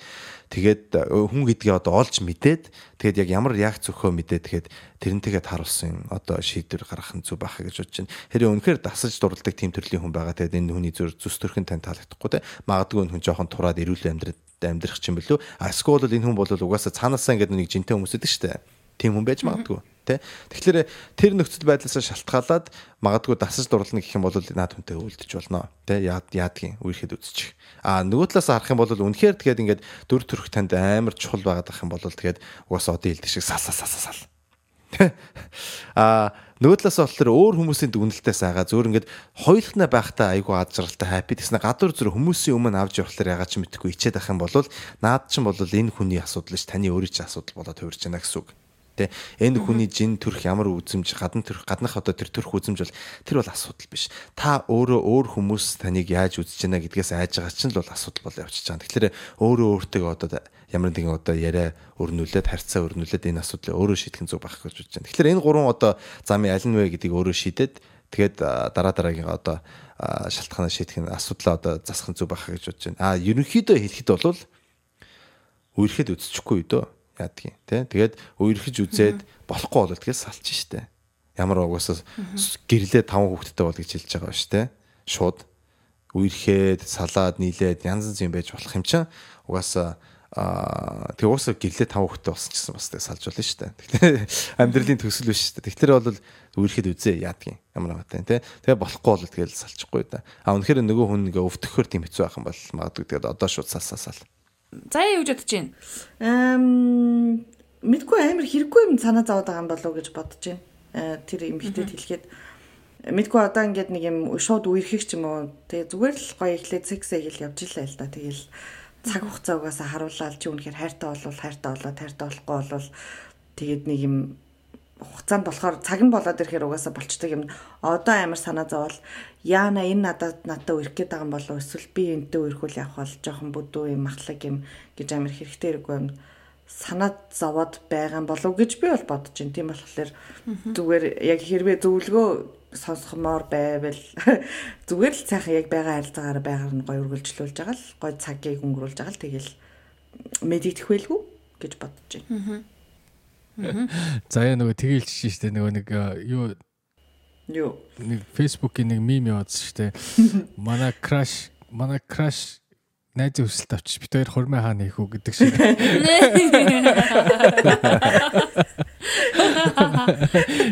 тэгээд хүн гэдгийг одоо олж мэдээд тэгээд яг ямар яг зөвхөө мэдээд тэгээд тэрнтэйгээ таруулсан одоо шийдвэр гаргах нь зөв байх гэж бодож байна. Хэрэг үнэхээр дасаж дурладаг тийм төрлийн хүн байгаа тэгээд энэ хүний зүр зүс төрхөн тань таалагдахгүй те магадгүй хүн жоохон тураад эрүүл амьдрал амьдрах чинь билүү. А эсвэл энэ хүн бол угаасаа цаанаасаа ингээд нэг жинтэй хүмүүс идэг штэ. Тийм хүн байж магадгүй тий. Тэгэхээр тэр нөхцөл байдлаас шалтгаалаад магадгүй дасаж дурлна гэх юм бол наад хүнтэй үлдэж болно. Тий. Яад яадгийн үерхэд үзчих. А нөгөө талаас харах юм бол үнэхээр тэгээд ингээд дүр төрх танд амар чухал байгаад ах юм бол тэгээд угаасаа одоо хэлдэг шиг сал сал сал сал. А нөгөө талаас болохоор өөр хүмүүсийн дүгнэлтээс агаа зөөр ингээд хоёулахна байхдаа айгүй ад жаргалтай хаппи гэснэ гадуур зүр хүмүүсийн өмнө авч явахлаар ягаад ч мэдхгүй ичээд ах юм бол наад чинь бол энэ хүний асуудал ш таны өөрийн чинь асуудал болоод хувирч байна гэсэн үг те. Энэ хүний жин төрх ямар үзэмж гадна төрх гаднах одоо тэр төрх үзэмж бол тэр бол асуудал биш. Та өөрөө өөр хүмүүс таныг яаж үзэж байна гэдгээс айж байгаа чинь л бол асуудал бол явчихж байгаа. Тэгэхээр өөрөө өөртөө одоо ямар нэгэн одоо яриа өрнүүлээд харьцаа өрнүүлээд энэ асуудлыг өөрөө шийдэх нь зөв байх гэж бодож байна. Тэгэхээр энэ гурван одоо замын аль нь вэ гэдгийг өөрөө шийдээд тэгээд дараа дараагийн одоо шалтгаанаа шийдэх нь асуудлаа одоо засах нь зөв байх гэж бодож байна. А ерөнхийдөө хэлэхэд бол үерхэд үзчихгүй дөө яадгийн тий. Тэгээд үерхэж үзээд болохгүй бол тэгэл салч штэ. Ямар угаасаа гэрлээ таван хүүхэдтэй бол гэж хэлж байгаа шүү дээ. Шууд үерхэд салаад нийлээд янз янз юм байж болох юм чинь угаасаа аа тэг уусаа гэрлээ тав хүүхэдтэй болсон ч гэсэн бас тэг салж болно шүү дээ. Тэгэхээр амьдралын төсөл биш шүү дээ. Тэгэхээр бол үерхэд үзээ яадгийн ямар нэгтэй тий. Тэгээ болохгүй бол тэгэл салчихгүй да. А үнэхээр нөгөө хүн ингээ өвдөхөр тийм хэцүү байх юм бол магадгүй тэгээд одоо шууд салсаа сал. Заяа юу гэж бодож байна? Эм мэдгүй амар хэрэггүй юм санаа зовоод байгаа юм болов уу гэж бодож байна. Э, Тэр эмхтэд хэлэхэд мэдгүй одоо ингээд нэг юм шууд үерхэх ч юм уу. Тэгээ зүгээр л гоё ихлээ цэгсээ хэл явж илаа л да. Тэгээл цаг хугацаа угаасаа харуулаад чи үнэхээр хайртай болвол хайртай болоо хайртай болохгүй болвол тэгээд нэг юм хугацаанд болохоор цаг нь болоод ирэхээр угаасаа болчдөг юм. Одоо амар санаа зовол яана энэ надад надад өрөх гээд байгаа юм болов эсвэл би энтэй өрхүүл явах бол жоохон бүдүү юм махлаг юм гэж амар хэрэгтэй хэрэггүй юм санаа зовоод байгаа юм болов гэж би бол бодож байна. Тийм болохоор зүгээр яг хэрвээ зөвлөгөө сонсгомоор байвал зүгээр л цаахан яг байгаа харилцаагаар байгаар нь гоё үргэлжлүүлж байгаа л гоё цагийг өнгөрүүлж байгаа л тэгэл мэдэгдэх байлгүй гэж бодож байна. За яа нөгөө тэгэлж штэ нөгөө нэг юу Юу. нэг фейсбુકийн нэг мим яваадсан штэ. Манай краш манай краш найз өсөлт авчиж бит хоёр хурмын хаана хийх үү гэдэг шиг.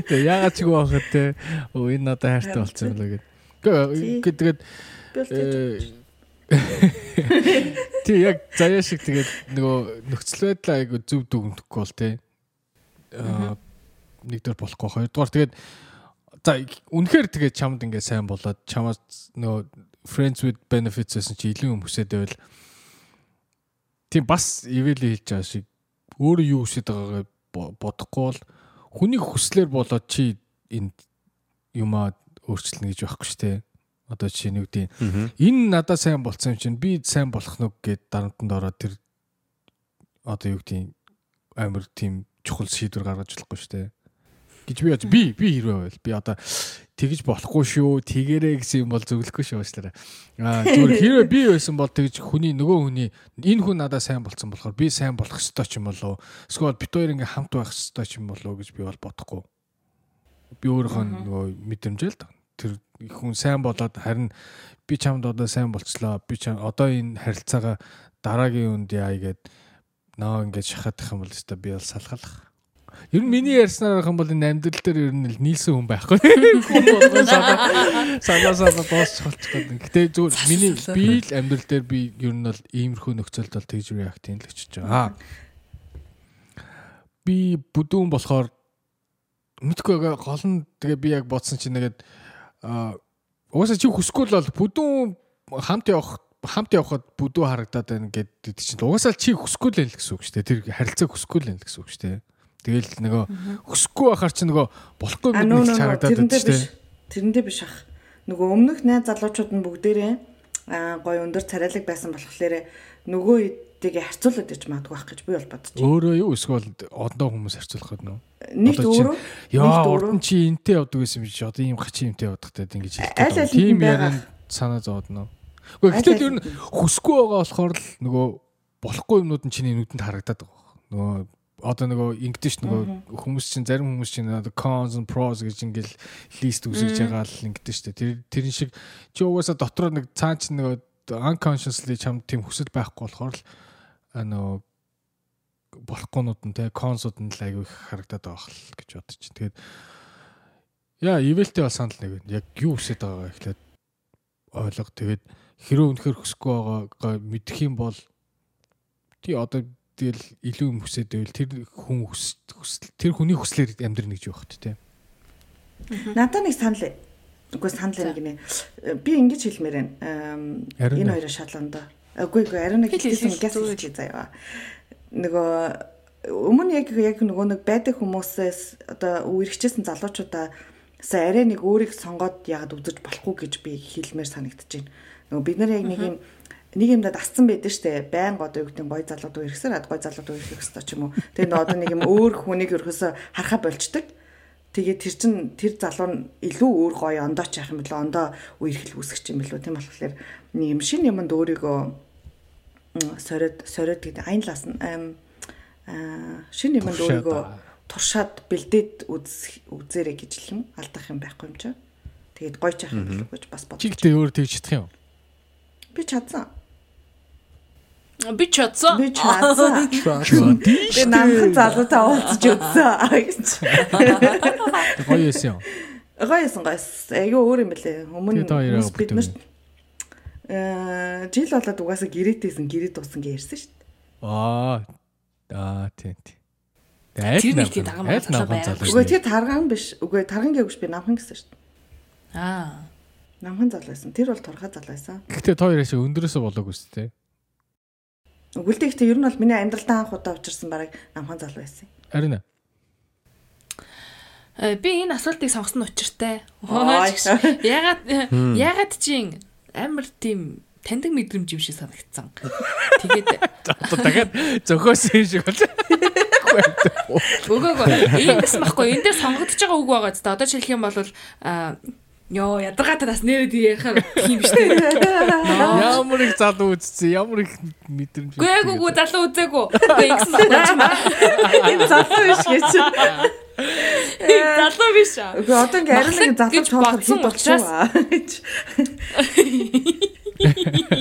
Тэгээ яагаад ч гоо хахад те оо энэ надад хайртай болсон юм лээ гэд. Тэгээд Тий яг заяа шиг тэгээд нөгөө нөхцөл байдлаа айгу зөв дүгнэхгүй бол те. Аа нэгдүгээр болохгүй хоёрдугаар тэгээд за үнэхээр тэгээд чамд ингээ сайн болоод чамаас нөгөө friends with benefits гэсэн чи илүү юм хүсээд байвал тийм бас ивэли хэлж байгаа шиг өөрөө юу хүсэж байгаагаа бодохгүй бол хүний хүслээр болоод чи энэ юмаа өөрчлөнө гэж байхгүй шүү дээ. Одоо жишээ нь үгдийн энэ надад сайн болцсон юм чинь би сайн болох нүг гэд дарамтанд ороод тэр одоо юу гэдгийг амар тийм чухал шийдвэр гаргаж болохгүй шүү дээ. Гэж би би би хэрвээ байвал би одоо тэгж болохгүй шүү. Тэгэрээ гэсэн юм бол зөвлөхгүй шүү уучлаарай. Аа зүгээр хэрвээ би байсан бол тэгж хүний нөгөө хүний энэ хүн надад сайн болцсон болохоор би сайн болох ёстой ч юм болоо эсвэл бит хоёр ингээм хамт байх ёстой ч юм болоо гэж би бол бодохгүй. Би өөрийнхөө нөгөө мэдрэмжэл тэр хүн сайн болоод харин би чамд одоо сайн болцлоо. Би чам одоо энэ харилцаагаа дараагийн үнд яа гэгээд наа ингэж шахах юм бол өстой би бол салгалах Ер нь миний ярьснаар байх юм бол энэ амьдрал дээр ер нь нийлсэн хүн байхгүй. Санаа санаа дуусч болчих гэдэг. Гэтэ зүгээр миний би л амьдрал дээр би ер нь бол иймэрхүү нөхцөлд бол тэгж реакт хийн л очиж байгаа. Би бүдүүн болохоор мэдгүй гол нь тэгээ би яг бодсон чинь нэгэд угаасаа чи хүсгүй л бол бүдүүн хамт явах хамт явхад бүдүү харагдаад байна гэдэг чинь угаасаа чи хүсэхгүй л л гэсэн үг шүү дээ. Тэр харилцааг хүсэхгүй л л гэсэн үг шүү дээ. Тэгэл нөгөө хүсэхгүй байхаар чи нөгөө болохгүй юм нөө харагдаад байна шүү дээ. Тэрэндээ биш ах. Нөгөө өмнөх найз залуучууд нь бүгдээрээ аа гоё өндөр царайлаг байсан болохоор нөгөө хэдийгээ харьцуулаад иж магадгүй байх гэж би бол байна. Өөрөө юу эсвэл одоо хүмүүс харьцуулах гэдэг нөө. Нэгт өөрөө Яа, урд нь чи энтэй явдаг гэсэн юм чи одоо ийм хачин юмтай явдаг гэдэг ингэж хэлдэг. Тийм нь ярианд санаа зовоод нөө. Гэхдээ гэтэл ер нь хүсэхгүй байгаа болохоор л нөгөө болохгүй юмнууд нь чиний нүдэнд харагдаад байгаа. Нөгөө одоо нөгөө ингэдэж ш нөгөө хүмүүс чинь зарим хүмүүс чинь одоо cons and pros гэж ингээл лист үсгэж байгаа л ингэдэж штэ. Тэр тэрэн шиг чи угаасаа дотроо нэг цаа чи нөгөө unconsciously чам тийм хүсэл байхгүй болохоор л нөгөө болохгүйнууд нь те консууд нь л аягүй харагдаад байгаа хэл гэж бодож чинь. Тэгээд яа, ивэлтэй бол санал нэг. Яг юу хүсэж байгаагаа эхлээд ойлго. Тэгээд хэрэг үнэхэр хүсэхгүй байгаагаа мэдэх юм бол тий одоо тэгэл илүү юм хүсээд байвал тэр хүн хүс хүсэл- тэр хүний хүслээр амьдрна гэж хөт те. Надад нэг санал үгүй санал юм гинэ. Би ингэж хэлмээр байна. Энэ хоёроо шалгандаа. Үгүй үгүй ариун нэг Хэл хэл хэлсэн хэл гяс зүгээр. хэлчих заяа. Нөгөө өмнө яг яг нөгөө нэг байдаг хүмүүсээс одоо үерхчээсэн залуучуудаа сая арай нэг өөрийг сонгоод яагаад үзэж болохгүй гэж би хэлмээр байна. Нөгөө бид нар яг нэг юм нэг юмдад асцсан байдаг штэ байн одоо юу гэдэг гой залууд үерхсээр ад гой залууд үерхэх хэрэгтэй ч юм уу. Тэгээд нөгөө одоо нэг юм өөр хүнийг өрхөөсө харахаа болчдөг. Тэгээд тэр чин тэр залуу нь илүү өөр гоё ондооч яах юм бэл ондоо үерхэл үүсгэж юм бэлүү тийм болохоор нэг юм шин юмд өөрийгөө м, сориод сориод гэдэг аянлаас нь аа шин юмд өөрийгөө туршаад бэлдээд үз үзээрэй гэж хэлэх юм алдах юм байхгүй юм чи. Тэгээд гоё ч яах юм бэлүү гэж бас бодож. Чи гэдэг өөр тэгж чадах юм. Би чадсан. Би чадсан. Би чадсан. Би намхан залуутай уулзч үзсэн. Гоё юм. Гойсон гойс. Айгүй өөр юм бэлээ. Өмнө бид нарт э жил болоод угаасаа гэрээтэйсэн гэрээ дууссан гэж ярьсан шүү дээ. Аа. Аа тийм тийм. Тэр нэг тийм намхан байгаад залуу Үгүй тэр тарган биш. Үгүй тарган гэвч би намхан гэсэн шүү дээ. Аа. Намхан залуу байсан. Тэр бол турхаа залуу байсан. Гэхдээ та хоёроо шиг өндөрөөсөө болоогүй шүү дээ. Үгэлдээ ихтэй ер нь бол миний амьдралдаа анх удаа учирсан бараг намхан залуу байсан. Харин аа. Э, Би энэ асуултыг сонгосон учиртай. Ягаад ягаад чи амар тийм таньдаг мэдрэмж юм шиг санагдсан. Тэгээд Одоо дахиад зөхөөсөн шиг бол. Үгүй үгүй. Ийм гэсэн байхгүй. Энд дээр сонгогдож байгаа үг байгаа ч та одоо жишээлх юм бол аа ёо ядаргаатай бас нэрээд ярихаар тийм шүү дээ. Ямар их залуу үзсэн, ямар их мэдрэмж. Үгүй эгүй үгүй залуу үзээгүй. Үгүй ингэсэн байхгүй. Энэ залуу биш гэж. Залуу биш аа. Үгүй одоо ингээ ариун нэг залуу бодсон хэд болчихваа гэж.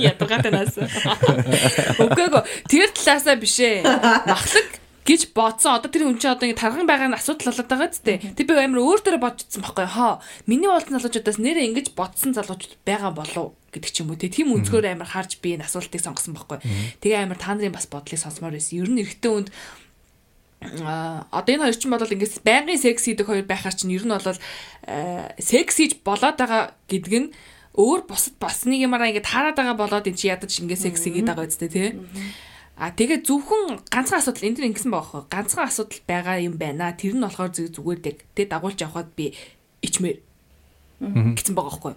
Ядаргаатай нас. Үгүй эгүй. Тэр талаасаа биш ээ. Махлаг гэж бодсон. Одоо тэр хүн чинь одоо ингэ тарган байгаа нь асуудал болоод байгаа ч тийм. Тэг би амар өөр төрө бодчихсон байхгүй хаа. Миний уулзсан залуучуудаас нэрээ ингэж бодсон залуучууд байгаа болов гэдэг ч юм уу тийм өнцгөр амар харж би энэ асуултыг сонгосон байхгүй. Тэгээ амар та нарын бас бодлыг сонсомоор байсан. Ер нь эрэгтэй хүнд а одоо энэ хоёр чинь бол ингээс байнгын секс хийдэг хоёр байхаар чинь ер нь бол секс хийж болоод байгаа гэдэг нь өөр бусад бас нэг юмараа ингэ таарад байгаа болоод эн чи ядаж ингэ секс хийгээд байгаа үстэй тий. А тэгээ зөвхөн ганцхан асуудал энэ дэр ингэсэн байгаа хөө. Ганцхан асуудал байгаа юм байна. Тэр нь болохоор зүг зүгээр дэг. Тэгээ дагуулж явхад би ичмээр гэсэн байгаа хөөхгүй.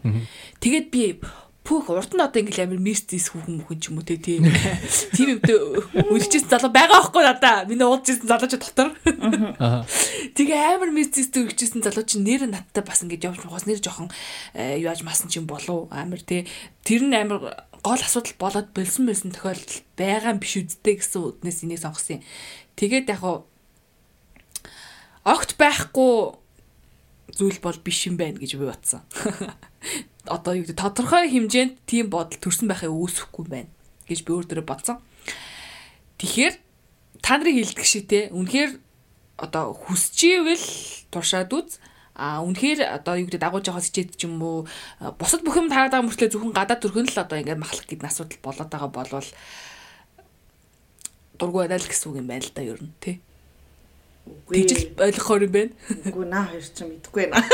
Тэгээд би пүүх урд нь одоо ингээл амир мистис хүүхэн мөхөн ч юм уу те тийм тийм юмтэй үлчээс залуу байгаа байхгүй надаа миний уулзсан залуучууд дотор Аа. тэгээ амир мистистэй үлчээсэн залуу чинь нэр надтай бас ингээд явж байгаас нэр жоохон э, юу яаж масан ч юм болов амир те тэр нь амир гол асуудал болоод болсон байсан тохиолдол байгаа юм биш үсттэй гэсэн үднээс энийг сонгосон юм тэгээд яг хуу огт байхгүй зүйл бол биш юм байна гэж би бодсон. Одоо юу гэдэг тодорхой хэмжээнд тийм бодол төрсэн байхыг үүсэхгүй байна гэж би өөр дөрөв бодсон. Тэгэхээр та нарын хэлдэг шиг те үнэхээр одоо хүсчихвэл туршаад үз а үнэхээр одоо юу гэдэг дагуулж байгаа хичээд ч юм уу бусад бүх юм тараад байгаа мөртлөө зөвхөн гадаад төрхөн л одоо ингээд махлах гэдэг асуудал болоод байгаа болвол дургүй байна л гэсэн үг юм байна л да ер нь тий. Тэгжил ойлгохоор юм байна. Үгүй наа хоёр ч мэдэхгүй байна.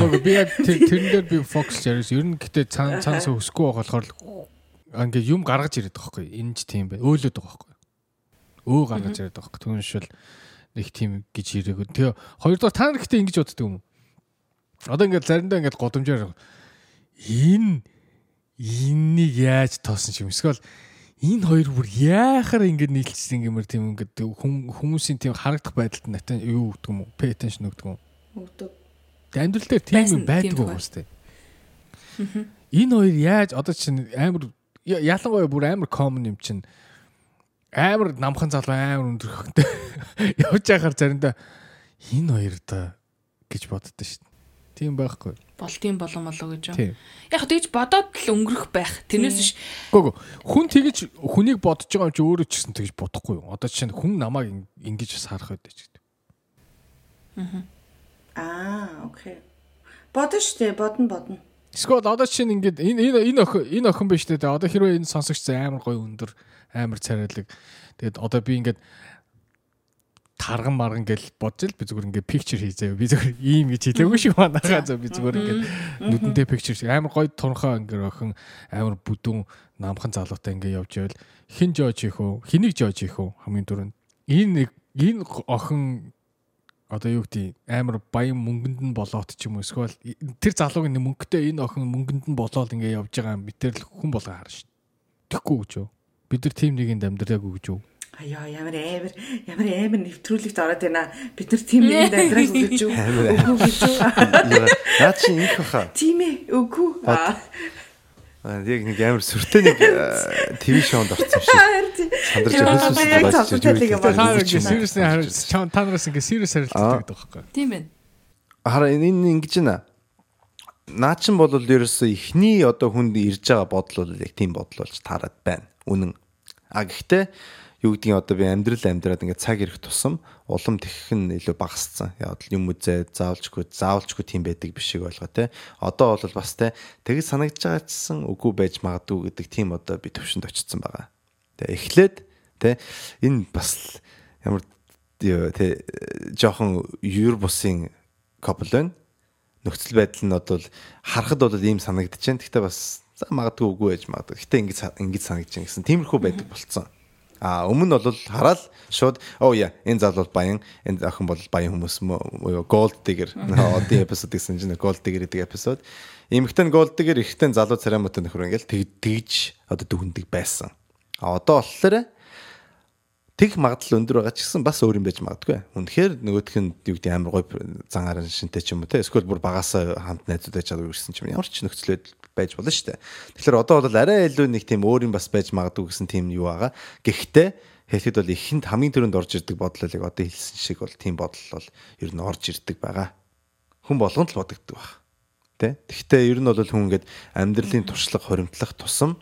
Гоо би яг тэр тэрэн дээр би фокус ярьж ер нь гэтээ цаан өсөхгүй байгаа болохоор ингээ юм гаргаж ирээд байгаа байхгүй. Энэ ч тийм байна өөлөд байгаа байхгүй. Өө гаргаж ирээд байгаа байхгүй. Түншэл нэг тийм гэж ирээгүй тэгээ хоёрдугаар та нар гэтээ ингэж боддөг юм уу? Одоо ингээ заримдаа ингээ годомжоор энэ энэнийг яаж тоосон юм. Эсвэл энэ хоёр бүр яахаар ингэ нийлчихсэн гэмээр тийм ингээд хүмүүсийн тийм харагдах байдалд натан юу гэдэг юм уу? Pay attention гэдэг юм Өгдөг. амьдрал дээр тийм юм байдаг уу хэвчээ энэ хоёр яаж одоо чинь амар ялангуяа бүр амар common юм чинь амар намхан залуу амар өндөрхөнтэй явж байхаар заримдаа энэ хоёр да гэж боддоо шүү дээ тийм байхгүй Болтын болон болоо гэж. Яг тэгж бодоод л өнгөрөх байх. Тэрнээс биш Гүг хүн тэгж хүнийг бодож байгаа юм чи өөрөө ч гэсэн тэгж бодохгүй юу. Одоо жишээ нь хүн намайг ин- ингэж бас харах байдаг ч гэдэг. Аа, окей. Бодно штэ, бодно бодно. Эсвэл одоо жишээ нь ингээд энэ энэ энэ охин энэ охин биш дээ. Одоо хэрвээ энэ сонсогч амар гоё өндөр амар царайлаг. Тэгээд одоо би ингээд тарган марган гэж бодож л би зүгээр ингээд picture хийзээ. Би зүгээр ийм гэж хэлээгүй шүү манайхаа зөв би зүгээр ингээд нүдэндээ picture шиг амар гоё тунхаа ингээд охин амар бүдүүн намхан залуутай ингээд явж байвал хин жож хийх үү? Хэнийг жож хийх үү? Хамгийн дөрөнд энэ нэг энэ охин одоо юу гэдэг амар баян мөнгөнд нь болоод ч юм уу эсвэл тэр залуугийн мөнгөтэй энэ охин мөнгөнд нь болоод ингээд явж байгаа мэтэрл хүн болгоо харна шүү. Тэхгүй гэж юу? Бид нар тим нэгэнд амьдраагүй гэж юу? Аяа, ямар амар ямар амар нэвтрүүлэгт ороод байна. Бид нар тийм нэгэнд амьдрах гэж юу? Үгүй гэж юу? Наа чи ингэх баха. Тийм ээ, үгүй. Аа, Яг нэг амар сүртэй нэг ТV шоунд орсон юм шиг. тийм. Сандарч талыг юм Та байна. нар ингэ сериусны хариулт чам та нараас ингэ сериус харилцдаг гэдэг байхгүй. тийм байна. Хараа энэ энэ ингэж байна. Наа чин бол ерөөсөө ихний одоо хүнд ирж байгаа бодол бол яг тийм бодол болж таарад байна. Үнэн. А гэхдээ юу гэдгийг одоо би амьдрал амьдраад ингээд цаг ирэх тусам улам тэгэх нь илүү багассан. Яг л юм үзээ заавалчгүй заавалчгүй тийм байдаг биш шиг болгоо те. Одоо бол бас те тэгж санагдж байгаа чсэн үгүй байж магадгүй гэдэг тийм одоо би төвшөнд очсон байгаа. Тэгээ эхлээд те энэ бас ямар те жоохон юр бусын couple байна. Нөхцөл байдал нь одоо харахад бол ийм санагдаж байна. Гэхдээ бас за магадгүй үгүй байж магадгүй. Гэхдээ ингэж ингэж санагдаж байна гэсэн тиймэрхүү байдаг болцсон. А өмнө нь бол хараад шууд оо яа энэ залуу баян энэ охин бол баян хүмүүс мөө gold digger одын эпизод гэсэн чинь gold digger гэдэг эпизод эмэгтэй gold digger эрэгтэй залуу царамуутай нөхөр ингээл тэг тэгж одоо дүгндэг байсан. А одоо болохоор тэг магадлал өндөр байгаа ч гэсэн бас өөр юм байж магадгүй. Үнэхээр нөгөөх нь юу гэдэг амар гоё зангаар шинтэй ч юм уу те эсвэл бүр багасаа хамт найзууд байж чаддаг гэсэн ч юм ямар ч нөхцөл байдал байж болно шүү дээ. Тэгэхээр одоо бол арай илүү нэг тийм өөр юм бас байж магадгүй гэсэн тийм юу байгаа. Гэхдээ хэлэхэд бол ихэнд хамгийн түрүүнд орж ирдэг бодол яг одоо хэлсэн шиг бол тийм бодол бол ер нь орж ирдэг байгаа. Хүн болгонд л бодогддог баг. Тэ? Гэхдээ ер нь бол хүн ингээд амьдралын туршлага хоримтлах тусам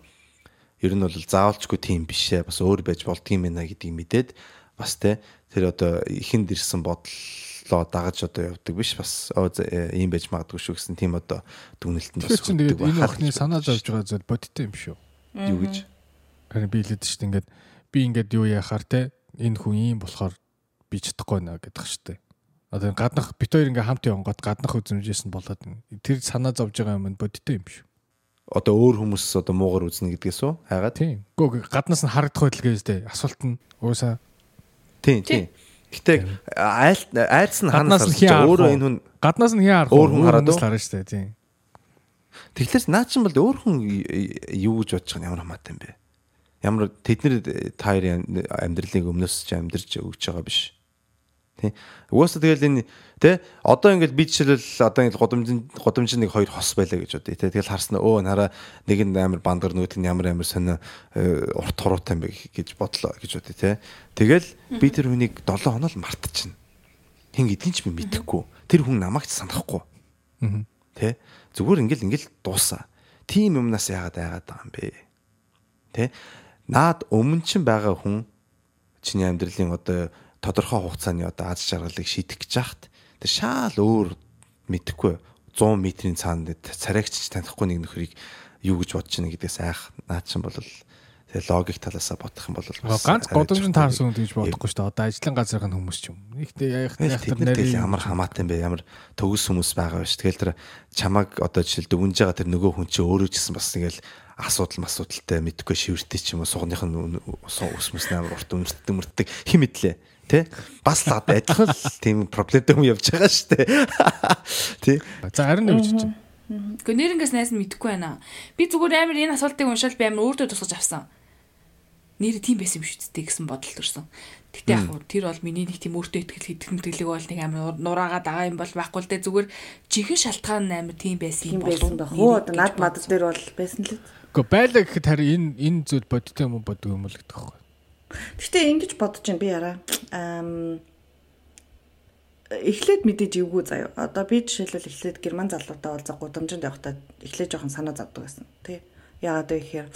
ер нь бол заавалчгүй тийм биш ээ бас өөр байж болдгийм байна гэдгийг мэдээд бас те тэр одоо ихэнд ирсэн бодлоо дагаж одоо явдаг биш бас э, ийм байж магадгүй шүү гэсэн тийм одоо дүгнэлтэнд Тэгэхээр чинь тэгээд энэ гэж санаа зовж байгаа зүйл бодиттой юм шүү. юу гэж Харин би хэлээд шүү дээ ингээд би ингээд юу яахаар те энэ хүн ийм болохоор би чадахгүй наа гэдэг шүү дээ. Одоо энэ гаднах бит хоёр ингээд хамт явгоод гаднах үзмжээс нь болоод байна. тэр санаа зовж байгаа юм нь бодиттой юм шүү. одоо өөр хүмүүс одоо муугар үзнэ гэдгээс үү хайгаад Тийм. Гөө гаднаас нь харагдах байдал гэж дээ. Асуулт нь уусаа тийм тийм Гэтэ айл айлс нь ханаас нь өөрөө энэ хүн гаднаас нь хин харах Өөр хүн хараад харна шүү дээ. Тийм. тэгэхээр наа чин бол өөр хүн юу гэж бодож байгаа нь ямар хамаатай юм бэ? Ямар тэднэр та хоёрын амьдралыг өмнөөс ч амьдарч өгч байгаа биш. Тий. Угаасаа тэгэл энэ тий одоо ингээл би жишээлбэл одоо ингээл годомжин годомжин нэг хоёр хос байлаа гэж бодъё тий. Тэгэл харснаа өө нараа нэг нь амар бандгар нөгөөх нь ямар амар сонио э, урт хуруутай юм бэ гэж бодлоо гэж бодъё тий. Тэгэл би тэр хүнийг 7 хоноо л мартчихна. Хин гэдгийг ч би мэдэхгүй. Тэр хүн намайг ч санахгүй. Аа. Тэ? Зүгээр ингээл ингээл дуусаа. Тим юмнаас яагаад айгаад байгаа юм бэ? Тэ? Наад өмнө чин байгаа хүн чиний амьдралын одоо тодорхой хугацааны одоо аз жаргалыг шийдэх гэж хахад тэр шаал өөр мэдэхгүй 100 метрийн цаанд царайгч танихгүй нэг нөхрийг юу гэж бодож байна гэдгээс айх наад чин бол Тэгээ логик талаасаа бодох юм бол ганц годомжин таарсан хүн гэж бодохгүй шүү дээ. Одоо ажлын газрын хүмүүс ч юм. Ихтэй яах тэгэл ямар хамаатай юм бэ? Ямар төгс хүмүүс байгаа биш. Тэгэл тэр чамаг одоо жишээл дүнж байгаа тэр нөгөө хүн чинь өөрөө ч гэсэн бас тэгэл асуудал масуудалтай мэдхгүй шивэртэй ч юм уу сугных нь ус мөс амар урт өмөртдөг мөртдөг хим мэдлээ. Тэ? Бас л адилхан л тийм проблемтэй юм явж байгаа шүү дээ. Тэ? За харин нэг үжиж чинь. Гэхдээ нэрнгээс найс нь мэдэхгүй байна. Би зүгээр амар энэ асуултыг уншаал би амар өөртөө тусгаж авсан. Нэр тийм байсан юм шүү дээ гэсэн бодол төрсөн. Гэтэ яг тэр бол миний нэг тийм өөртөө ихтгэл хэдэх мэтгэлэг бол нэг амар нураагаад байгаа юм бол байхгүй л дээ зүгээр жинхэнэ шалтгаан амар тийм байсан юм байсан байх. Хөө одоо над мад дээр бол байсан л. Гэхдээ байлаа гэхэд харин энэ энэ зүйл бодтой юм уу боддог юм л гэдэг байхгүй. Гэхдээ ингэж бодож байна би яраа. Ам эхлээд мэдээж эвгүй заяа. Одоо би жишээлбэл эхлээд герман залуутай уулзах гудамжинд явахдаа эхлээд жоохон санаа зовдөг байсан. Тий. Яагаад вэ гэхээр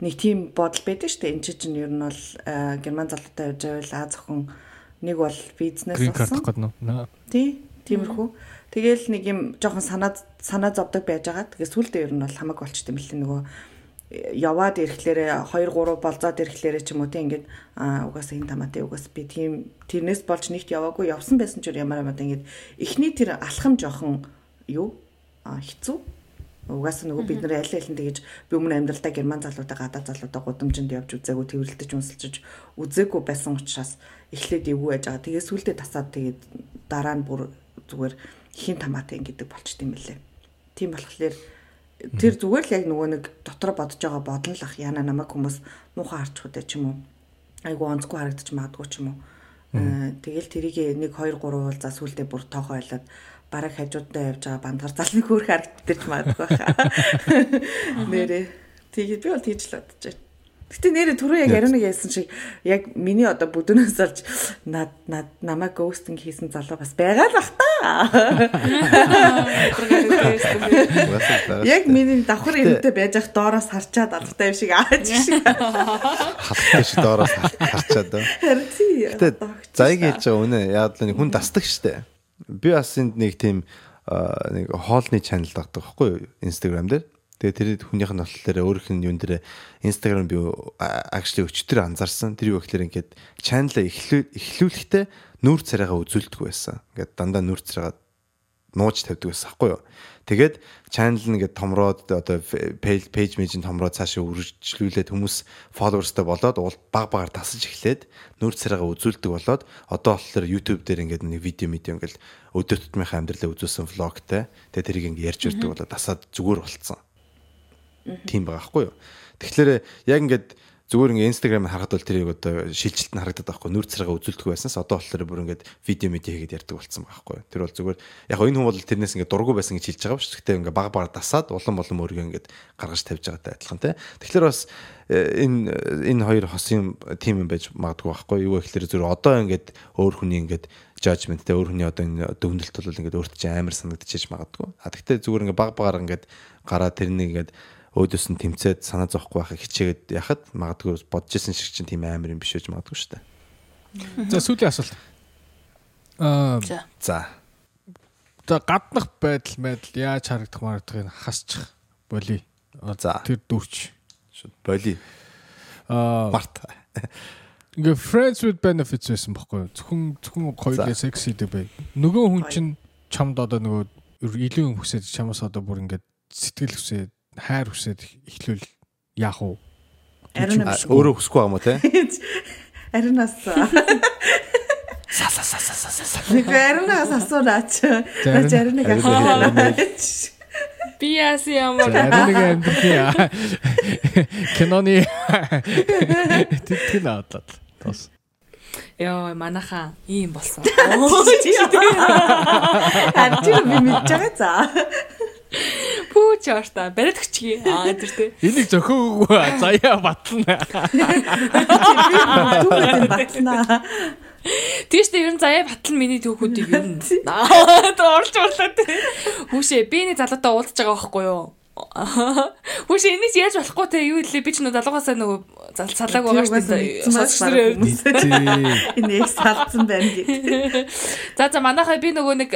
нэг тийм бодол байдаг шүү дээ. Энд чинь ер нь бол а, герман залуутай явж байвал а зөвхөн нэг бол бизнес болсон. Тий. Тиймэрхүү. Тэгээл нэг юм жоохон санаа санаа зовдөг байж байгаа. Тэгээ сүулдэ ер нь бол хамаг болчт юм л нөгөө яваад ирэхлээрээ 2 3 болзоод ирэхлээрээ ч юм уу тийм ингээд аа угаасаа энэ тамаатай угаас би тийм тэрнээс болж нэгт яваагүй явсан байсан ч ямар ямар ингээд эхний тэр алхам жоохон юу аа хэцүү угаасаа нөгөө бид нар аль нь тэгэж би өмнө амьдралдаа герман залуудаа гадаад залуудаа гудамжинд явж үзээгүй тэрвэрлдэж унсалж үзээгүй байсан учраас эхлээд эвгүй байж байгаа. Тэгээ сүулдэ тасаад тэгээд дараа нь бүр зүгээр хин тамаатай ингээд болчт юм лээ. Тийм болохоор тэр зүгээр л яг нөгөө нэг дотор бодож байгаа бодно л ах яна намайг хүмүүс муухай харж худай ч юм уу. Айгу онцгүй харагдаж магадгүй ч юм уу. Э, тэгэл тэрийг 1 2 3 уулзаа сүулдэ бүр тоохоо ойлоод бараг хажуудаа явж байгаа бандгар залны хөөх харагдчих магадгүй хаа нэрээ. Тэгээд би бол тийж л бодож байна Гэтэ нэрээ түрүү яг ариун нэг яасан шиг яг миний одоо бүдүүнээс олж над над намайг гоустинг хийсэн залуу бас байгаа л бах та. Яг миний давхар ирэнтэй байж ах доороос харчаад алдартай юм шиг ааж шиг. халахтай шиг доороос харчаад. Гэтэ заяг хэлж байгаа үнэ. Яг л нэг хүн дасдаг штэ. Би бас энд нэг тийм нэг хоолны чанал дагдаг байхгүй юу? Instagram дээр. Тэгээ тэр хүнийх нь болохоор өөрийнх нь юун дээр Instagram би actually өчтөр анзаарсан. Тэр юу гэхээр ингээд чаналаа эхлүүлэхдээ нүүр царайгаа үзүүлдэг байсан. Ингээд дандаа нүүр царайгаа нууж тавьдаг байсан байхгүй юу. Тэгээд channel нь ингээд томроод одоо page page нь томроод цаашаа үргэлжлүүлээд хүмүүс followersтай болоод баг багаар тасаж эхлээд нүүр царайгаа үзүүлдэг болоод одоо болохоор YouTube дээр ингээд нэг видео медиа ингээд өдөр тутмынхаа амьдралаа үзүүлсэн vlogтай. Тэгээд тэрийг ингээд ярьж өрдөг болоод тасаад зүгээр болцсон. Тийм байгаа байхгүй юу. Тэгэхээр яг ингээд зүгээр ингээ Instagram харахад бол тэрийг одоо шилжилт нь харагдаад байхгүй нүүр царайгаа үзүүлдэг байснаас одоо болохоор бүр ингээд видео медиа хийгээд ярьдаг болсон байхгүй юу. Тэр бол зүгээр яг энэ хүн бол тэрнээс ингээ дургу байсан гэж хэлж байгаа ба шүү. Гэхдээ ингээ баг баг дасаад улам улам өөрийгөө ингээд гаргаж тавьж байгаатай адилхан тий. Тэгэхээр бас э, энэ энэ хоёр хосын тим юм байж магадгүй байхгүй юу. Гэхээр зүгээр одоо ингээд өөр хүний ингээд judgment те өөр хүний одоо энэ дүгнэлт бол ингээд өөрт чинь амар санагдчихэж магадгүй. А тэгтээ зүгээр ингээ баг багаар ингээд гараа тэрнийг ингээд өөдөөс нь тэмцээд санаа зовхгүй байхыг хичээгээд яхад магадгүй бодож исэн шиг чинь тийм амар юм биш байж магадгүй шүү дээ. За сүүлийн асуулт. Аа За. За. гаднах байдал байдал яаж харагдах маагдахыг хасчих боли. За. Тэр дүрч. Шууд боли. Аа Март. ингээ friends with benefits байсан бохгүй юу? Зөвхөн зөвхөн хоёулаа sexy дээ бай. Нөгөө хүн чинь чамд одоо нөгөө илүү юм хүсэж чамаас одоо бүр ингээ сэтгэл хүсээд хайр хүсээд эхлүүл яах вэ? Ариун А, Өөрөө хүсэхгүй юм уу те? Ариунаас Са са са са са са. нэг ариунаас асуунаач. За, Наач ариуныг Ариун- асуунаач. Би яас ямар За нэг амьдрах киноны тэтгэн аваад тос. Йоо манайхаа ийм болсон. Харин чи би мэдж байгаа за. Пүү чорта бариад өчгий. Аа тэр тэ. Энийг зөхөө үгүй заяа батлна. Түүгээр батлнаа. Тийш тэ ер нь заяа батлан миний түүхүүдийг ер нь. Аа орж тэ. Хүүшээ би нэг залуутай уулзж байгаа байхгүй юу? Хүш энэс яаж болохгүй те юу илээ би ч нөө залуугаасаа нөгөө зал- салааг байгаа шүү дээ. Энэ их салцсан байна гэдэг. За за манайхаа би нөгөө нэг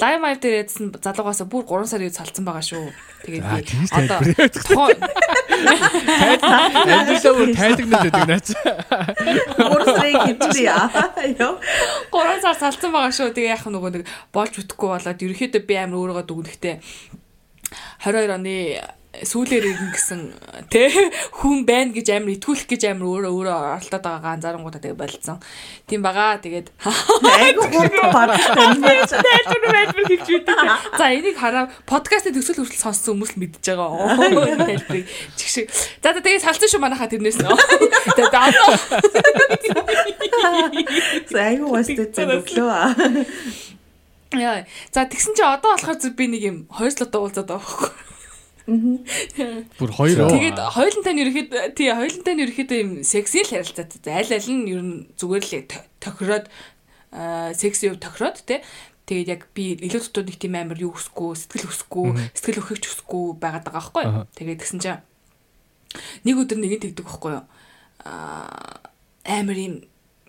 лайв майв дээр ядсан залуугаасаа бүр 3 сарын үед салцсан байгаа шүү. Тэгээд би одоо тайлбар тухайн- Амьдралаа бүр тайлгнаад байдаг наач. Өөрсрийг хэмжээ яа. Йоо. 3 сар салцсан байгаа шүү. Тэгээ яах нөгөө нэг болж үтгэхгүй болоод ерөөхдөө би амар өөрийгөө дүгнэхтэй 22 оны сүүлээр ирнэ гэсэн тэ хүн байна гэж амар итгүүлэх гэж амар өөрөө өөрөө оролдоод байгаагаа анзаарангуудаа тэгээ болцсон. Тийм байгаа. Тэгээд Айгу хурдан бартай. тайлбар тайлбар хэлж үйдэг. За энийг хараа подкастын төсөл хүртэл сонссон хүмүүс л мэдж байгаа. Оо тайлбарыг чигш. За за тэгээ салцсан шүү манайхаа тэрнээс. Тэгээд одоо Айгу wasted зөвлөө. Яа. За тэгсэн чи одоо болохоор зүг би нэг юм хоёр слот уулзаад байгаа байхгүй. Бүр хоёр оо. Тэгээд хоёулантай нь ерөөд тий хоёулантай нь ерөөхдөө юм секси л харилцаатай. Аль аль нь ер нь зүгээр л тохироод секси өв тохироод тий. Тэгээд яг би илүү дотоод нэг тийм амар юу өсөхгүй, сэтгэл өсөхгүй, сэтгэл өхөгч өсөхгүй байгаад байгаа байхгүй юу. Тэгээд тэгсэн чинь нэг өдөр нэг нь тэгдэг байхгүй юу. Аа амар юм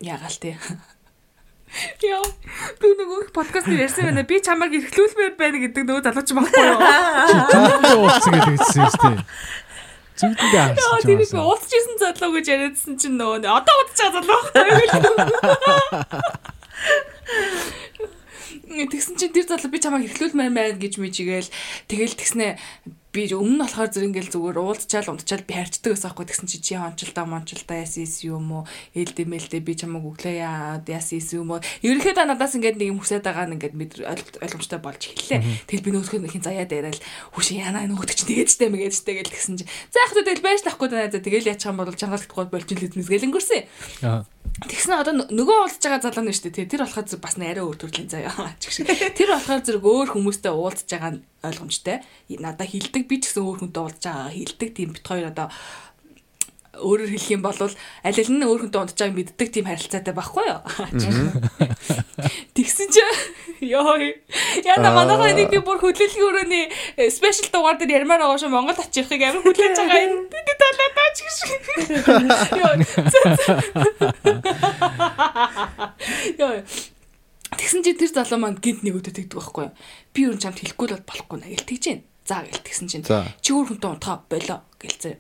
ягаал тий. Яа, би нөгөө подкаст дээр ярьсан байна. Би чамайг эрхлүүлмээр байна гэдэг нөгөө залууч байхгүй юу? Зүгдээ уулцсан гэдэг хэлсэн юм шүү дээ. Зүгдээ Яа, харсан тэр ч их уулзчихсан залуу гэж яриадсан чинь нөгөө нэг одоо уулзч байгаа залуу байхгүй. Тэгсэн чинь тэр залуу би чамайг эхлүүлмээр байна гэж мижигээл тэгэл тэгснэ би өмнө нь болохоор зэрэг ингээл зүгээр уулзчаал унтчаал би харьцдаг байсан байхгүй тэгсэн чи чи хончилдаа мончилдаа яс ис юм уу? Ээлдэ мэлдэ би чамайг өглөө яа яс ис юм уу? Ерөнхийдөө надаас ингээд нэг юм хүсэж байгаа нь ингээд ойлгомжтой болж эхэллээ. Тэгэл би нөөсгөө хин заяад яриад хүш яана нөгөөд чи тэгээд штэ мэгээд штэ гэл тэгсэн чи. За яг тэгэл байшлахгүй даа. Тэгэл яачих юм бол чангалдахгүй болж илэзнэс гэл өнгөрсөн Аа. Тэгснэ одоо нөгөө уулзж байгаа залуу нь шүү дээ. Тэр болохоор зүг бас нэрээ өөр төрлийн заяа. Чигш. Тэр болохоор зэрэг өөр хүмүүстэй уулзж байгаа нь ойлгомжтой. Надаа хилдэг би ч гэсэн өөр хүнтэй уулзж байгаа хилдэг тийм бит хоёр одоо өөрөөр хэлэх юм бол аль аль нь өөр хүнтэй уулзж байгааг мэддэг тийм харилцаатай байхгүй юу? Тэгсэн чи ёо яна манайхаа нэг би бүр хөдөлгөөний өрөөний спешиал дугаар дээр ярмаар байгаа шүү Монгол очихыг амар хүлээж байгаа юм. Би талаа таач гэж. Ёо. Яа. Тэгсэн чи тэр залуу маань гинт нэг өдөө тэгдэг байхгүй юу? Би юу ч чамд хэлэхгүй л бол болохгүй нэ гэл тэгж гин. За гэл тэгсэн чинь чи өөр хүнтэй унтгаа болоо гэлцээ.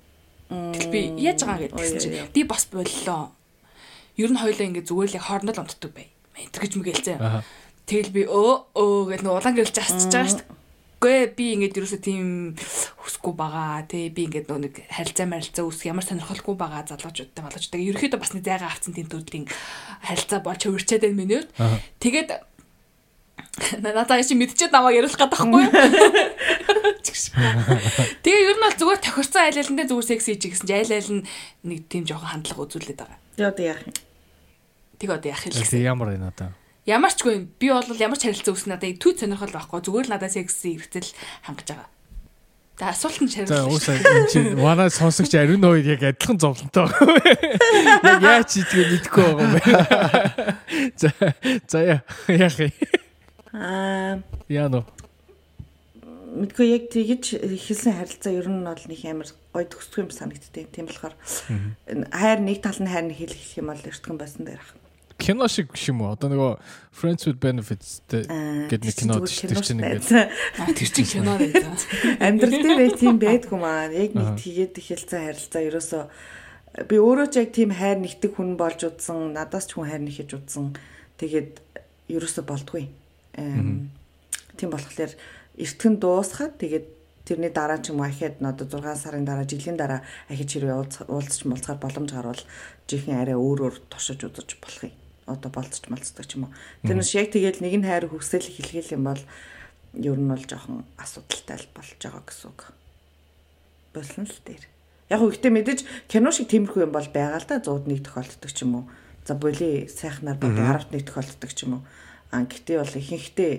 Тэгэл би яаж байгаа гэл тэгсэн чи би бас боллоо. Ер нь хоёлаа ингэ зүгээр л хоорондоо л унтдаг бай. Мэнтэр гэж мэгээлцээ. Аа. Тэгэл би өө өө гэл нэг улаан гэрэлж асчиж байгаа шүү дээ. Гүй би ингээд ерөөсө тийм хүсэхгүй байгаа. Тэ би ингээд нэг харилцаа марилцаа үүсэх ямар сонирхолгүй байгаа залуучуудтай болоочдаг. Ерөнхийдөө бас нэг зайгаа авцсан тийм төрлийн харилцаа болж хувирчаад байна. Аа. Тэгээд надаа чи мэдчихэд намайг яриулах гэдэг байхгүй юу? Тэгээ ер нь бол зүгээр тохирцоо айл айлндаа зүгээр секси хийж гэсэн чи айл айл нь нэг тийм жоохон хандлага үзүүлээд байгаа. Яа одоо яах юм? Тэг одоо яах юм Тэг гэсэн. ямар байна одоо? Ямар ч гүй би бол ямар ч харилцаа үүснэ надад төв сонирхол байхгүй зүгээр л надад секси хэрэгцэл хангаж байгаа. За асуулт нь За шариулна. уусаа энэ чи манай сонсогч ариун хоёр яг адилхан зовлонтой байгаа. Яг яаж хийдгийг мэдэхгүй байгаа юм байна. За за яа яах юм? Аа Яа нөө. мэдгүй яг тэгж хэлсэн харилцаа ер нь бол нэг амар гой төгсдөг юм санагдтыг. Тийм болохоор энэ хайр нэг тал нь хайр нь хэлэх юм бол эртгэн байсан дээр ах. Кино шиг биш юм уу? Одоо нөгөө Friends with Benefits гэдэг нэг кино тэр чинь ингээд Аа, Тэр чинь кино байна. амьдрал дээр яг тийм байдгүй маа. Яг нэг тэгээд хэлсэн харилцаа ерөөсөө би өөрөө ч яг тийм хайр нэгтэг хүн болж удсан, надаас ч хүн хайр нэхэж удсан. Тэгээд ерөөсөө болдгүй. Эм, Тийм болохоор эртгэн дуусгаад тэгээд тэрний дараа ч юм уу ахиад н одоо 6 сарын дараа жилийн дараа ахиж хэрвээ уулз- уулзч мулцахаар боломж гарвал жихэн арай өөр өөр туршиж үзэж болох юм. Одоо болцож малцдаг ч юм уу. Тэрнээс яг тэгээд нэг нь хайр хүсэл хэлгээл юм бол ер нь бол жоохон асуудалтай болж байгаа гэсэн үг. Болсон л дээр. Яг үгтэй мэдээж кино шиг тиймэрхүү юм бол байгаа л да 101 тохиолддог ч юм уу. За боли сайхнаар бол 11 тохиолддог ч юм уу. А гэтээ бол ихэнхдээ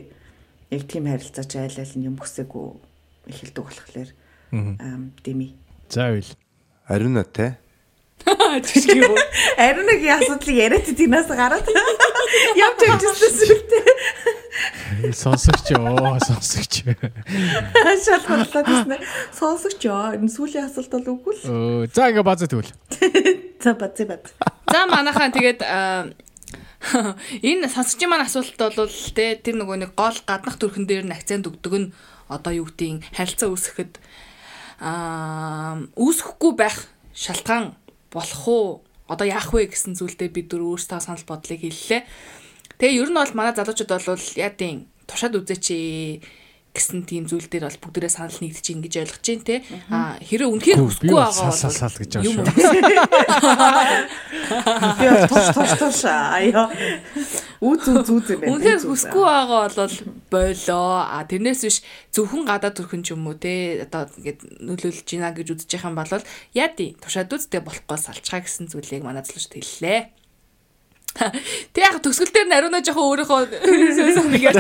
яг тийм харилцаач айл айл нь юм хүсээгүй эхэлдэг болохоор ам дими. За үйл. Ариуна те. Жишээ юу? Ариун нэг асуудлыг яриад тийнээс гараад Явж ажилласан сүлтэй. Сонсогч ёо, сонсогч. Шалгаллаад байна. Сонсогч ёо. Энэ сүүлийн асуулт бол үгүй л. Өө, за ингээ базаа тэгвэл. За бац бац. За манайхаа тэгээд аа, энэ сонсогчийн маань асуулт бол те тэр нөгөө нэг гол гаднах төрхөн дээр нь акцент өгдөг нь одоо юу гэдгийг харилцаа үүсгэхэд аа үүсэхгүй байх шалтгаан болох уу? Одоо яах вэ гэсэн зүйлдээ бид дөр өөрсдөө санал бодлыг хэллээ. Тэгээ ер нь бол манай залуучууд бол яадын тушаад үзээч гэсэн тийм зүйл дээр бол бүгдээрээ санал нэгдэж ин гэж ойлгож байна те. А хэрэг үнэхээр Би хүсэхгүй бол байгаа сал сал бол сал гэж юм шүү. Би бол туш туш туш аяа. Үз үз үз юм байна. Үз. хүсэхгүй байгаа бол болоо. А тэрнээс биш зөвхөн гадаад төрхөн ч юм уу те одоо ингээд нөлөөлж гинэ гэж үзэж байгаа юм бол яадын тушаад үзтэй болохгүй салчгаа гэсэн зүйлийг манай залуучд хэллээ. Тэг яг төсгөл дээр нариунаа жоохон өөрийнхөө сонь гэж.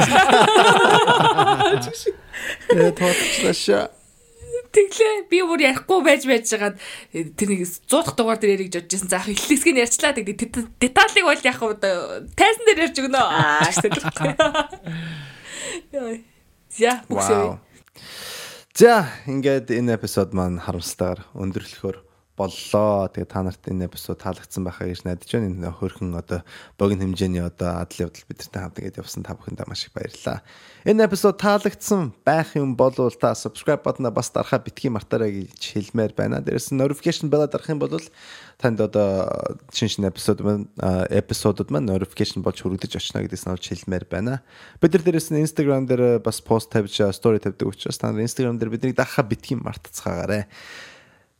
Э тооцлаашаа. Тэглээ би бүр ярихгүй байж байж байгаад тэр нэг 100 дахь дугаар дээр ярих гэж бодож байсан. За ах эхлэсгийг ярьчлаа гэдэг деталыг бол яг тайсан дээр ярьж өгнө. Аа Яа. За бүксээ. Вау. За ингээд энэ эпизод маань харамсалтайгаар өндөрлөхөөр боллоо. Тэгээ та нарт энэ эпизод таалагдсан байхаа гэж найдаж байна. Энэ хөрхөн одоо богино хэмжээний одоо адал явдал бидэртэй хамт ингээд явсан та бүхэндээ маш их баярлалаа. Энэ эпизод таалагдсан байх юм бол та subscribe бутнаа бас дарахаа битгий мартаарай гэж хэлмээр байна. Дээрээс нь notification bell дарах юм бол танд одоо шин шин эпизод маань эпизодууд маань notification болж хүрэгдэж очно гэдгээс нь олж хэлмээр байна. Бид нар дээрээс нь Instagram дээр бас пост тавьж story тавьдаг учраас та нар Instagram дээр биднийг дахиад битгий мартацгаагаарай.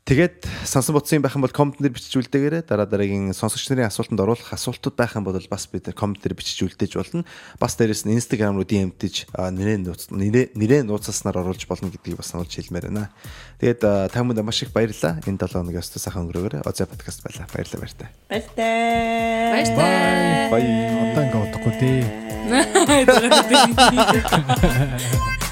Тэгээд сансан бодсон юм байх юм бол коммент дээр бичиж үлдээгээрэй. Дараа дараагийн сонсогч нарын асуултанд оруулах асуултууд байх юм бол бас бид коммент дээр бичиж үлдээж болно. Бас дээрэс нь Instagram руу DM-тэж нэрээ нууц нэрээ нууцаснаар оруулж болно гэдгийг бас сануулж хэлмээр байна. Тэгээд та бүхэнд маш их баярлалаа. Энэ 7 хоногоос сайхан өнгөрөөгөө Озя подкаст байлаа. Баярлалаа баяртай. Баяртай. Баяртай. Bye. Одоо ингээ удахгүй дээ. Баяртай.